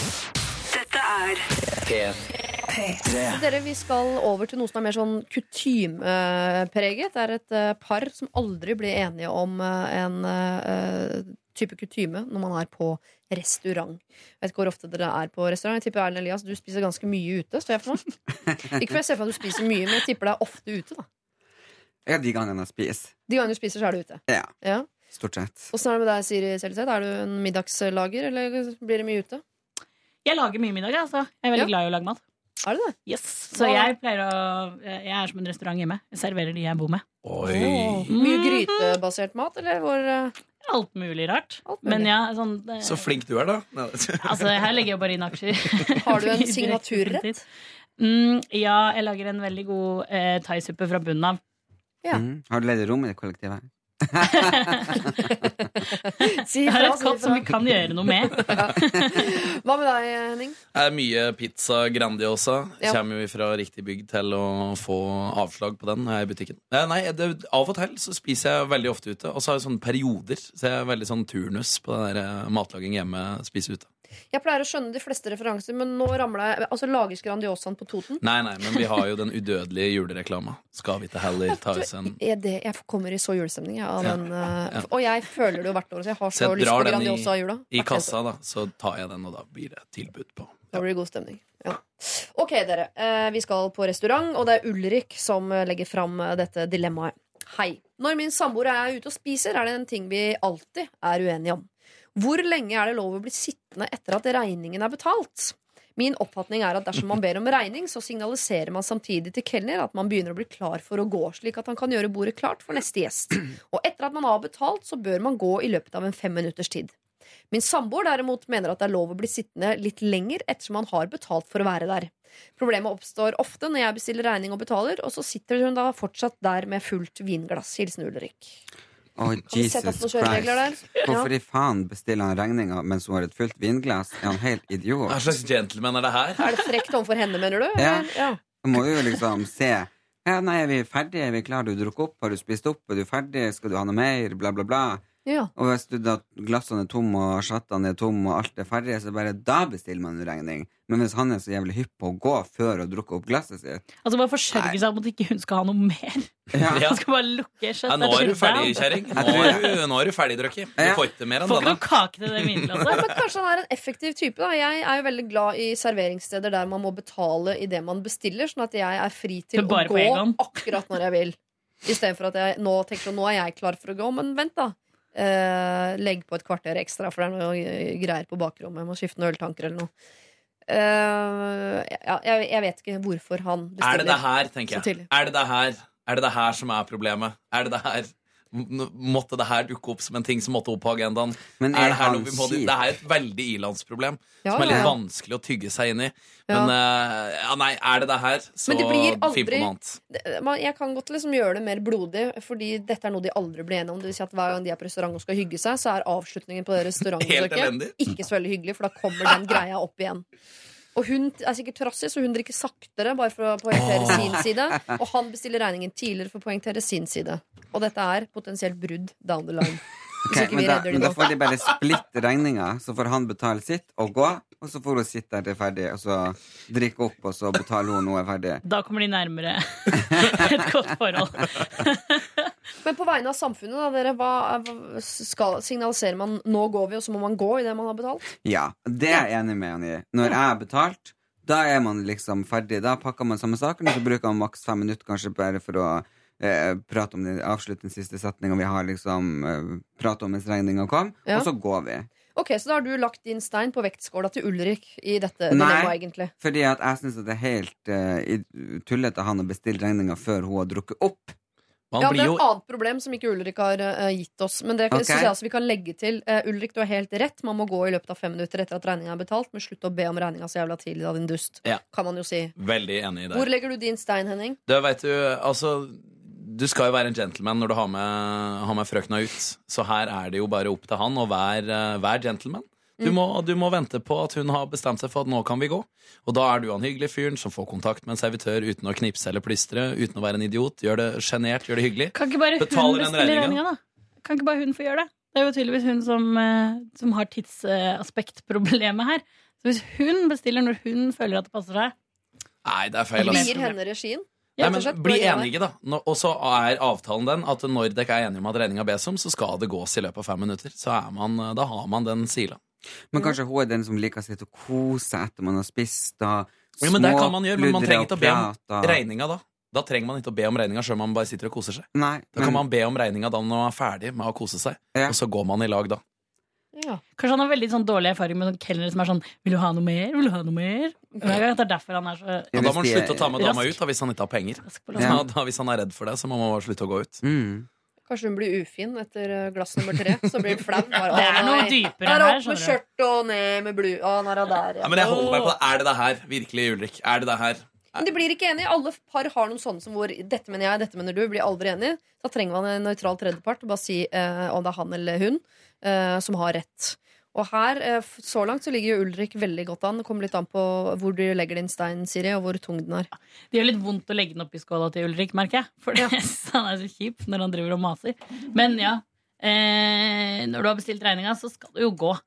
Dette er Dere, Vi skal over til noe som er mer sånn kutymepreget. Det er et eh, par som aldri blir enige om eh, en eh, type kutyme når man er på restaurant. Jeg vet ikke hvor ofte dere er på restaurant. Jeg tipper Erlend Elias, du spiser ganske mye ute. Står jeg for meg? Ikke for jeg ser for meg at du spiser mye, men jeg tipper deg ofte ute. da Ja, de gangene jeg spiser. De gangene du spiser, så er du ute. Ja, Ja. stort sett. Åssen er det med deg, Siri Seldseth? Er du en middagslager, eller blir det mye ute? Jeg lager mye middag, altså. Jeg er veldig Ja. glad i å lage mat. Er det det? Yes. Så jeg pleier å Jeg er som en restaurant hjemme. Jeg serverer de jeg bor med. Oi. Mye grytebasert mat, eller hvor eh, Alt mulig rart. Alt mulig. Men ja, sånn det- Så flink du er, da. Altså, her legger jeg bare inn aksjer. Har du en signaturrett? Mm, ja, jeg lager en veldig god eh, thaisuppe fra bunnen av. Ja. Mm. Har du ledig rom i det kollektivet? Si har ifra, et si som vi kan gjøre noe med. Hva med deg, Henning? Det er mye pizza Grandiosa. Ja. Kommer jo fra riktig bygd til å få avslag på den her er i butikken. Eh, Nei, det, Av og til så spiser jeg veldig ofte ute, og så har jeg sånne perioder. Så jeg er veldig sånn turnus på den der eh, matlaging hjemme, spise ute. Jeg pleier å skjønne de fleste referanser, men nå ramla jeg Altså, lages Grandiosaen på Toten? Nei, nei, men vi har jo den udødelige julereklama. Skal vi til heller ta oss en jeg kommer i så julestemning. Av Ja. den, eh, Ja. Og jeg føler det jo hvert år, så jeg har så, Så jeg lyst på Grandiosa i jula. i kassa, da. Så tar jeg den, og da blir det tilbud på. Da blir det god stemning. Ja. Ok, dere. Eh, vi skal på restaurant, og det er Ulrik som eh, legger fram dette dilemmaet. Hei. Når min samboer er ute og spiser, er det en ting vi alltid er uenige om. Hvor lenge er det lov å bli sittende etter at regningen er betalt? Min oppfatning er at dersom man ber om regning, så signaliserer man samtidig til kelner at man begynner å bli klar for å gå, slik at han kan gjøre bordet klart for neste gjest. Og etter at man har betalt, så bør man gå i løpet av en fem minutters tid. Min samboer derimot mener at det er lov å bli sittende litt lenger ettersom man har betalt for å være der. Problemet oppstår ofte når jeg bestiller regning og betaler, og så sitter hun da fortsatt der med fullt vinglass. Hilsen Ulrik. Opp Jesus? Christ. Hvorfor i faen bestiller han regninga mens hun har et fullt vinglass? Er han helt idiot? Hva slags gentleman er det her? Er det frekt overfor henne, mener du? Ja. ja. Må jo liksom se. Ja, nei, er vi ferdige? Er vi klare? Du drukket opp? Har du spist opp? Er du ferdig? Skal du ha noe mer? Bla, bla, bla. Ja. Og hvis du da glassene er tomme og sjattene er tomme og alt er ferdig, så bare da bestiller man en regning. Men hvis han er så jævlig hypp på å gå før å drukke opp glasset sitt Altså Bare forsørge seg om at ikke hun skal ha noe mer. ja. Han skal bare lukke Ja, nå er du ferdig, kjerring. Nå du, nå er du ferdig drukket. Du får ikke mer enn Får denne. kake til det vinglasset. Men kanskje han er en effektiv type. da Jeg er jo veldig glad i serveringssteder der man må betale i det man bestiller, sånn at jeg er fri til å gå akkurat når jeg vil. Istedenfor at jeg nå tenker sånn, nå er jeg klar for å gå. Men vent, da. Eh, legg på et kvarter ekstra, for det er noe eh, greier på bakrommet. Må skifte noen øltanker eller noe. Eh, ja, jeg, jeg vet ikke hvorfor han bestiller Er det det her, tenker jeg. Er det det her? Er det det her som er problemet? Er det det her? Måtte det her dukke opp som en ting som måtte opp på agendaen? Men Er er det, her noe vi må, det er et veldig ilandsproblem Ja, som er litt ja. vanskelig å tygge seg inn i. Ja. Men eh, ja, nei, er det det her, så Men det blir finn på noe annet. Jeg kan godt liksom gjøre det mer blodig, Fordi dette er noe de aldri blir enige om. Det vil si at Hver gang de er på restaurant og skal hygge seg, så er avslutningen på det Helt restaurantbesøket ikke så veldig hyggelig, for da kommer den greia opp igjen. Og hun er sikkert trassig, så hun drikker saktere bare for å poengtere sin side. Og han bestiller regningen tidligere for å poengtere sin side. Og dette er potensielt brudd down the line. Hvis Ok, ikke men, da, men da får de bare splitte regninga, så får han betale sitt og gå. Og så får hun sitte der til ferdig, og så drikke opp, og så betaler hun noe er ferdig. Da kommer de nærmere et godt forhold. Men på vegne av samfunnet, da, dere, hva, hva skal, signaliserer man 'nå går vi', og så må man gå i det man har betalt? Ja, det er jeg enig med han i. Når jeg har betalt, da er man liksom ferdig. Da pakker man samme saken, og så bruker man maks fem minutter kanskje bare for å eh, prate om den siste setninga vi har, liksom eh, prate om mens regninga kom, Ja. og så går vi. Ok, Så da har du lagt din stein på vektskåla til Ulrik i dette Nei. dilemmaet, egentlig. Nei, Fordi at jeg syns det er helt uh, tullete av han å bestille regninga før hun har drukket opp. Man Ja, Det er et annet problem som ikke Ulrik har uh, gitt oss. Men det okay. synes jeg altså vi kan legge til. uh, Ulrik, du har helt rett. Man må gå i løpet av fem minutter etter at regninga er betalt. Men slutt å be om regninga så jævla tidlig, da, din dust. Ja. Kan man jo si. veldig enig i det. Hvor legger du din stein, Henning? Det vet du, altså Du skal jo være en gentleman når du har med, har med frøkna ut. Så her er det jo bare opp til han å være, eh, være gentleman. Mm. Du må, du må vente på at hun har bestemt seg for at nå kan vi gå. Og da er du han hyggelige fyren som får kontakt med en servitør uten å knipse eller plystre, uten å være en idiot. Gjør det sjenert, gjør det hyggelig. Kan ikke bare hun Betaler hun bestille regninga? da? Kan ikke bare hun få gjøre det? Det er jo tydeligvis hun som, eh, som har tidsaspektproblemet her. Så hvis hun bestiller når hun føler at det passer seg Nei, det er feil. Gir henne regien? Nei, men slett, Bli enige, da. Og så er avtalen den at når dere er enige om at regninga bes om, så skal det gås i løpet av fem minutter. Så er man, da har man den sila. Men kanskje hun er den som liker å sitte og kose etter man har spist. Og Ja, men det kan man gjøre, men man trenger ikke å be om regninga da. Da trenger man ikke å be om regninga sjøl om man bare sitter og koser seg. Nei, Da kan men- man be om regninga da når man er ferdig med å kose seg, Ja. og så går man i lag da. Ja. Kanskje han har veldig sånn dårlig erfaring med sånn kelnere som er sånn 'Vil du ha noe mer? Vil du ha noe mer?' At Det er derfor han er så Ja, da må han slutte å ta med dama ut da, hvis han ikke har penger. Ja. Da, hvis han er redd for det, så må han bare slutte å gå ut. Mm. Kanskje hun blir ufin etter eh, glass nummer tre. Så blir hun flau. Det er noe dypere her. opp med skjørt og ned med blu... Å, han er der, Ja, men jeg holder meg på det. Er det det her? Virkelig, Ulrik? Er det det her? Men de blir ikke enige. Alle par har noen sånne som hvor 'dette mener jeg, dette mener du', blir aldri enige. Da trenger man en nøytral tredjepart og bare si eh, om det er han eller hun eh, som har rett. Og her, eh, så langt, så ligger jo Ulrik veldig godt an. Det kommer litt an på hvor du legger din stein, Siri, og hvor tung den er. Det gjør litt vondt å legge den oppi skåla til Ulrik, merker jeg. For ja. han er så kjip når han driver og maser. Men ja, eh, når du har bestilt regninga, så skal du jo gå.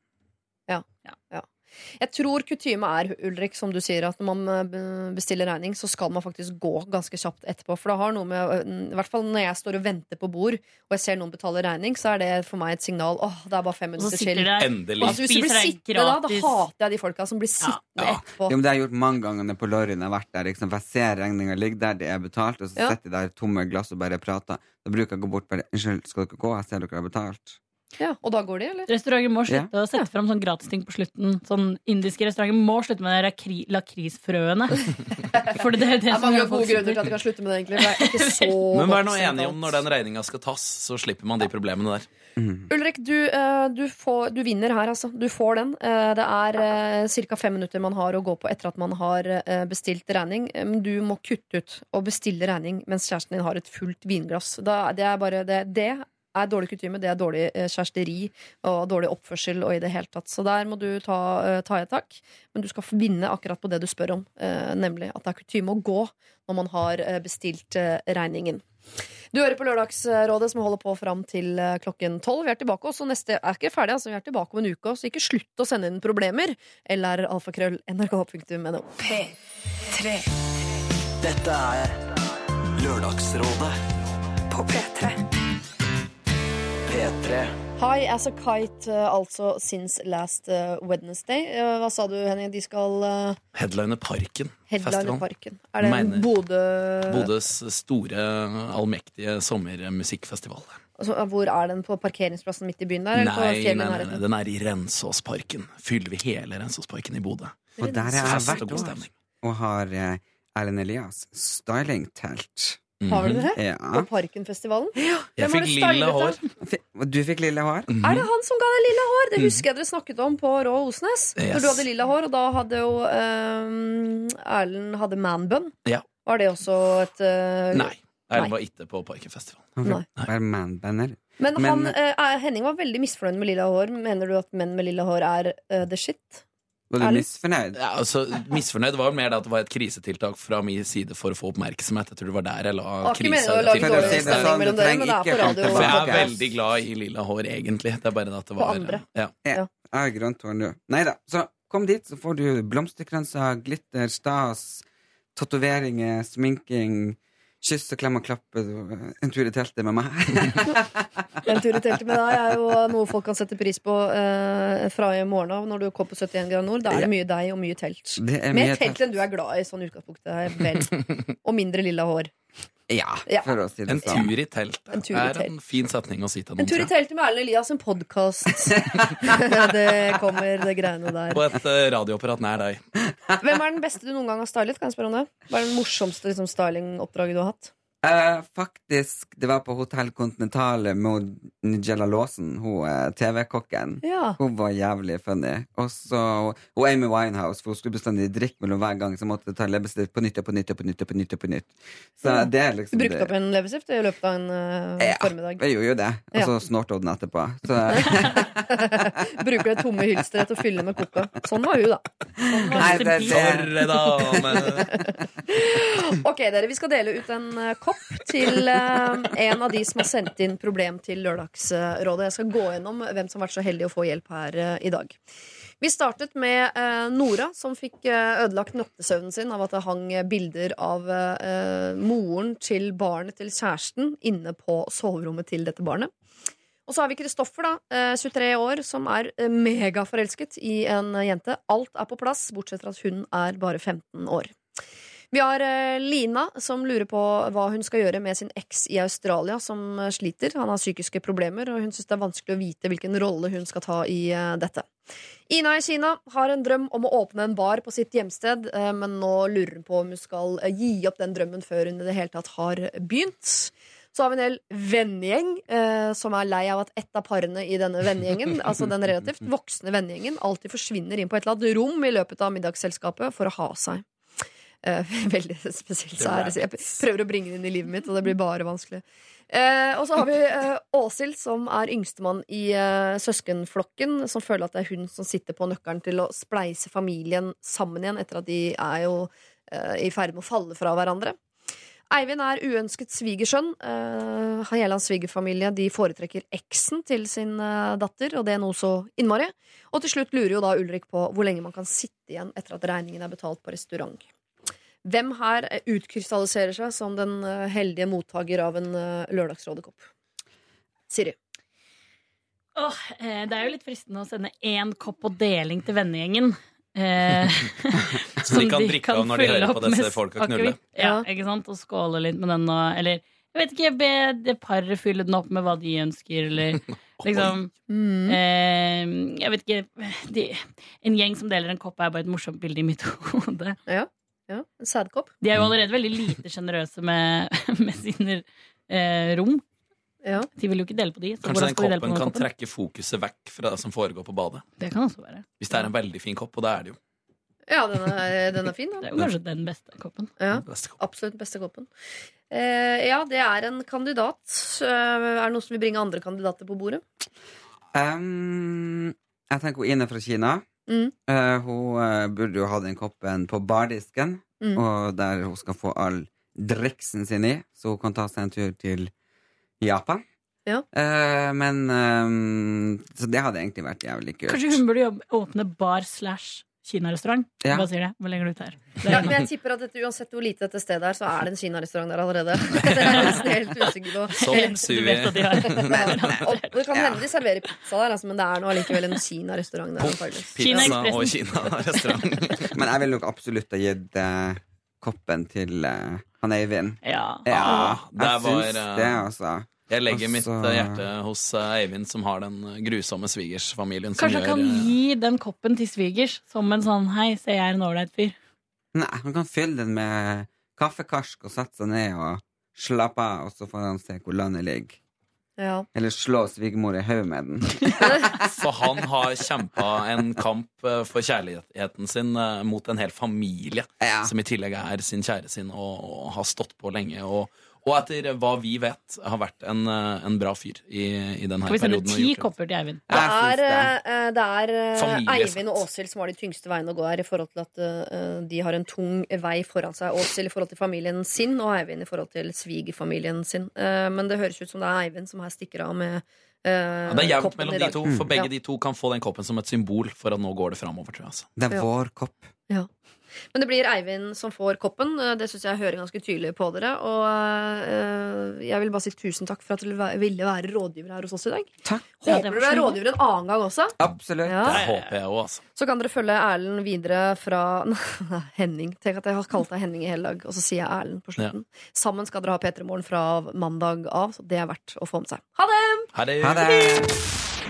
Jeg tror kutyme er, Ulrik, som du sier, at når man eh, bestiller regning, så skal man faktisk gå ganske kjapt etterpå. For det har noe med eh, I hvert fall når jeg står og venter på bord, og jeg ser noen betale regning, så er det for meg et signal. Åh, det er bare fem Og så minutter sitter til. der Endelig. Altså, hvis du blir sittende da, da hater jeg de folka som blir sittende Ja. etterpå. Jo, men det har jeg gjort mange ganger når på Lorry jeg har vært der. Liksom, for jeg ser regninga ligge der, det er betalt, og så Ja. sitter de der tomme glass og bare prater. Da bruker jeg å gå bort bare Unnskyld, skal dere gå? Jeg ser dere har betalt. Ja, og da går de, eller? Restauranter må slutte å sette fram sånn gratisting på slutten. Sånn Indiske restauranter må slutte med de lakri- lakrisfrøene. For det er det Det er mange gode grunner til at de kan slutte med det, egentlig. Det er ikke så Men vær nå enige om når den regninga skal tas, så slipper man de problemene der. Ulrik, du, eh, du, får, du vinner her, altså. Du får den. Eh, Det er ca. fem minutter man har å gå på etter at man har eh, bestilt regning. Eh, Men du må kutte ut og bestille regning mens kjæresten din har et fullt vinglass. Da, det er bare det, det er dårlig kutyme, det er dårlig eh, kjæresteri og dårlig oppførsel og i det hele tatt. Så der må du ta, eh, ta i et tak. Men du skal vinne akkurat på det du spør om, eh, nemlig at det er kutyme å gå når man har bestilt regningen. Du hører på Lørdagsrådet som holder på fram til klokken tolv. Vi er tilbake også neste er ikke ferdig, altså vi er tilbake om en uke, så ikke slutt å sende inn problemer. Eller alfakrøll nrk.no. P3 Dette er Lørdagsrådet på P3. P3. High as a kite, altså since last eh, Wednesday. Eh, Hva sa du, Henning? De skal Headline Parken. headline parken. Er det Bodø Bodøs store, allmektige sommermusikkfestival. altså, Hvor er den? På parkeringsplassen midt i byen der? Nei, nei, nei, nei, den er i Rensåsparken. Fyller vi hele Rensåsparken i Bodø. Og der har jeg vært og og har Erlend Elias stylingtelt. Har du Mhm. det? Ja. På Parkenfestivalen? Jeg fikk lilla hår. Du fikk lilla hår? Mhm. Er det han som ga deg lilla hår? Det husker jeg dere snakket om på Rå Osnes. Yes. Når du hadde lilla hår, og da hadde jo um, Erlend hadde manbun. Ja. Var det også et uh, Nei. Erlend var ikke på Parkenfestivalen. Han Nei. fikk være manbanner. Men, uh, Henning var veldig misfornøyd med lilla hår. Mener du at menn med lilla hår er uh, the shit? Var du misfornøyd? Ja, altså, misfornøyd var mer det at det var et krisetiltak fra min side for å få oppmerksomhet. Jeg tror det var der jeg la krisa For sånn, du trenger ikke radio. Jeg er veldig glad i lilla hår, egentlig. Det er bare det at det var andre. Ja. Jeg har grønt hår nå. Nei da. Så kom dit, så får du blomsterkranser, glitter, stas, tatoveringer, sminking, kyss og klem og klapp En tur i teltet med meg. En tur i teltet med deg er jo noe folk kan sette pris på eh, fra i morgen av når du kommer på 71 grader nord. Da er det mye deg og mye telt. Er Mer telt enn du er glad i, sånn utgangspunktet. Vel. Og mindre lilla hår. Ja, Ja. for å si det En sånn. tur i telt En tur i er telt. en fin setning å si til noen. En tur i tror jeg. teltet med Erlend Elias, en podkast. det kommer, det greiene der. På et eh, radioapparat nær deg. Hvem er den beste du noen gang har stylet? Kan jeg spørre om det? Hva er den morsomste liksom, stylingoppdraget du har hatt? Eh, faktisk, det var på Hotell Continentale med Nigella Lawson, hun eh, TV-kokken. Ja. Hun var jævlig funny. Og så og Amy Winehouse, for hun skulle bestandig drikke mellom hver gang, så måtte ta leppestift på nytt og på nytt og på nytt. og på nytt og på nytt Så Ja. det er Du liksom brukte det. opp en leppestift i løpet av en uh, Ja, formiddag. jeg gjorde jo det. Og Ja. så snorta hun den etterpå. Så Bruker det tomme hylsteret til å fylle med coca. Sånn var hun, da. Sånn var Nei, det, det, Sorry, dame. Ok, dere, Vi skal dele ut en eh, kopp til eh, en av de som har sendt inn problem til Lørdagsrådet. Jeg skal gå gjennom hvem som har vært så heldig å få hjelp her eh, i dag. Vi startet med eh, Nora, som fikk ødelagt nattesøvnen sin av at det hang bilder av moren til barnet til kjæresten inne på soverommet til dette barnet. Og så har vi Kristoffer, da, eh, 23 år, som er megaforelsket i en jente. Alt er på plass, bortsett fra at hun er bare 15 år. Vi har eh, Lina, som lurer på hva hun skal gjøre med sin eks i Australia, som eh, sliter. Han har psykiske problemer, og hun syns det er vanskelig å vite hvilken rolle hun skal ta i eh, dette. Ina i Kina har en drøm om å åpne en bar på sitt hjemsted, men nå lurer hun på om hun skal gi opp den drømmen før hun i det hele tatt har begynt. Så har vi en hel vennegjeng eh, som er lei av at ett av parene i denne vennegjengen, altså den relativt voksne vennegjengen, alltid forsvinner inn på et eller annet rom i løpet av middagsselskapet for å ha seg. Eh, veldig spesielt. Så er det. Jeg prøver å bringe det inn i livet mitt, og det blir bare vanskelig. Uh, og så har vi Åshild, som er yngstemann i uh, søskenflokken, som føler at det er hun som sitter på nøkkelen til å spleise familien sammen igjen, etter at de er jo i ferd med å falle fra hverandre. Eivind er uønsket svigersønn. Uh, hele hans svigerfamilie de foretrekker eksen til sin datter, og det er noe så innmari. Og til slutt lurer jo da Ulrik på hvor lenge man kan sitte igjen etter at regningen er betalt på restaurant. Hvem her eh, utkrystalliserer seg som den eh, heldige mottaker av en uh, Lørdagsrådekopp? Siri. Eh, det er jo litt fristende å sende én kopp på deling til vennegjengen. Eh, Som de kan drikke av når de hører på disse folka knulle. Ja, ikke sant? Og skåle litt med den og Eller jeg vet ikke, be det paret fylle den opp med hva de ønsker, eller liksom Mm. eh, Jeg vet ikke de, En gjeng som deler en kopp, er bare et morsomt bilde i mitt hode. Ja, ja, en sædkopp. De er jo allerede veldig lite sjenerøse med, med sine eh, rom. Ja. De vil jo ikke dele på de. Så Kanskje den koppen de kan koppen? trekke fokuset vekk fra det som foregår på badet. Det kan også være. Hvis det er en veldig fin kopp, og det er det jo. Ja, den er, den er fin, Det er jo kanskje den beste koppen. Ja, Beste koppen. absolutt beste koppen. Eh, ja, det er en kandidat. Eh, er det noe som vil bringe andre kandidater på bordet? Um, jeg tenker hun Ine fra Kina. Mm. Uh, hun eh, burde jo ha den koppen på bardisken, Mm. og der hun skal få all driksen sin i, så hun kan ta seg en tur til Japan. Ja. Uh, men um, Så det hadde egentlig vært jævlig kult. Kanskje hun burde jobbe, åpne bar slash kinarestaurant? Ja. Bare sier det? Hvor lenger ut her? Ja, er men jeg tipper at dette, uansett hvor lite dette stedet er, så er det en kinarestaurant der allerede. Det er nesten helt usikker på. Som Du de men, Og det kan Ja. hende de serverer pizza der, altså, men det er nå allikevel en kinarestaurant der. antageligvis. Kina og. Kina-restaurant. Men jeg ville nok absolutt ha gitt uh, koppen til uh, han Eivind. Ja. Ja, Jeg det jeg var, syns eh, det, altså. Jeg legger mitt Altså- mitt hjerte hos eh, Eivind, som har den eh, grusomme svigersfamilien Kanskje han kan gjør... gi den koppen til svigers som en sånn 'hei, se, jeg er en ålreit fyr'. Nei, han kan fylle den med kaffekarsk og sette seg ned og slappe av, og så får han se hvor landet ligger. Ja. Eller slå svigermor i hodet med den. For han har kjempa en kamp eh, for kjærligheten sin eh, mot en hel familie, Ja. som i tillegg er sin kjære sin, og, og har stått på lenge. Og, og etter hva vi vet, har vært en, eh, en bra fyr i, i denne Skal vi sende ti kopper til Eivind? Det er, det. eh, er eh, Eivind og Åshild som har de tyngste veiene å gå her, i forhold til at eh, de har en tung vei foran seg. Åshild i forhold til familien sin, og Eivind i forhold til svigerfamilien sin. Eh, men det høres ut som det er Eivind som her stikker av med Uh, Ja, det er jevnt mellom de to, for begge Ja. de to kan få den koppen som et symbol for at nå går det framover. Altså. Det er Ja. vår kopp. Men det blir Eivind som får koppen. Eh, Det syns jeg hører ganske tydelig på dere. Og eh, jeg vil bare si tusen takk for at dere ville være rådgiver her hos oss i dag. Takk. Håper dere er rådgiver en annen gang også. Absolutt. Ja. Det håper jeg òg, altså. Så kan dere følge Erlend videre fra Henning. Tenk at jeg har kalt deg Henning i hele dag, og så sier jeg Erlend på slutten. Sammen skal dere ha P3 Morgen fra mandag av, så det er verdt å få med seg. Ha det! Ha det. Ha det.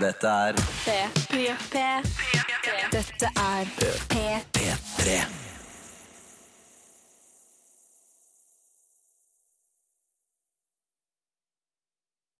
Dette er Dette er P3. P3.